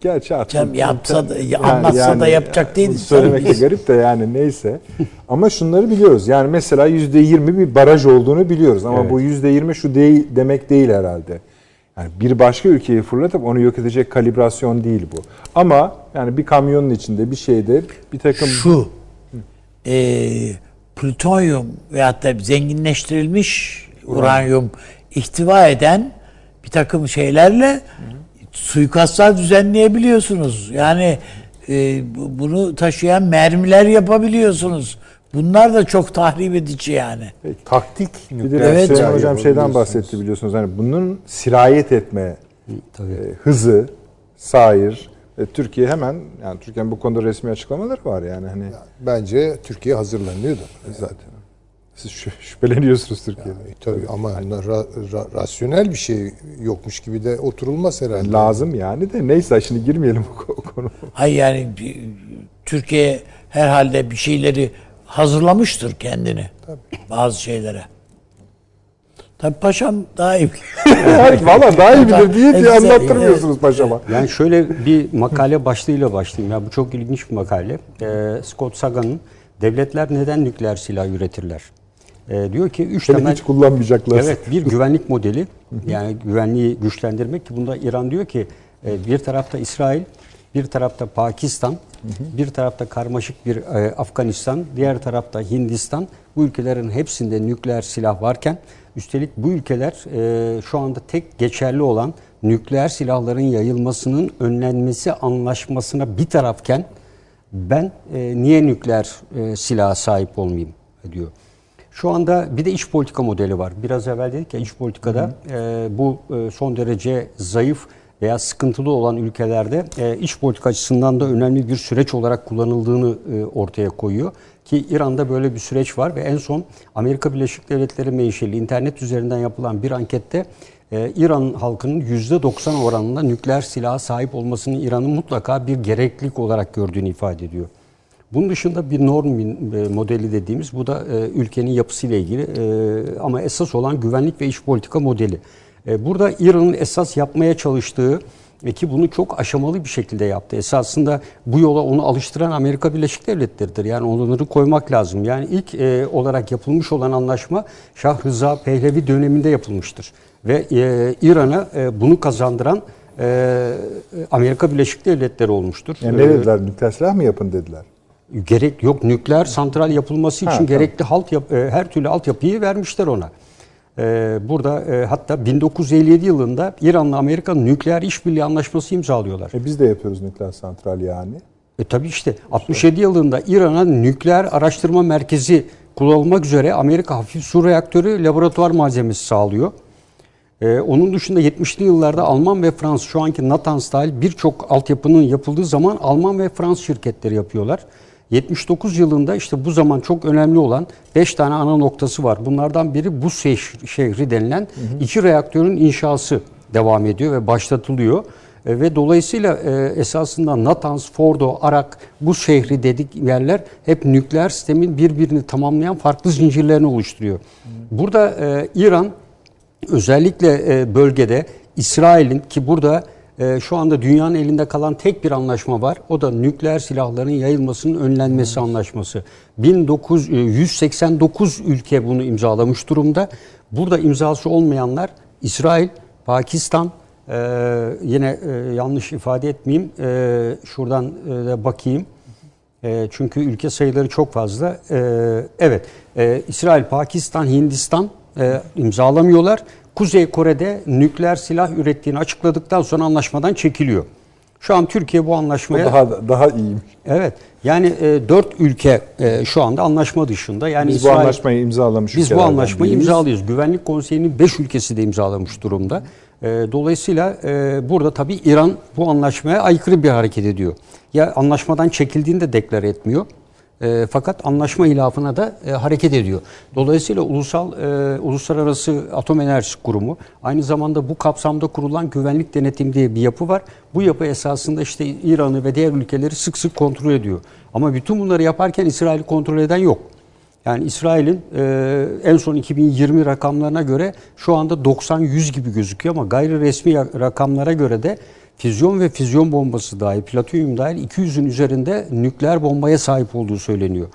gerçi artık Canım yapsa da- Yani- anlatsa da yapacak değil Söylemek de garip de yani neyse. Ama şunları biliyoruz. Yani mesela yüzde yirmi bir baraj olduğunu biliyoruz. Ama Evet. bu yüzde yirmi şu değil demek değil herhalde. Yani bir başka ülkeyi fırlatıp onu yok edecek kalibrasyon değil bu. Ama yani bir kamyonun içinde bir şeyde bir takım Şu e, plütonyum veyahut da zenginleştirilmiş uranyum ihtiva eden bir takım şeylerle suikastlar düzenleyebiliyorsunuz. Yani e, bu- bunu taşıyan mermiler yapabiliyorsunuz. Bunlar da çok tahrip edici yani. Taktik bir de nükleer Evet. Süleyman hocam şeyden bahsetti biliyorsunuz. Hani bunun sirayet etme Tabii. e, hızı, sair ve Türkiye hemen yani Türkiye'nin bu konuda resmi açıklamaları var yani hani Bence Türkiye hazırlanıyordu. zaten. Siz şü- şüpheleniyorsunuz Türkiye'den. E, tabii ama ra- ra- rasyonel bir şey yokmuş gibi de oturulmaz herhalde. Lazım yani de neyse şimdi girmeyelim o, konu. Hayır yani Türkiye herhalde bir şeyleri hazırlamıştır kendini. Bazı şeylere. Tabii paşam daha iyi. <laughs> Valla daha iyi bilir diye diye Evet, anlattırmıyorsunuz paşama. Yani şöyle bir makale başlığıyla başlayayım. Ya bu çok ilginç bir makale. Ee, Scott Sagan'ın Devletler Neden Nükleer Silah Üretirler? Ee, diyor ki üç Seni temel hiç kullanmayacaklar. Evet bir güvenlik modeli yani güvenliği güçlendirmek ki bunda İran diyor ki e, bir tarafta İsrail, bir tarafta Pakistan, bir tarafta karmaşık bir e, Afganistan, diğer tarafta Hindistan. Bu ülkelerin hepsinde nükleer silah varken üstelik bu ülkeler e, şu anda tek geçerli olan nükleer silahların yayılmasının önlenmesi anlaşmasına bir tarafken ben e, niye nükleer e, silaha sahip olmayayım diyor. Şu anda bir de iç politika modeli var. Biraz evvel dedik ya iç politikada e, bu e, son derece zayıf veya sıkıntılı olan ülkelerde e, iç politika açısından da önemli bir süreç olarak kullanıldığını e, ortaya koyuyor. Ki İran'da böyle bir süreç var ve en son Amerika Birleşik Devletleri menşeli internet üzerinden yapılan bir ankette e, İran halkının %90 oranında nükleer silaha sahip olmasını İran'ın mutlaka bir gereklilik olarak gördüğünü ifade ediyor. Bunun dışında bir norm e, modeli dediğimiz bu da e, ülkenin yapısıyla ilgili e, ama esas olan güvenlik ve iç politika modeli. Burada İran'ın esas yapmaya çalıştığı ve ki bunu çok aşamalı bir şekilde yaptı. Esasında bu yola onu alıştıran Amerika Birleşik Devletleri'dir. Yani onları koymak lazım. Yani ilk e, olarak yapılmış olan anlaşma Şah Rıza Pehlevi döneminde yapılmıştır. Ve e, İran'a e, bunu kazandıran e, Amerika Birleşik Devletleri olmuştur. Yani ne E, dediler? Nükleer silah mı yapın dediler? Gerek yok nükleer santral yapılması için Ha, tamam. gerekli halt yap- e, her türlü altyapıyı vermişler ona. E, burada e, hatta 1957 yılında İran'la Amerika'nın nükleer işbirliği anlaşması imzalıyorlar. E biz de yapıyoruz nükleer santral yani. E tabii işte 67 yılında İran'a nükleer araştırma merkezi kullanılmak üzere Amerika hafif su reaktörü laboratuvar malzemesi sağlıyor. Ee, onun dışında 70'li yıllarda Alman ve Fransız şu anki Natanz dahil birçok altyapının yapıldığı zaman Alman ve Fransız şirketleri yapıyorlar. 79 yılında işte bu zaman çok önemli olan 5 tane ana noktası var. Bunlardan biri bu şeh- şehri denilen iki reaktörün inşası devam ediyor ve başlatılıyor. E, Ve dolayısıyla e, esasında Natanz, Fordo, Arak bu şehri dedik yerler hep nükleer sistemin birbirini tamamlayan farklı zincirlerini oluşturuyor. Burada e, İran özellikle e, bölgede İsrail'in ki burada e, şu anda dünyanın elinde kalan tek bir anlaşma var. O da nükleer silahların yayılmasının önlenmesi anlaşması. 1989 ülke bunu imzalamış durumda. Burada imzası olmayanlar İsrail, Pakistan, e, yine e, yanlış ifade etmeyeyim, e, şuradan e, de bakayım. E, çünkü ülke sayıları çok fazla. E, evet, e, İsrail, Pakistan, Hindistan e, imzalamıyorlar. Kuzey Kore'de nükleer silah ürettiğini açıkladıktan sonra anlaşmadan çekiliyor. Şu an Türkiye bu O anlaşmaya... daha daha iyiymiş. Evet, yani e, dört ülke e, şu anda anlaşma dışında. Yani Biz bu İsrail- anlaşmayı imzalamış biz bu anlaşmayı biriyiz. imzalıyoruz. Güvenlik Konseyi'nin 5 ülkesi de imzalamış durumda. E, dolayısıyla e, burada tabii İran bu anlaşmaya aykırı bir hareket ediyor. Ya anlaşmadan çekildiğini de deklar etmiyor. E, fakat anlaşma ilafına da e, hareket ediyor. Dolayısıyla ulusal e, uluslararası atom enerjisi kurumu aynı zamanda bu kapsamda kurulan güvenlik denetim diye bir yapı var. Bu yapı esasında işte İran'ı ve diğer ülkeleri sık sık kontrol ediyor. Ama bütün bunları yaparken İsrail'i kontrol eden yok. Yani İsrail'in e, en son 2020 rakamlarına göre şu anda 90-100 gibi gözüküyor ama gayri resmi rakamlara göre de füzyon ve füzyon bombası dahil, platonyum dahil 200'ün üzerinde nükleer bombaya sahip olduğu söyleniyor.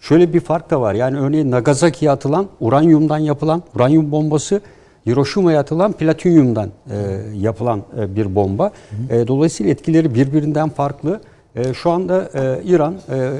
Şöyle bir fark da var. Yani örneğin Nagasaki'ye atılan uranyumdan yapılan uranyum bombası Hiroşima'ya atılan platinyumdan e, yapılan e, bir bomba. E, dolayısıyla etkileri birbirinden farklı. E, şu anda e, İran e, e,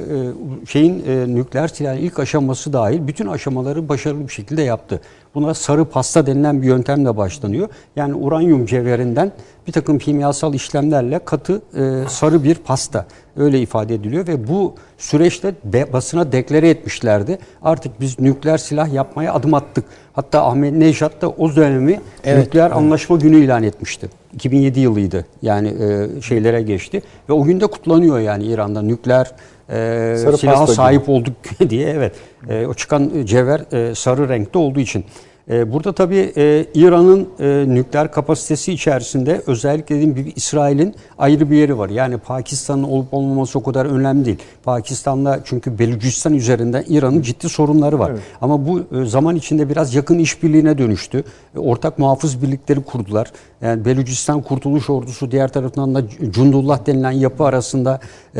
şeyin e, nükleer silahın ilk aşaması dahil bütün aşamaları başarılı bir şekilde yaptı. Buna sarı pasta denilen bir yöntemle başlanıyor. Yani uranyum cevherinden bir takım kimyasal işlemlerle katı e, sarı bir pasta öyle ifade ediliyor ve bu süreçte be- basına deklare etmişlerdi. Artık biz nükleer silah yapmaya adım attık. Hatta Ahmet Nejat da o dönemi Evet, nükleer anlaşma günü ilan etmişti. 2007 yılıydı. Yani e, şeylere geçti ve o günde kutlanıyor yani İran'da nükleer e, Sarı silaha sahip olduk <laughs> diye evet. E, o çıkan cevher e, sarı renkte olduğu için. E, burada tabii e, İran'ın e, nükleer kapasitesi içerisinde özellikle dediğim gibi İsrail'in ayrı bir yeri var. Yani Pakistan'ın olup olmaması o kadar önemli değil. Pakistan'la çünkü Belucistan üzerinden İran'ın ciddi sorunları var. Ama bu e, zaman içinde biraz yakın işbirliğine dönüştü. Ortak muhafız birlikleri kurdular. Yani Belucistan Kurtuluş Ordusu diğer tarafından da Cundullah denilen yapı arasında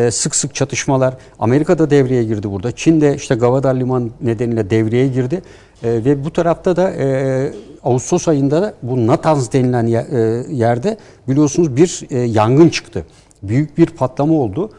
sık sık çatışmalar. Amerika da devreye girdi burada. Çin de işte Gavadar Limanı nedeniyle devreye girdi. E, ve bu tarafta da e, Ağustos ayında da bu Natanz denilen e, yerde biliyorsunuz bir e, yangın çıktı. Büyük bir patlama oldu.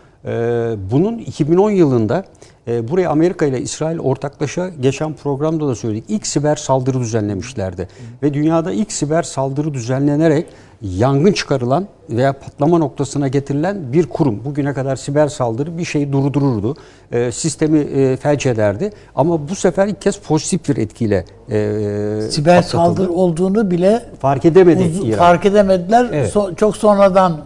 Bunun 2010 yılında e, buraya Amerika ile İsrail ortaklaşa geçen programda da söyledik. İlk siber saldırı düzenlemişlerdi. Ve dünyada ilk siber saldırı düzenlenerek yangın çıkarılan veya patlama noktasına getirilen bir kurum. Bugüne kadar siber saldırı bir şeyi durdururdu. E, sistemi e, felç ederdi. Ama bu sefer ilk kez pozitif bir etkiyle e, Siber patlatıldı. saldırı olduğunu bile fark edemedi İran. fark edemediler. Evet. So- çok sonradan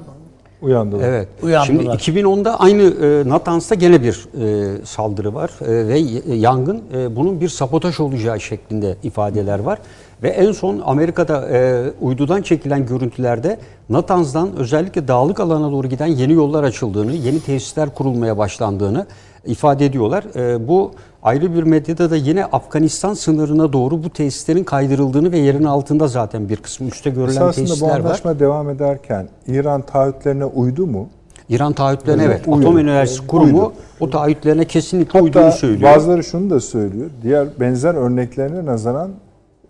Uyandılar. Evet. Uyandılar. Şimdi 2010'da aynı e, Natans'ta gene bir e, saldırı var e, ve y- yangın e, bunun bir sabotaj olacağı şeklinde ifadeler var. Ve en son Amerika'da e, uydudan çekilen görüntülerde Natanz'dan özellikle dağlık alana doğru giden yeni yollar açıldığını, yeni tesisler kurulmaya başlandığını ifade ediyorlar. E, bu ayrı bir medyada da yine Afganistan sınırına doğru bu tesislerin kaydırıldığını ve yerin altında zaten bir kısmı üstte görülen Esasında bu tesisler var. anlaşma devam ederken İran taahhütlerine uydu mu? İran taahhütlerine Evet, evet. Atom Enerjisi Kurumu Uydu. o taahhütlerine kesinlikle uyduğunu Hatta söylüyor. bazıları şunu da söylüyor. Diğer benzer örneklerine nazaran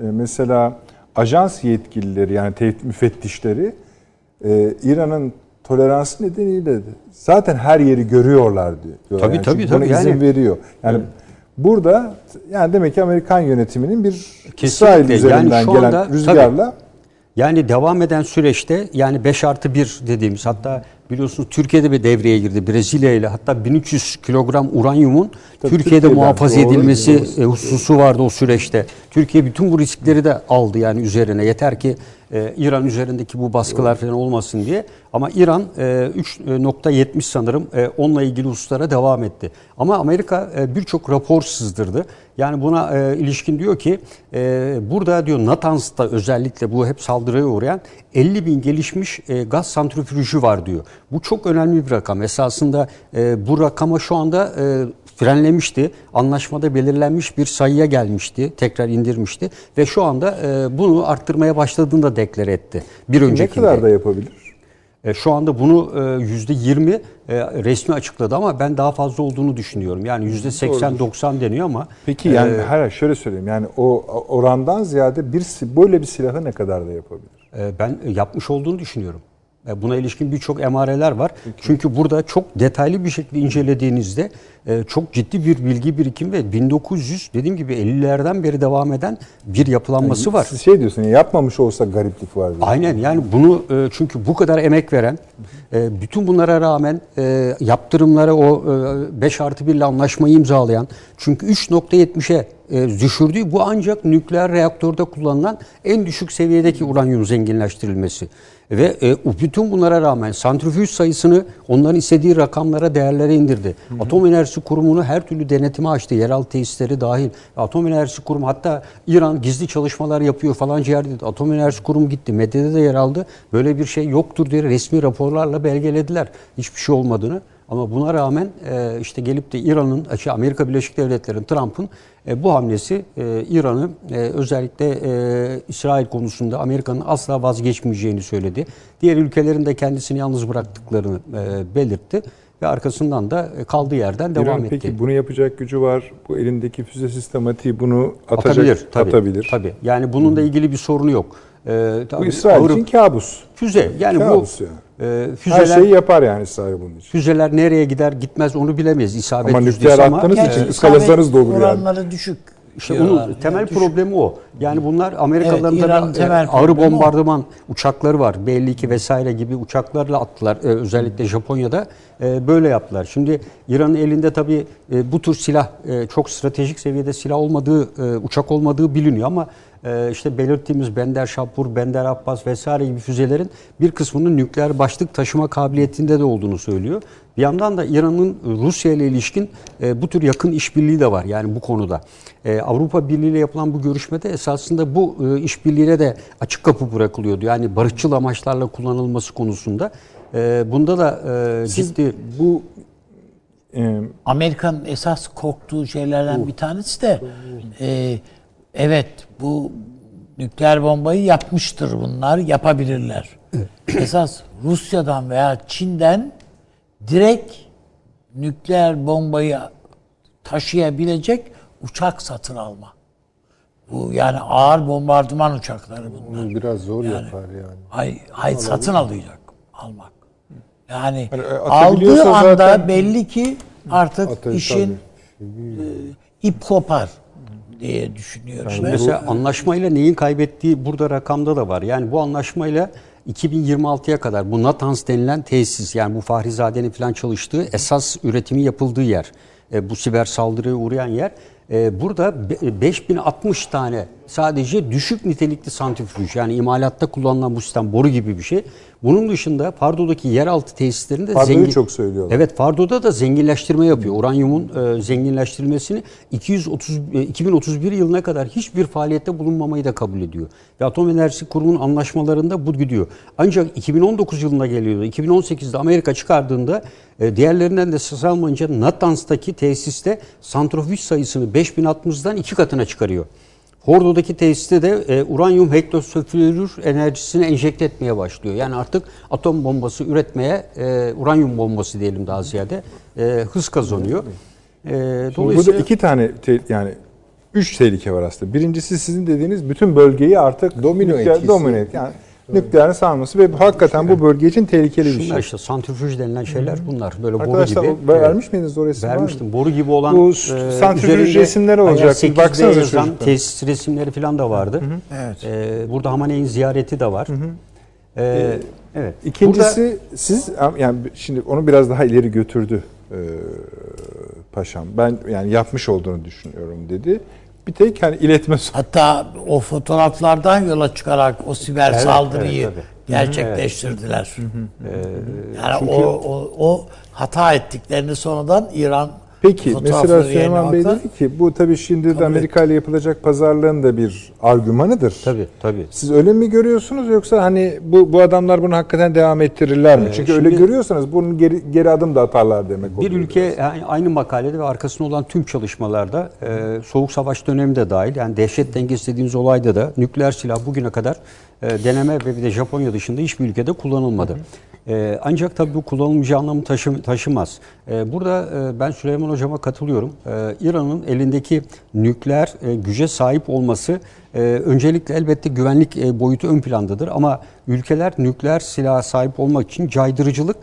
e, mesela ajans yetkilileri yani müfettişleri e, İran'ın toleransı nedeniyle de zaten her yeri görüyorlar diyor. Tabii, yani tabii, çünkü buna tabii. izin Yani- veriyor. Yani burada yani demek ki Amerikan yönetiminin bir Kesinlikle. İsrail üzerinden Yani şu gelen anda- rüzgarla Yani devam eden süreçte yani 5 artı 1 dediğimiz hatta biliyorsunuz Türkiye'de bir devreye girdi Brezilya ile hatta 1300 kilogram uranyumun Tabii Türkiye'de Türkiye'den, muhafaza doğru, edilmesi doğru. e, hususu vardı o süreçte. Türkiye bütün bu riskleri de aldı yani üzerine yeter ki e, İran üzerindeki bu baskılar falan olmasın diye. Ama İran e, 3.70 sanırım e, onunla ilgili hususlara devam etti. Ama Amerika e, birçok rapor sızdırdı. Yani buna e, ilişkin diyor ki e, burada diyor Natans'ta özellikle bu hep saldırıya uğrayan 50 bin gelişmiş e, gaz santrifüjü var diyor. Bu çok önemli bir rakam. Esasında e, bu rakama şu anda e, frenlemişti. Anlaşmada belirlenmiş bir sayıya gelmişti. Tekrar indirmişti. Ve şu anda e, bunu arttırmaya başladığını da deklare etti. Bir ne öncekinde. kadar da yapabilir? E, Şu anda bunu e, yüzde 20 e, resmi açıkladı ama ben daha fazla olduğunu düşünüyorum. Yani yüzde 80-90 deniyor ama Peki yani e, hayır şöyle söyleyeyim yani o orandan ziyade bir böyle bir silahı ne kadar da yapabilir? e, ben yapmış olduğunu düşünüyorum. E, Buna ilişkin birçok emareler var. Çünkü burada çok detaylı bir şekilde incelediğinizde e, çok ciddi bir bilgi birikim ve 1900 dediğim gibi 50'lerden beri devam eden bir yapılanması var. Siz şey diyorsun ya, yapmamış olsa gariplik var. Aynen yani bunu e, çünkü bu kadar emek veren bütün bunlara rağmen yaptırımlara o 5 artı 1 ile anlaşmayı imzalayan çünkü 3.70'e e, düşürdüğü bu ancak nükleer reaktörde kullanılan en düşük seviyedeki uranyum zenginleştirilmesi. Ve e, bütün bunlara rağmen santrifüj sayısını onların istediği rakamlara, değerlere indirdi. Atom Enerjisi Kurumu'nu her türlü denetime açtı. Yeraltı tesisleri dahil. Atom Enerjisi Kurumu hatta İran gizli çalışmalar yapıyor falan yerde. Atom Enerjisi Kurumu gitti. Medyada da yer aldı. Böyle bir şey yoktur diye resmi raporlarla belgelediler. Hiçbir şey olmadığını. Ama buna rağmen e, işte gelip de İran'ın, şey, Amerika Birleşik Devletleri'nin, Trump'ın e, bu hamlesi e, İran'ı e, özellikle e, İsrail konusunda Amerika'nın asla vazgeçmeyeceğini söyledi. Diğer ülkelerin de kendisini yalnız bıraktıklarını e, belirtti ve arkasından da e, kaldığı yerden devam İran etti. peki bunu yapacak gücü var. Bu elindeki füze sistematiği bunu atacak, atabilir, tabii, atabilir. Tabii. Yani bununla ilgili bir sorunu yok. E, Bu tabii İsrail Avrupa- için kabus. füze yani Kabus bu yani. E, Her füzeler şeyi yapar yani İsrail bunun için. füzeler nereye gider gitmez onu bilemeyiz. İsabet Ama nükleer ama- attığınız için isabet ıskalasanız da olur yani. Oranları düşük. İşte onun temel Yani düşük. problemi o. Yani bunlar Amerikalıların Evet, tabii, temel e, ağır problemi o. bombardıman uçakları var. B-52 vesaire gibi uçaklarla attılar. E, özellikle Japonya'da böyle yaptılar. Şimdi İran'ın elinde tabii e, bu tür silah e, çok stratejik seviyede silah olmadığı, e, uçak olmadığı biliniyor ama e, işte belirttiğimiz Bender Şapur, Bender Abbas vesaire gibi füzelerin bir kısmının nükleer başlık taşıma kabiliyetinde de olduğunu söylüyor. Bir yandan da İran'ın Rusya ile ilişkin e, bu tür yakın işbirliği de var yani bu konuda. E, Avrupa Birliği ile yapılan bu görüşmede esas esasında bu e, işbirliğine de açık kapı bırakılıyordu. Yani barışçıl amaçlarla kullanılması konusunda. E, bunda da e, ciddi Bu e, Amerika'nın esas korktuğu şeylerden bir tanesi de e, evet bu nükleer bombayı yapmıştır bunlar yapabilirler. esas Rusya'dan veya Çin'den direkt nükleer bombayı taşıyabilecek uçak satın alma. Bu yani ağır bombardıman uçakları bunlar. Bunu biraz zor yapar yani. Hay, hay satın alacak almak. Yani Hani, e, aldığı anda zaten- belli ki artık Atar- işin tabii. e, ip kopar diye düşünüyorum. Ve Mesela anlaşmayla neyin kaybettiği burada rakamda da var. Yani bu anlaşmayla 2026'ya kadar bu Natanz denilen tesis yani bu Fahrizade'nin falan çalıştığı esas üretimi yapıldığı yer. E, bu siber saldırıya uğrayan yer. E, burada be- 5060 tane sadece düşük nitelikli santrifüj yani imalatta kullanılan bu sistem boru gibi bir şey. Bunun dışında Pardo'daki yeraltı tesislerinde Pardo'yu çok söylüyorlar. Evet Fardo'da da zenginleştirme yapıyor. Uranyumun e, zenginleştirilmesini 230 e, 2031 yılına kadar hiçbir faaliyette bulunmamayı da kabul ediyor. Ve Atom Enerjisi Kurumu'nun anlaşmalarında bu gidiyor. Ancak 2019 yılına geliyordu. 2018'de Amerika çıkardığında e, diğerlerinden de ses almayınca Natanz'taki tesiste santrifüj sayısını 5060'dan iki katına çıkarıyor. Fordo'daki tesiste de e, uranyum hektosülfür enerjisini enjekte etmeye başlıyor. Yani artık atom bombası üretmeye, e, uranyum bombası diyelim daha ziyade, e, hız kazanıyor. E, Burada dolayısıyla iki tane te- yani üç tehlike var aslında. Birincisi sizin dediğiniz bütün bölgeyi artık Domino etkisi. domino. Yani nükleerin sarması ve hakikaten bu bölge için tehlikeli bir şunlar şey. işte santrifüj denilen şeyler bunlar. Böyle boru Arkadaşlar gibi. o- vermiş miydiniz o mı? Vermiştim. Boru gibi olan Bu e, santrifüj resimleri olacak. Bir 8B baksanıza yazan çocuklar. tesis resimleri falan da vardı. Evet. E, burada Hamaney'in ziyareti de var. E, evet. İkincisi siz yani şimdi onu biraz daha ileri götürdü e, paşam. Ben yani yapmış olduğunu düşünüyorum dedi. Bir tek hani iletme hatta o fotoğraflardan yola çıkarak o siber Evet, saldırıyı evet, tabii. gerçekleştirdiler. Yani o, o, o hata ettiklerini sonradan İran Peki mesela Süleyman Bey dedi ki bu tabii şimdi de Amerika ile yapılacak pazarlığın da bir argümanıdır. Tabii tabii. Siz öyle mi görüyorsunuz yoksa hani bu bu adamlar bunu hakikaten devam ettirirler mi? Ee, Çünkü öyle görüyorsanız bunun geri, geri adım da atarlar demek Bir oluyor. ülke yani aynı makalede ve arkasında olan tüm çalışmalarda e, Soğuk Savaş dönemi de dahil yani dehşet dengesi dediğimiz olayda da nükleer silah bugüne kadar e, deneme ve bir de Japonya dışında hiçbir ülkede kullanılmadı. E, ancak tabii bu kullanılmayacağı anlamı taşı- taşımaz. E, burada e, ben Süleyman Hocam'a katılıyorum. E, İran'ın elindeki nükleer e, güce sahip olması e, öncelikle elbette güvenlik boyutu ön plandadır ama ülkeler nükleer silaha sahip olmak için caydırıcılık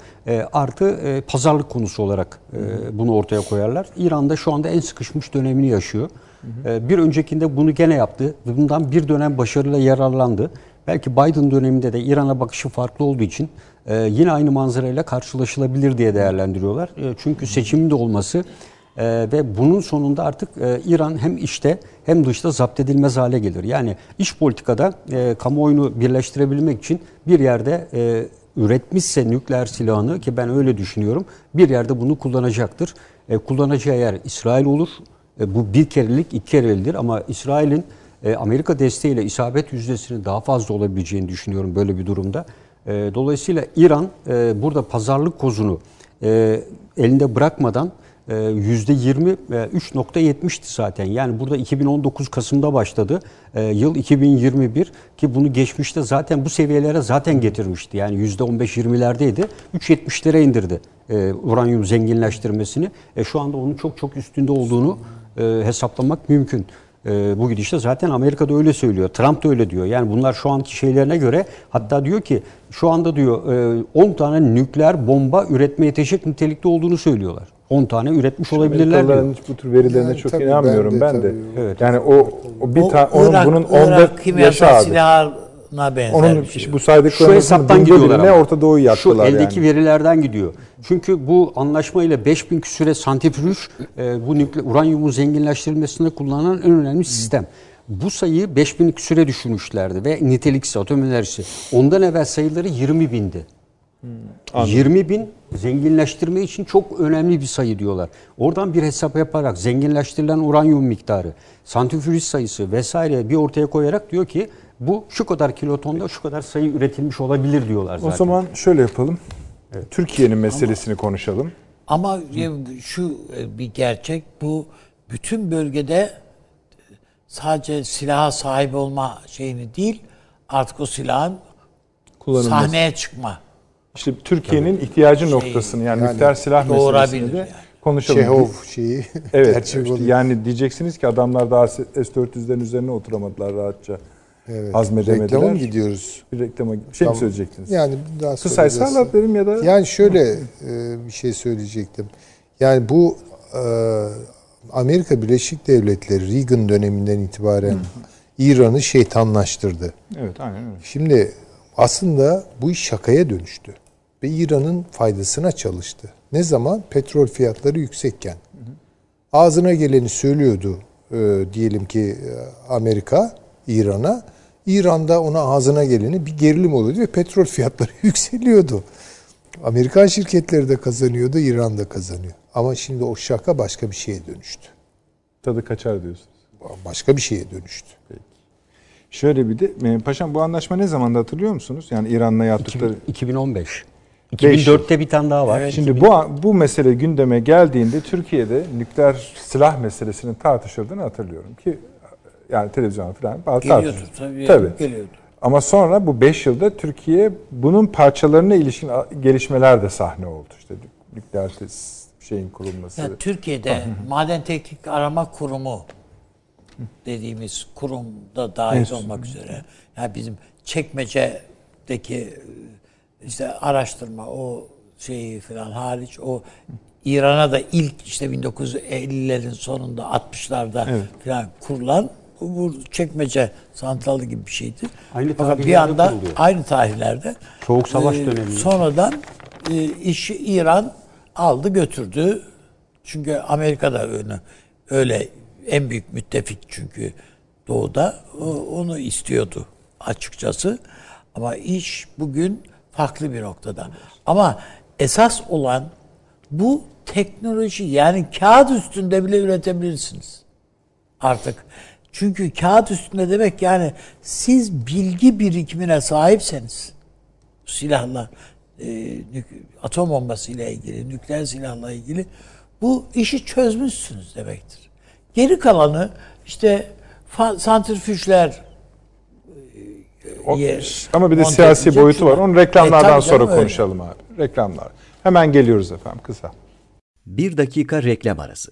artı pazarlık konusu olarak bunu ortaya koyarlar. İran'da şu anda en sıkışmış dönemini yaşıyor. Bir öncekinde bunu gene yaptı. Bundan bir dönem başarıyla yararlandı. Belki Biden döneminde de İran'a bakışı farklı olduğu için e, yine aynı manzarayla karşılaşılabilir diye değerlendiriyorlar. E, çünkü seçimin de olması e, ve bunun sonunda artık e, İran hem içte hem dışta zapt edilmez hale gelir. Yani iç politikada e, kamuoyunu birleştirebilmek için bir yerde e, üretmişse nükleer silahını ki ben öyle düşünüyorum bir yerde bunu kullanacaktır. E, kullanacağı yer İsrail olur. E, bu bir kerelik iki kerelidir ama İsrail'in e, Amerika desteğiyle isabet yüzdesinin daha fazla olabileceğini düşünüyorum böyle bir durumda. E, dolayısıyla İran e, burada pazarlık kozunu e, elinde bırakmadan e, %20 ve 3.70'ti zaten. Yani burada 2019 Kasım'da başladı. E, yıl 2021 ki bunu geçmişte zaten bu seviyelere zaten getirmişti. Yani %15-20'lerdeydi. 3.70'lere indirdi e, uranyum zenginleştirmesini. E, şu anda onun çok çok üstünde olduğunu e, hesaplamak mümkün. E, bu gidişte zaten Amerika'da öyle söylüyor. Trump da öyle diyor. Yani bunlar şu anki şeylerine göre hatta diyor ki şu anda diyor e, 10 tane nükleer bomba üretmeye yetecek nitelikte olduğunu söylüyorlar. 10 tane üretmiş olabilirler diyor. Hiç bu tür verilerine Yani çok tabii inanmıyorum ben ben de de. tabii. Evet. Yani o, o bir O tane onun Irak- bunun Irak onda yaşı kimyasal abi. Silahına benzer Onun bir şey. bu saydıklarımızın Şu hesaptan gidiyorlar ama. Orta Doğu'yu Şu eldeki yani. verilerden gidiyor. Çünkü bu anlaşmayla 5000 küsüre santrifüj e, bu nükle, uranyumun zenginleştirilmesinde kullanılan en önemli sistem. Bu sayıyı 5000 küsüre düşürmüşlerdi ve niteliksiz atom enerjisi. Ondan evvel sayıları 20 bindi. 20 bin zenginleştirme için çok önemli bir sayı diyorlar. Oradan bir hesap yaparak zenginleştirilen uranyum miktarı, santrifüj sayısı vesaire bir ortaya koyarak diyor ki bu şu kadar kilotonda şu kadar sayı üretilmiş olabilir diyorlar zaten. O zaman şöyle yapalım. Türkiye'nin meselesini konuşalım. Ama şu e, bir gerçek bu bütün bölgede sadece silaha sahip olma şeyini değil artık o silahın sahneye çıkma. İşte Türkiye'nin ihtiyacı noktasını yani, yani nükleer silah meselesini de yani. konuşalım. Çehov şeyi Evet. <laughs> işte yani diyeceksiniz ki adamlar daha S-400'lerin üzerine oturamadılar rahatça. Evet. hazmedemediler. Reklama mı gidiyoruz? Bir reklama bir şey mi Tamam. söyleyecektiniz? Yani daha Kısaysa biraz- anlatayım ya da Yani şöyle e, bir şey söyleyecektim. Yani bu e, Amerika Birleşik Devletleri Reagan döneminden itibaren İran'ı şeytanlaştırdı. evet aynen öyle. Şimdi aslında bu iş şakaya dönüştü. Ve İran'ın faydasına çalıştı. Ne zaman? Petrol fiyatları yüksekken. Ağzına geleni söylüyordu e, diyelim ki e, Amerika İran'a. İran'da ona ağzına geleni bir gerilim oluyordu ve petrol fiyatları <laughs> yükseliyordu. Amerikan şirketleri de kazanıyordu, İran da kazanıyor. Ama şimdi o şaka başka bir şeye dönüştü. Tadı kaçar diyorsunuz. Başka bir şeye dönüştü. Şöyle bir de e, paşam bu anlaşma ne zamanda hatırlıyor musunuz? Yani İran'la yaptıkları 2015. Beş yıl. 2004'te bir tane daha var. Şimdi bu bu mesele gündeme geldiğinde Türkiye'de nükleer silah meselesinin tartışıldığını hatırlıyorum ki yani televizyon falan Geliyordu tabii. Tabii. Geliyordu. Ama sonra bu 5 yılda Türkiye bunun parçalarına ilişkin gelişmeler de sahne oldu. İşte nük- nükleer tes- şeyin kurulması. Ya Türkiye'de Maden Teknik Arama Kurumu dediğimiz kurumda dahil Enstitü. olmak üzere. Yani bizim çekmecedeki işte araştırma o şeyi falan hariç o İran'a da ilk işte 1950'lerin sonunda 60'larda Evet. falan kurulan bu, bu çekmece santralı gibi bir şeydi. Aynı Fakat bir tarihlerde anda kuruluyor. aynı tarihlerde Soğuk Savaş e, dönemi. Sonradan e, işi İran aldı götürdü. Çünkü Amerika da öyle, öyle en büyük müttefik çünkü doğuda o- onu istiyordu açıkçası. Ama iş bugün farklı bir noktada. Ama esas olan bu teknoloji yani kağıt üstünde bile üretebilirsiniz artık. Çünkü kağıt üstünde demek yani siz bilgi birikimine sahipseniz silahla e, atom bombası ile ilgili, nükleer silahla ilgili bu işi çözmüşsünüz demektir. Geri kalanı işte santrifüjler O- ye- ama bir de siyasi boyutu var. şunlar. Onu reklamlardan E, sonra öyle. konuşalım abi. Reklamlar. Hemen geliyoruz efendim kısa. Bir dakika reklam arası.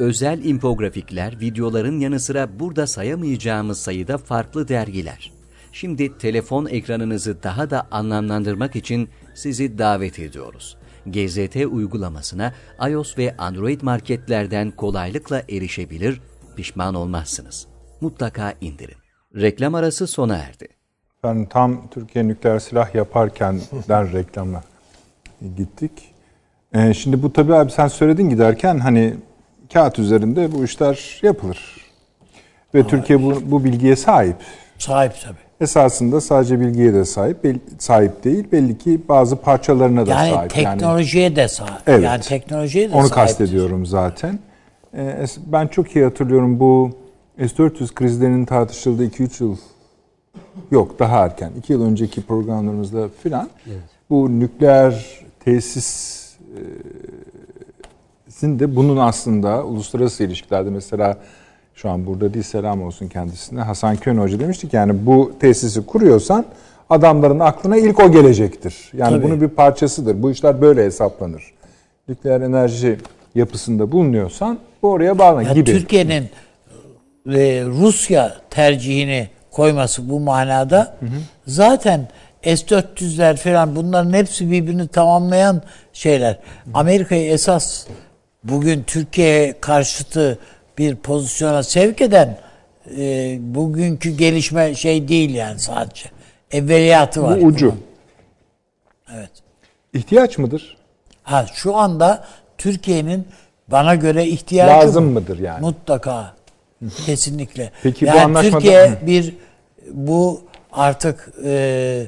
Özel infografikler, videoların yanı sıra burada sayamayacağımız sayıda farklı dergiler. Şimdi telefon ekranınızı daha da anlamlandırmak için sizi davet ediyoruz. GZT uygulamasına iOS ve Android marketlerden kolaylıkla erişebilir, pişman olmazsınız. Mutlaka indirin. Reklam arası sona erdi. Ben tam Türkiye nükleer silah yaparken der reklamla gittik. Ee, şimdi bu tabii abi sen söyledin giderken hani kağıt üzerinde bu işler yapılır. Ve Türkiye bu, bu bilgiye sahip. Sahip tabii. Esasında sadece bilgiye de sahip, bel- sahip değil. Belli ki bazı parçalarına da Yani sahip. teknolojiye de sahip. Evet. Yani teknolojiye de Onu sahiptir. kastediyorum zaten. Ee, ben çok iyi hatırlıyorum bu S-400 krizlerinin tartışıldığı 2-3 yıl yok daha erken. 2 yıl önceki programlarımızda filan bu nükleer tesis e, sin de bunun aslında uluslararası ilişkilerde mesela şu an burada değil selam olsun kendisine Hasan Kön Hoca demişti ki yani bu tesisi kuruyorsan adamların aklına ilk o gelecektir. Yani Tabii. bunun bir parçasıdır. Bu işler böyle hesaplanır. Nükleer enerji yapısında bulunuyorsan bu oraya bağlı Ya gibi. Türkiye'nin e, Rusya tercihini koyması bu manada zaten S-400'ler falan bunların hepsi birbirini tamamlayan şeyler. Amerika'yı esas bugün Türkiye karşıtı bir pozisyona sevk eden e, bugünkü gelişme şey değil yani sadece. Evveliyatı Bu var. ucu. bunun. Evet. İhtiyaç mıdır? Ha şu anda Türkiye'nin bana göre ihtiyacı Lazım bu. mıdır yani? Mutlaka. Kesinlikle. Peki bu yani anlaşmada- Türkiye bir bu artık e,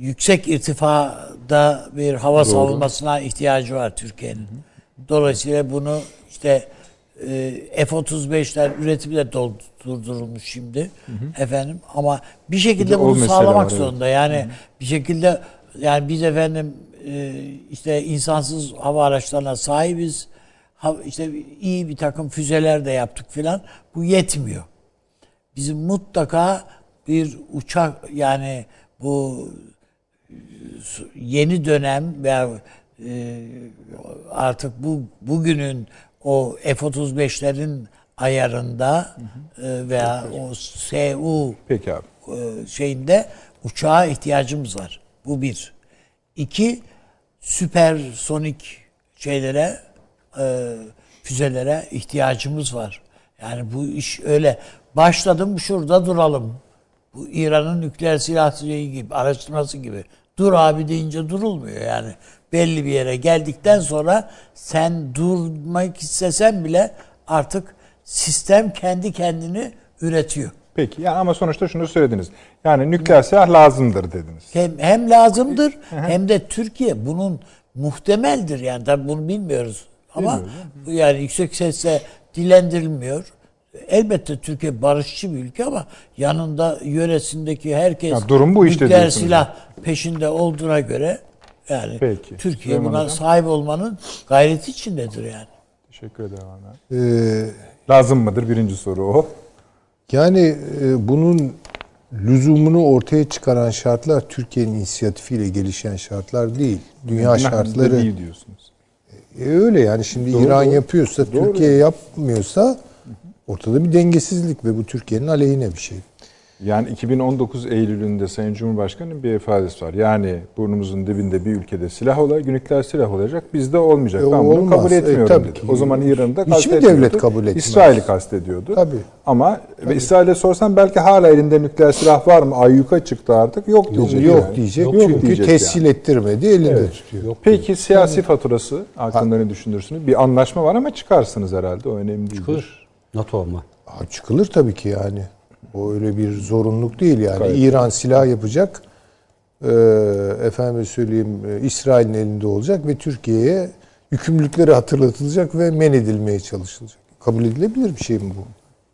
yüksek irtifada bir hava savunmasına ihtiyacı var Türkiye'nin. Dolayısıyla bunu işte e, F-35'ler üretimi de durdurulmuş şimdi efendim ama bir şekilde bunu sağlamak var, zorunda. Yani bir şekilde yani biz efendim e, işte insansız hava araçlarına sahibiz. Ha, işte iyi bir takım füzeler de yaptık filan. Bu yetmiyor. Bizim mutlaka bir uçak yani bu yeni dönem veya e, artık bu bugünün o F-35'lerin ayarında e, veya o SU Peki abi. e, şeyinde uçağa ihtiyacımız var. Bu bir. İki, süpersonik şeylere, e, füzelere ihtiyacımız var. Yani bu iş öyle. Başladım şurada duralım. Bu İran'ın nükleer silah şeyi gibi, araştırması gibi. Dur abi deyince durulmuyor yani. Belli bir yere geldikten sonra sen durmak istesen bile artık sistem kendi kendini üretiyor. Peki yani ama sonuçta şunu söylediniz. Yani nükleer silah lazımdır dediniz. Hem, hem lazımdır hem de Türkiye bunun muhtemeldir yani tabii bunu bilmiyoruz ama bu yani yüksek sesle dilendirilmiyor. Elbette Türkiye barışçı bir ülke ama yanında yöresindeki herkes Ya durum bu işte nükleer silah peşinde olduğuna göre yani Peki. Türkiye Süleyman buna Hocam. sahip olmanın gayreti içindedir yani. Teşekkür ederim abi. Ee, Lazım mıdır? Birinci soru o. Yani e, bunun lüzumunu ortaya çıkaran şartlar Türkiye'nin inisiyatifiyle gelişen şartlar değil. Dünya Nahmede şartları değil diyorsunuz. E, öyle yani şimdi Doğru, İran doğru. yapıyorsa Doğru. Türkiye yapmıyorsa ortada bir dengesizlik ve bu Türkiye'nin aleyhine bir şey. Yani 2019 Eylül'ünde Sayın Cumhurbaşkanı'nın bir ifadesi var. Yani burnumuzun dibinde bir ülkede silah olacak, nükleer silah olacak. Bizde olmayacak. E, ben bunu olmaz. kabul E, etmiyorum tabii dedi. ki. O zaman İran'ı da Hiçbir kastetmiyordu. devlet kabul etmez. İsrail'i kastediyordu. Tabii. Ama ve İsrail'e sorsam belki hala elinde nükleer silah var mı? Ayyuka çıktı artık. Yok Yok, diyecek. yok yani. diyecek Yok çünkü diyecek tescil yani. ettirmedi elinde tutuyor. Peki siyasi faturası hakkında ne düşünürsünüz? Bir anlaşma var ama çıkarsınız herhalde. O önemli değildir. Çıkılır. NATO olma. Ha, çıkılır tabii ki yani. O öyle bir zorunluluk değil yani. Gayet. İran silah yapacak. Ee, efendim söyleyeyim e, İsrail'in elinde olacak ve Türkiye'ye yükümlülükleri hatırlatılacak ve men edilmeye çalışılacak. Kabul edilebilir bir şey mi bu?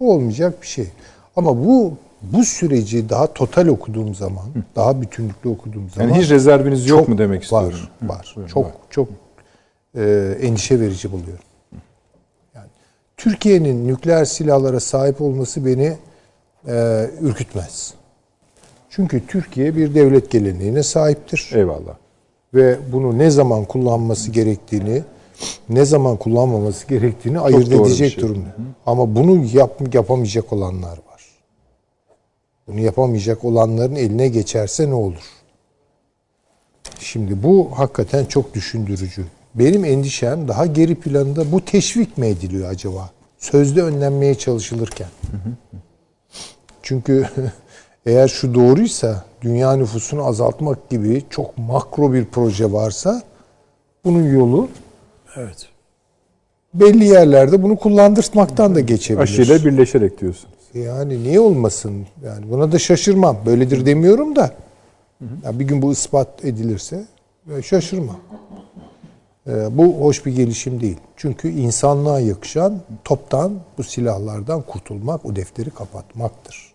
Bu olmayacak bir şey. Ama bu bu süreci daha total okuduğum zaman, daha bütünlüklü okuduğum zaman Yani hiç rezerviniz yok mu demek istiyorum. Var, var. buyurun, çok var. çok e, endişe verici buluyorum. Yani Türkiye'nin nükleer silahlara sahip olması beni e, ürkütmez. Çünkü Türkiye bir devlet geleneğine sahiptir Eyvallah. ve bunu ne zaman kullanması gerektiğini, ne zaman kullanmaması gerektiğini ayırt doğru bir edecek şey. durumda. Ama bunu yap, yapamayacak olanlar var. Bunu yapamayacak olanların eline geçerse ne olur? Şimdi bu hakikaten çok düşündürücü. Benim endişem daha geri planda bu teşvik mi ediliyor acaba? Sözde önlenmeye çalışılırken. Çünkü <laughs> eğer şu doğruysa dünya nüfusunu azaltmak gibi çok makro bir proje varsa bunun yolu Evet. belli yerlerde bunu kullandırtmaktan da geçebilir. Aşıyla birleşerek diyorsunuz. Yani niye olmasın? Yani buna da şaşırmam. Böyledir demiyorum da. Ya bir gün bu ispat edilirse şaşırmam. Ee, bu hoş bir gelişim değil. Çünkü insanlığa yakışan toptan bu silahlardan kurtulmak, o defteri kapatmaktır.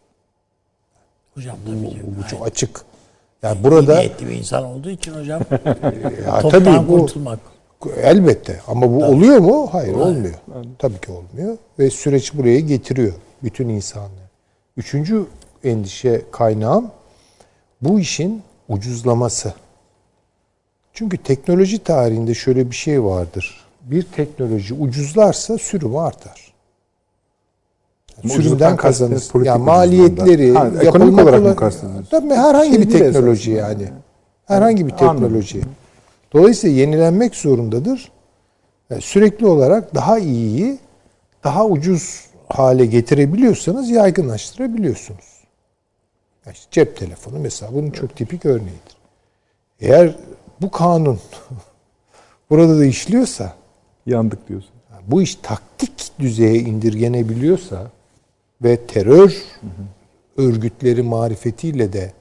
Hocam tabii ki. Bu çok açık. Yani burada Niyetli bir insan olduğu için hocam <laughs> ya toptan tabii bu kurtulmak. elbette ama bu oluyor mu? Hayır olmuyor. Tabii ki olmuyor ve süreç buraya getiriyor bütün insanlığı. Üçüncü endişe kaynağım bu işin ucuzlaması. Çünkü teknoloji tarihinde şöyle bir şey vardır. Bir teknoloji ucuzlarsa sürümü artar. Sürümden politik Yani maliyetleri, Ha, ekonomik olarak mı kastediyorsunuz? Tabii herhangi Şey bir teknoloji esasında. yani. Herhangi bir Anladım. teknoloji. Dolayısıyla yenilenmek zorundadır. Yani sürekli olarak daha iyiyi daha ucuz hale getirebiliyorsanız yaygınlaştırabiliyorsunuz. Yani işte cep telefonu mesela bunun çok tipik örneğidir. Eğer bu kanun <laughs> burada da işliyorsa Yandık diyorsun. bu iş taktik düzeye indirgenebiliyorsa ve terör örgütleri marifetiyle de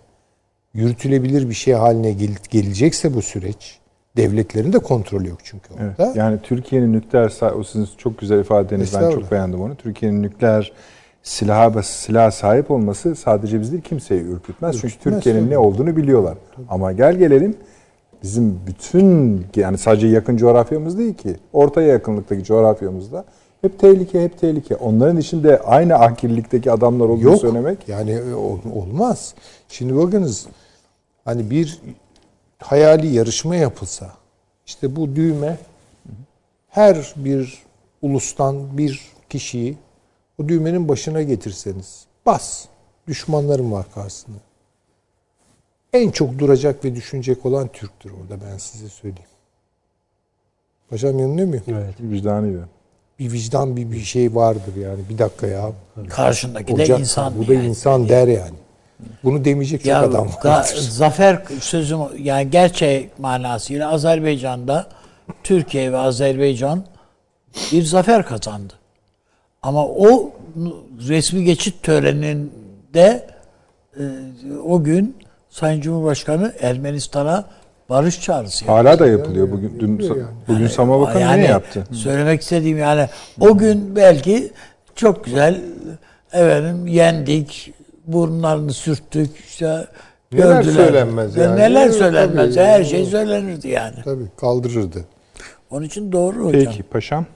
yürütülebilir bir şey haline gel- gelecekse bu süreç devletlerin de kontrolü yok çünkü Evet. orada. Yani Türkiye'nin nükleer o sizin çok güzel ifadeniz ben çok beğendim onu. Türkiye'nin nükleer silaha silah sahip olması sadece bizi değil kimseyi ürkütmez. Çünkü Ürkütmez, Türkiye'nin tabii. ne olduğunu biliyorlar. Ama gel gelelim bizim bütün yani sadece yakın coğrafyamız değil ki ortaya yakınlıktaki coğrafyamızda hep tehlike hep tehlike. Onların içinde aynı akillikteki adamlar olduğunu Yok. söylemek Yani e, ol- olmaz. Şimdi bakınız hani bir hayali yarışma yapılsa işte bu düğme her bir ulustan bir kişiyi o düğmenin başına getirseniz bas düşmanlarım var karşısında. En çok duracak ve düşünecek olan Türk'tür orada ben size söyleyeyim. Paşam yanılıyor muyum? Evet. vicdanıyla. Bir vicdan bir bir şey vardır yani. Bir dakika ya. Karşındaki de Olacak. insan. Bu da yani. insan der yani. Bunu demeyecek çok Ya adam vardır. zafer sözüm yani gerçek manasıyla Azerbaycan'da Türkiye ve Azerbaycan bir zafer kazandı. Ama o resmi geçit töreninde e, o gün Sayın Cumhurbaşkanı Ermenistan'a barış çağrısı. Hala da yapılıyor bugün. Dün, yani. bugün Sama Bakanı Yani ne yaptı? Söylemek istediğim yani o gün belki çok güzel efendim yendik, burunlarını sürttük işte Neler gördüler. söylenmez yani. Neler söylenmez. tabii. Her şey söylenirdi yani. Tabii kaldırırdı. Onun için doğru hocam. Peki paşam.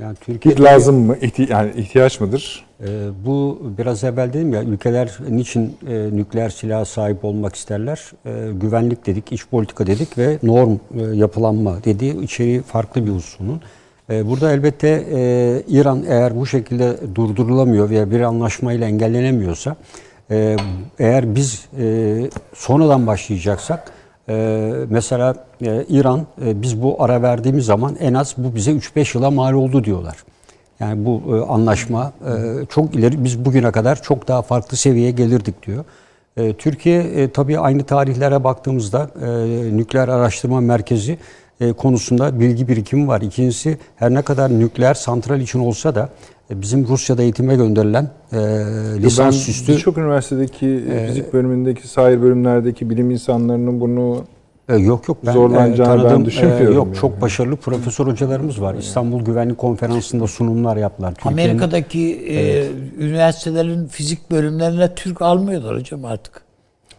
Yani Türkiye Lazım mı? İhti- yani ihtiyaç mıdır? Ee, bu biraz evvel dedim ya ülkeler niçin e, nükleer silaha sahip olmak isterler? E, güvenlik dedik, iç politika dedik ve norm e, yapılanma dediği içeriği farklı bir hususunun. E, burada elbette e, İran eğer bu şekilde durdurulamıyor veya bir anlaşmayla engellenemiyorsa e, eğer biz e, sonradan başlayacaksak ee, mesela e, İran e, biz bu ara verdiğimiz zaman en az bu bize 3-5 yıla mal oldu diyorlar. Yani bu e, anlaşma e, çok ileri biz bugüne kadar çok daha farklı seviyeye gelirdik diyor. E, Türkiye e, tabii aynı tarihlere baktığımızda e, nükleer araştırma merkezi e, konusunda bilgi birikimi var. İkincisi her ne kadar nükleer santral için olsa da bizim Rusya'da eğitime gönderilen e, lisans ben üstü birçok üniversitedeki fizik bölümündeki, sahil bölümlerdeki bilim insanlarının bunu E, Yok yok ben Zorlanacağını e, ben düşünmüyorum yok yani. çok başarılı profesör hocalarımız var. İstanbul Güvenlik Konferansı'nda sunumlar yaptılar. Türkiye'nin- Amerika'daki e, üniversitelerin fizik bölümlerine Türk almıyorlar hocam artık.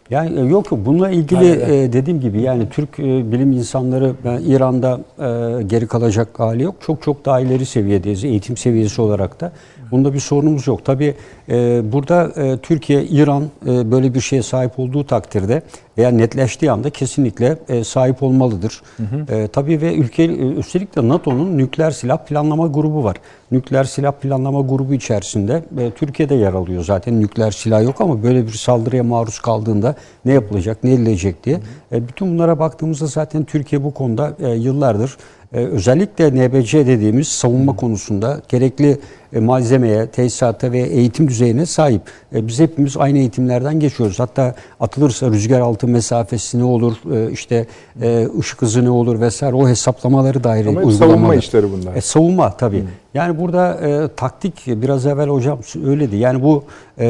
Yani e, yok yok bununla ilgili e, dediğim gibi yani Türk e, bilim insanları ben İran'da e, geri kalacak hali yok. Çok çok daha ileri seviyedeyiz eğitim seviyesi olarak da. Bunda bir sorunumuz yok. Tabii e, burada e, Türkiye, İran e, böyle bir şeye sahip olduğu takdirde veya netleştiği anda kesinlikle e, sahip olmalıdır. E, tabii ve ülke e, üstelik de NATO'nun nükleer silah planlama grubu var. Nükleer silah planlama grubu içerisinde e, Türkiye'de yer alıyor. Zaten nükleer silah yok ama böyle bir saldırıya maruz kaldığında ne yapılacak, ne edilecek diye. E, bütün bunlara baktığımızda zaten Türkiye bu konuda e, yıllardır özellikle NBC dediğimiz savunma konusunda gerekli e, malzemeye, tesisata ve eğitim düzeyine sahip. E, biz hepimiz aynı eğitimlerden geçiyoruz. Hatta atılırsa rüzgar altı mesafesi ne olur, e, işte e, ışık hızı ne olur vesaire o hesaplamaları dair Ama hep uygulamalı. savunma işleri bunlar. E, savunma tabii. Yani burada e, taktik biraz evvel hocam öyledi. Yani bu e,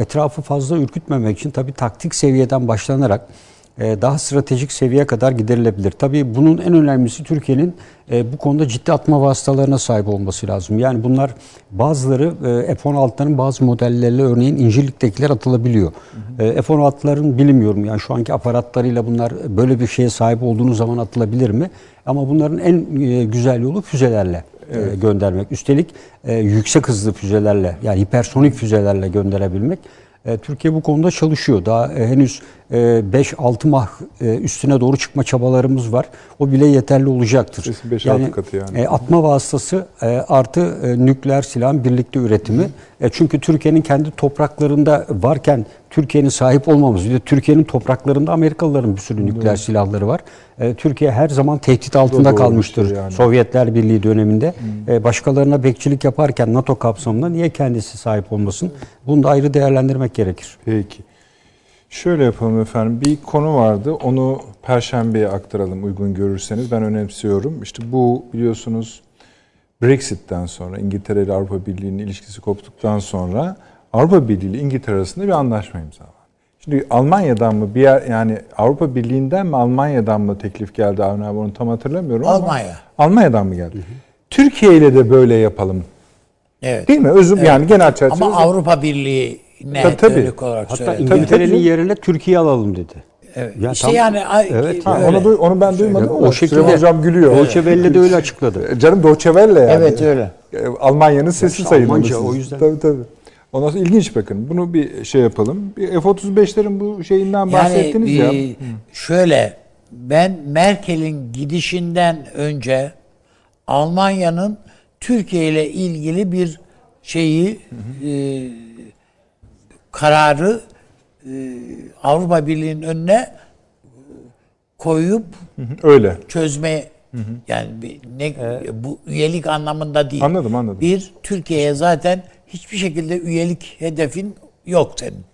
etrafı fazla ürkütmemek için tabii taktik seviyeden başlanarak e, daha stratejik seviyeye kadar giderilebilir. Tabii bunun en önemlisi Türkiye'nin e, bu konuda ciddi atma vasıtalarına sahip olması lazım. Yani bunlar bazıları e, F-16'ların bazı modelleriyle örneğin İncirlik'tekiler atılabiliyor. E, F-16'ların bilmiyorum yani şu anki aparatlarıyla bunlar böyle bir şeye sahip olduğunuz zaman atılabilir mi? Ama bunların en e, güzel yolu füzelerle e, göndermek. Üstelik e, yüksek hızlı füzelerle yani hipersonik füzelerle gönderebilmek. E, Türkiye bu konuda çalışıyor. Daha e, henüz 5-6 mah e, üstüne doğru çıkma çabalarımız var. O bile yeterli olacaktır. Kesin beş, altı katı yani. e, atma vasıtası e, artı e, nükleer silahın birlikte üretimi. E, çünkü Türkiye'nin kendi topraklarında varken Türkiye'nin sahip olmamız, bir de Türkiye'nin topraklarında Amerikalıların bir sürü nükleer silahları var. E, Türkiye her zaman tehdit altında doğru bir kalmıştır. şey yani. Sovyetler Birliği döneminde e, başkalarına bekçilik yaparken NATO kapsamında niye kendisi sahip olmasın? Bunu da ayrı değerlendirmek gerekir. Peki. Şöyle yapalım efendim. Bir konu vardı. Onu Perşembe'ye aktaralım uygun görürseniz. Ben önemsiyorum. İşte bu biliyorsunuz Brexit'ten sonra İngiltere ile Avrupa Birliği'nin ilişkisi koptuktan sonra Avrupa Birliği ile İngiltere arasında bir anlaşma imzalandı. Şimdi Almanya'dan mı bir yer yani Avrupa Birliği'nden mi Almanya'dan mı teklif geldi Avni abi onu tam hatırlamıyorum ama Almanya. Almanya'dan mı geldi? Türkiye ile de böyle yapalım. Evet. Değil mi? Özüm yani genel çerçeve. Ama Avrupa Birliği'ne Tabii, tabii. olarak Hatta söyledi. İngiltere'nin tabii. yerine Türkiye alalım dedi. Evet. Ya işte tam- yani Evet. Ha, öyle. onu, duy- onu ben duymadım ama o şekilde Süleyman Hocam gülüyor. Welle de öyle açıkladı. <laughs> Canım Welle yani. Evet öyle. E, Almanya'nın sesi işte sayın. Almanca, o yüzden. Tabii tabii. Ondan sonra ilginç bakın. Bunu bir şey yapalım. Bir F-35'lerin bu şeyinden bahsettiniz yani ya. e, şöyle ben Merkel'in gidişinden önce Almanya'nın Türkiye ile ilgili bir şeyi e, kararı e, Avrupa Birliği'nin önüne e, koyup Öyle. çözme yani bir ne bu üyelik anlamında değil. Anladım, anladım. Bir Türkiye'ye zaten hiçbir şekilde üyelik hedefin yok senin.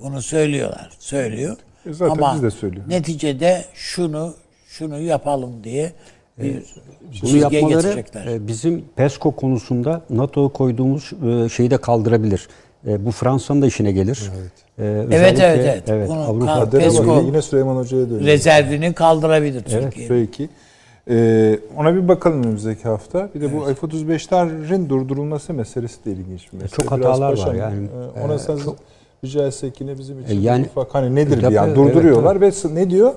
Bunu söylüyorlar. Söylüyor. E zaten Ama biz de söylüyoruz. neticede şunu şunu yapalım diye bir Bunu yapmaları getirecekler. e, bizim PESCO konusunda NATO'ya koyduğumuz e, şeyi de kaldırabilir. E, Bu Fransa'nın da işine gelir. Evet. Evet, evet, evet. Bunu Avrupa kal- Adere PESCO bak, yine Süleyman Hoca'ya dönüyor. rezervini kaldırabilir Türkiye. Peki. Ee, ona bir bakalım önümüzdeki hafta. Bir de bu F-35'lerin durdurulması meselesi de ilginç bir mesele. Çok hatalar var paşam, yani. e, Ona sen rica etsek yine bizim için E, yani- ufak hani nedir bir Tabii, yani evet, durduruyorlar ve sı- ne diyor?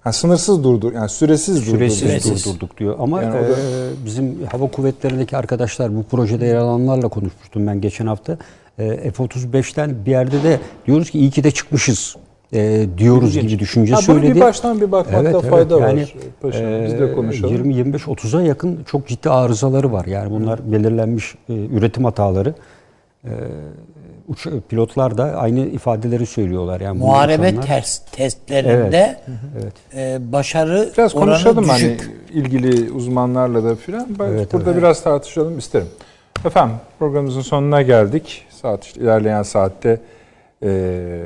Ha, sınırsız durdur yani süresiz, Süresiz durdur. durdurduk diyor. Ama Yani da- e, bizim hava kuvvetlerindeki arkadaşlar bu projede yer alanlarla konuşmuştum ben geçen hafta. E, F-35'ten bir yerde de diyoruz ki iyi ki de çıkmışız e, diyoruz gibi düşünce Ha, söyledi. bir baştan bir bakmakta fayda var. Paşam, biz de e, konuşalım. 20-25-30'a yakın çok ciddi arızaları var. Yani bunlar belirlenmiş e, üretim hataları. E, uç, pilotlar da aynı ifadeleri söylüyorlar. Yani bu Muharebe test testlerinde Evet. e, başarı Biraz oranı konuşalım hani düşük. ilgili uzmanlarla da filan. Evet, burada biraz tartışalım isterim. Efendim programımızın sonuna geldik. Saat işte ilerleyen saatte eee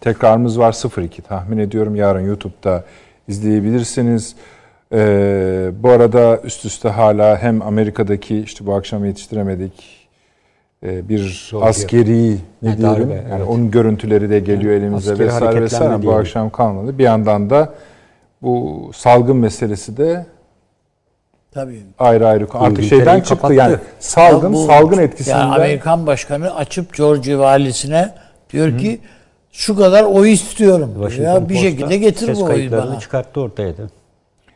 tekrarımız var 02 tahmin ediyorum. Yarın YouTube'da izleyebilirsiniz. Eee, bu arada üst üste hala hem Amerika'daki işte bu akşam yetiştiremedik eee, bir askeri ne Ha, diyelim darbe, yani evet. onun görüntüleri de geliyor elimize askeri vesaire vesaire bu diyelim. akşam kalmadı. Bir yandan da bu salgın meselesi de Tabii. ayrı ayrı artık İngiltere'yi şeyden çıktı kapattı. yani salgın Ya bu- salgın etkisinden Yani Amerikan başkanı açıp Georgia valisine diyor ki şu kadar oy istiyorum. Washington Ya bir Post'ta şekilde getir ses bu oyu bana. çıkarttı ortaya da.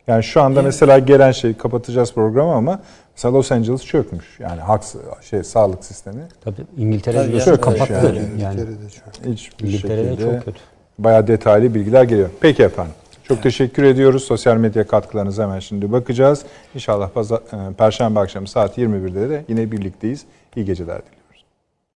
yani şu anda mesela gelen şey kapatacağız programı ama mesela Los Angeles çökmüş. Yani hak şey sağlık sistemi Tabii İngiltere Tabii biliyorsun ya, kapattı. yani. Yani, İngiltere'de çok. hiçbir İngiltere'de şekilde çok kötü. bayağı detaylı bilgiler geliyor. Peki efendim. Çok teşekkür ediyoruz. Sosyal medya katkılarınıza hemen şimdi bakacağız. İnşallah e, Perşembe akşamı saat 21'de de yine birlikteyiz. İyi geceler diliyorum.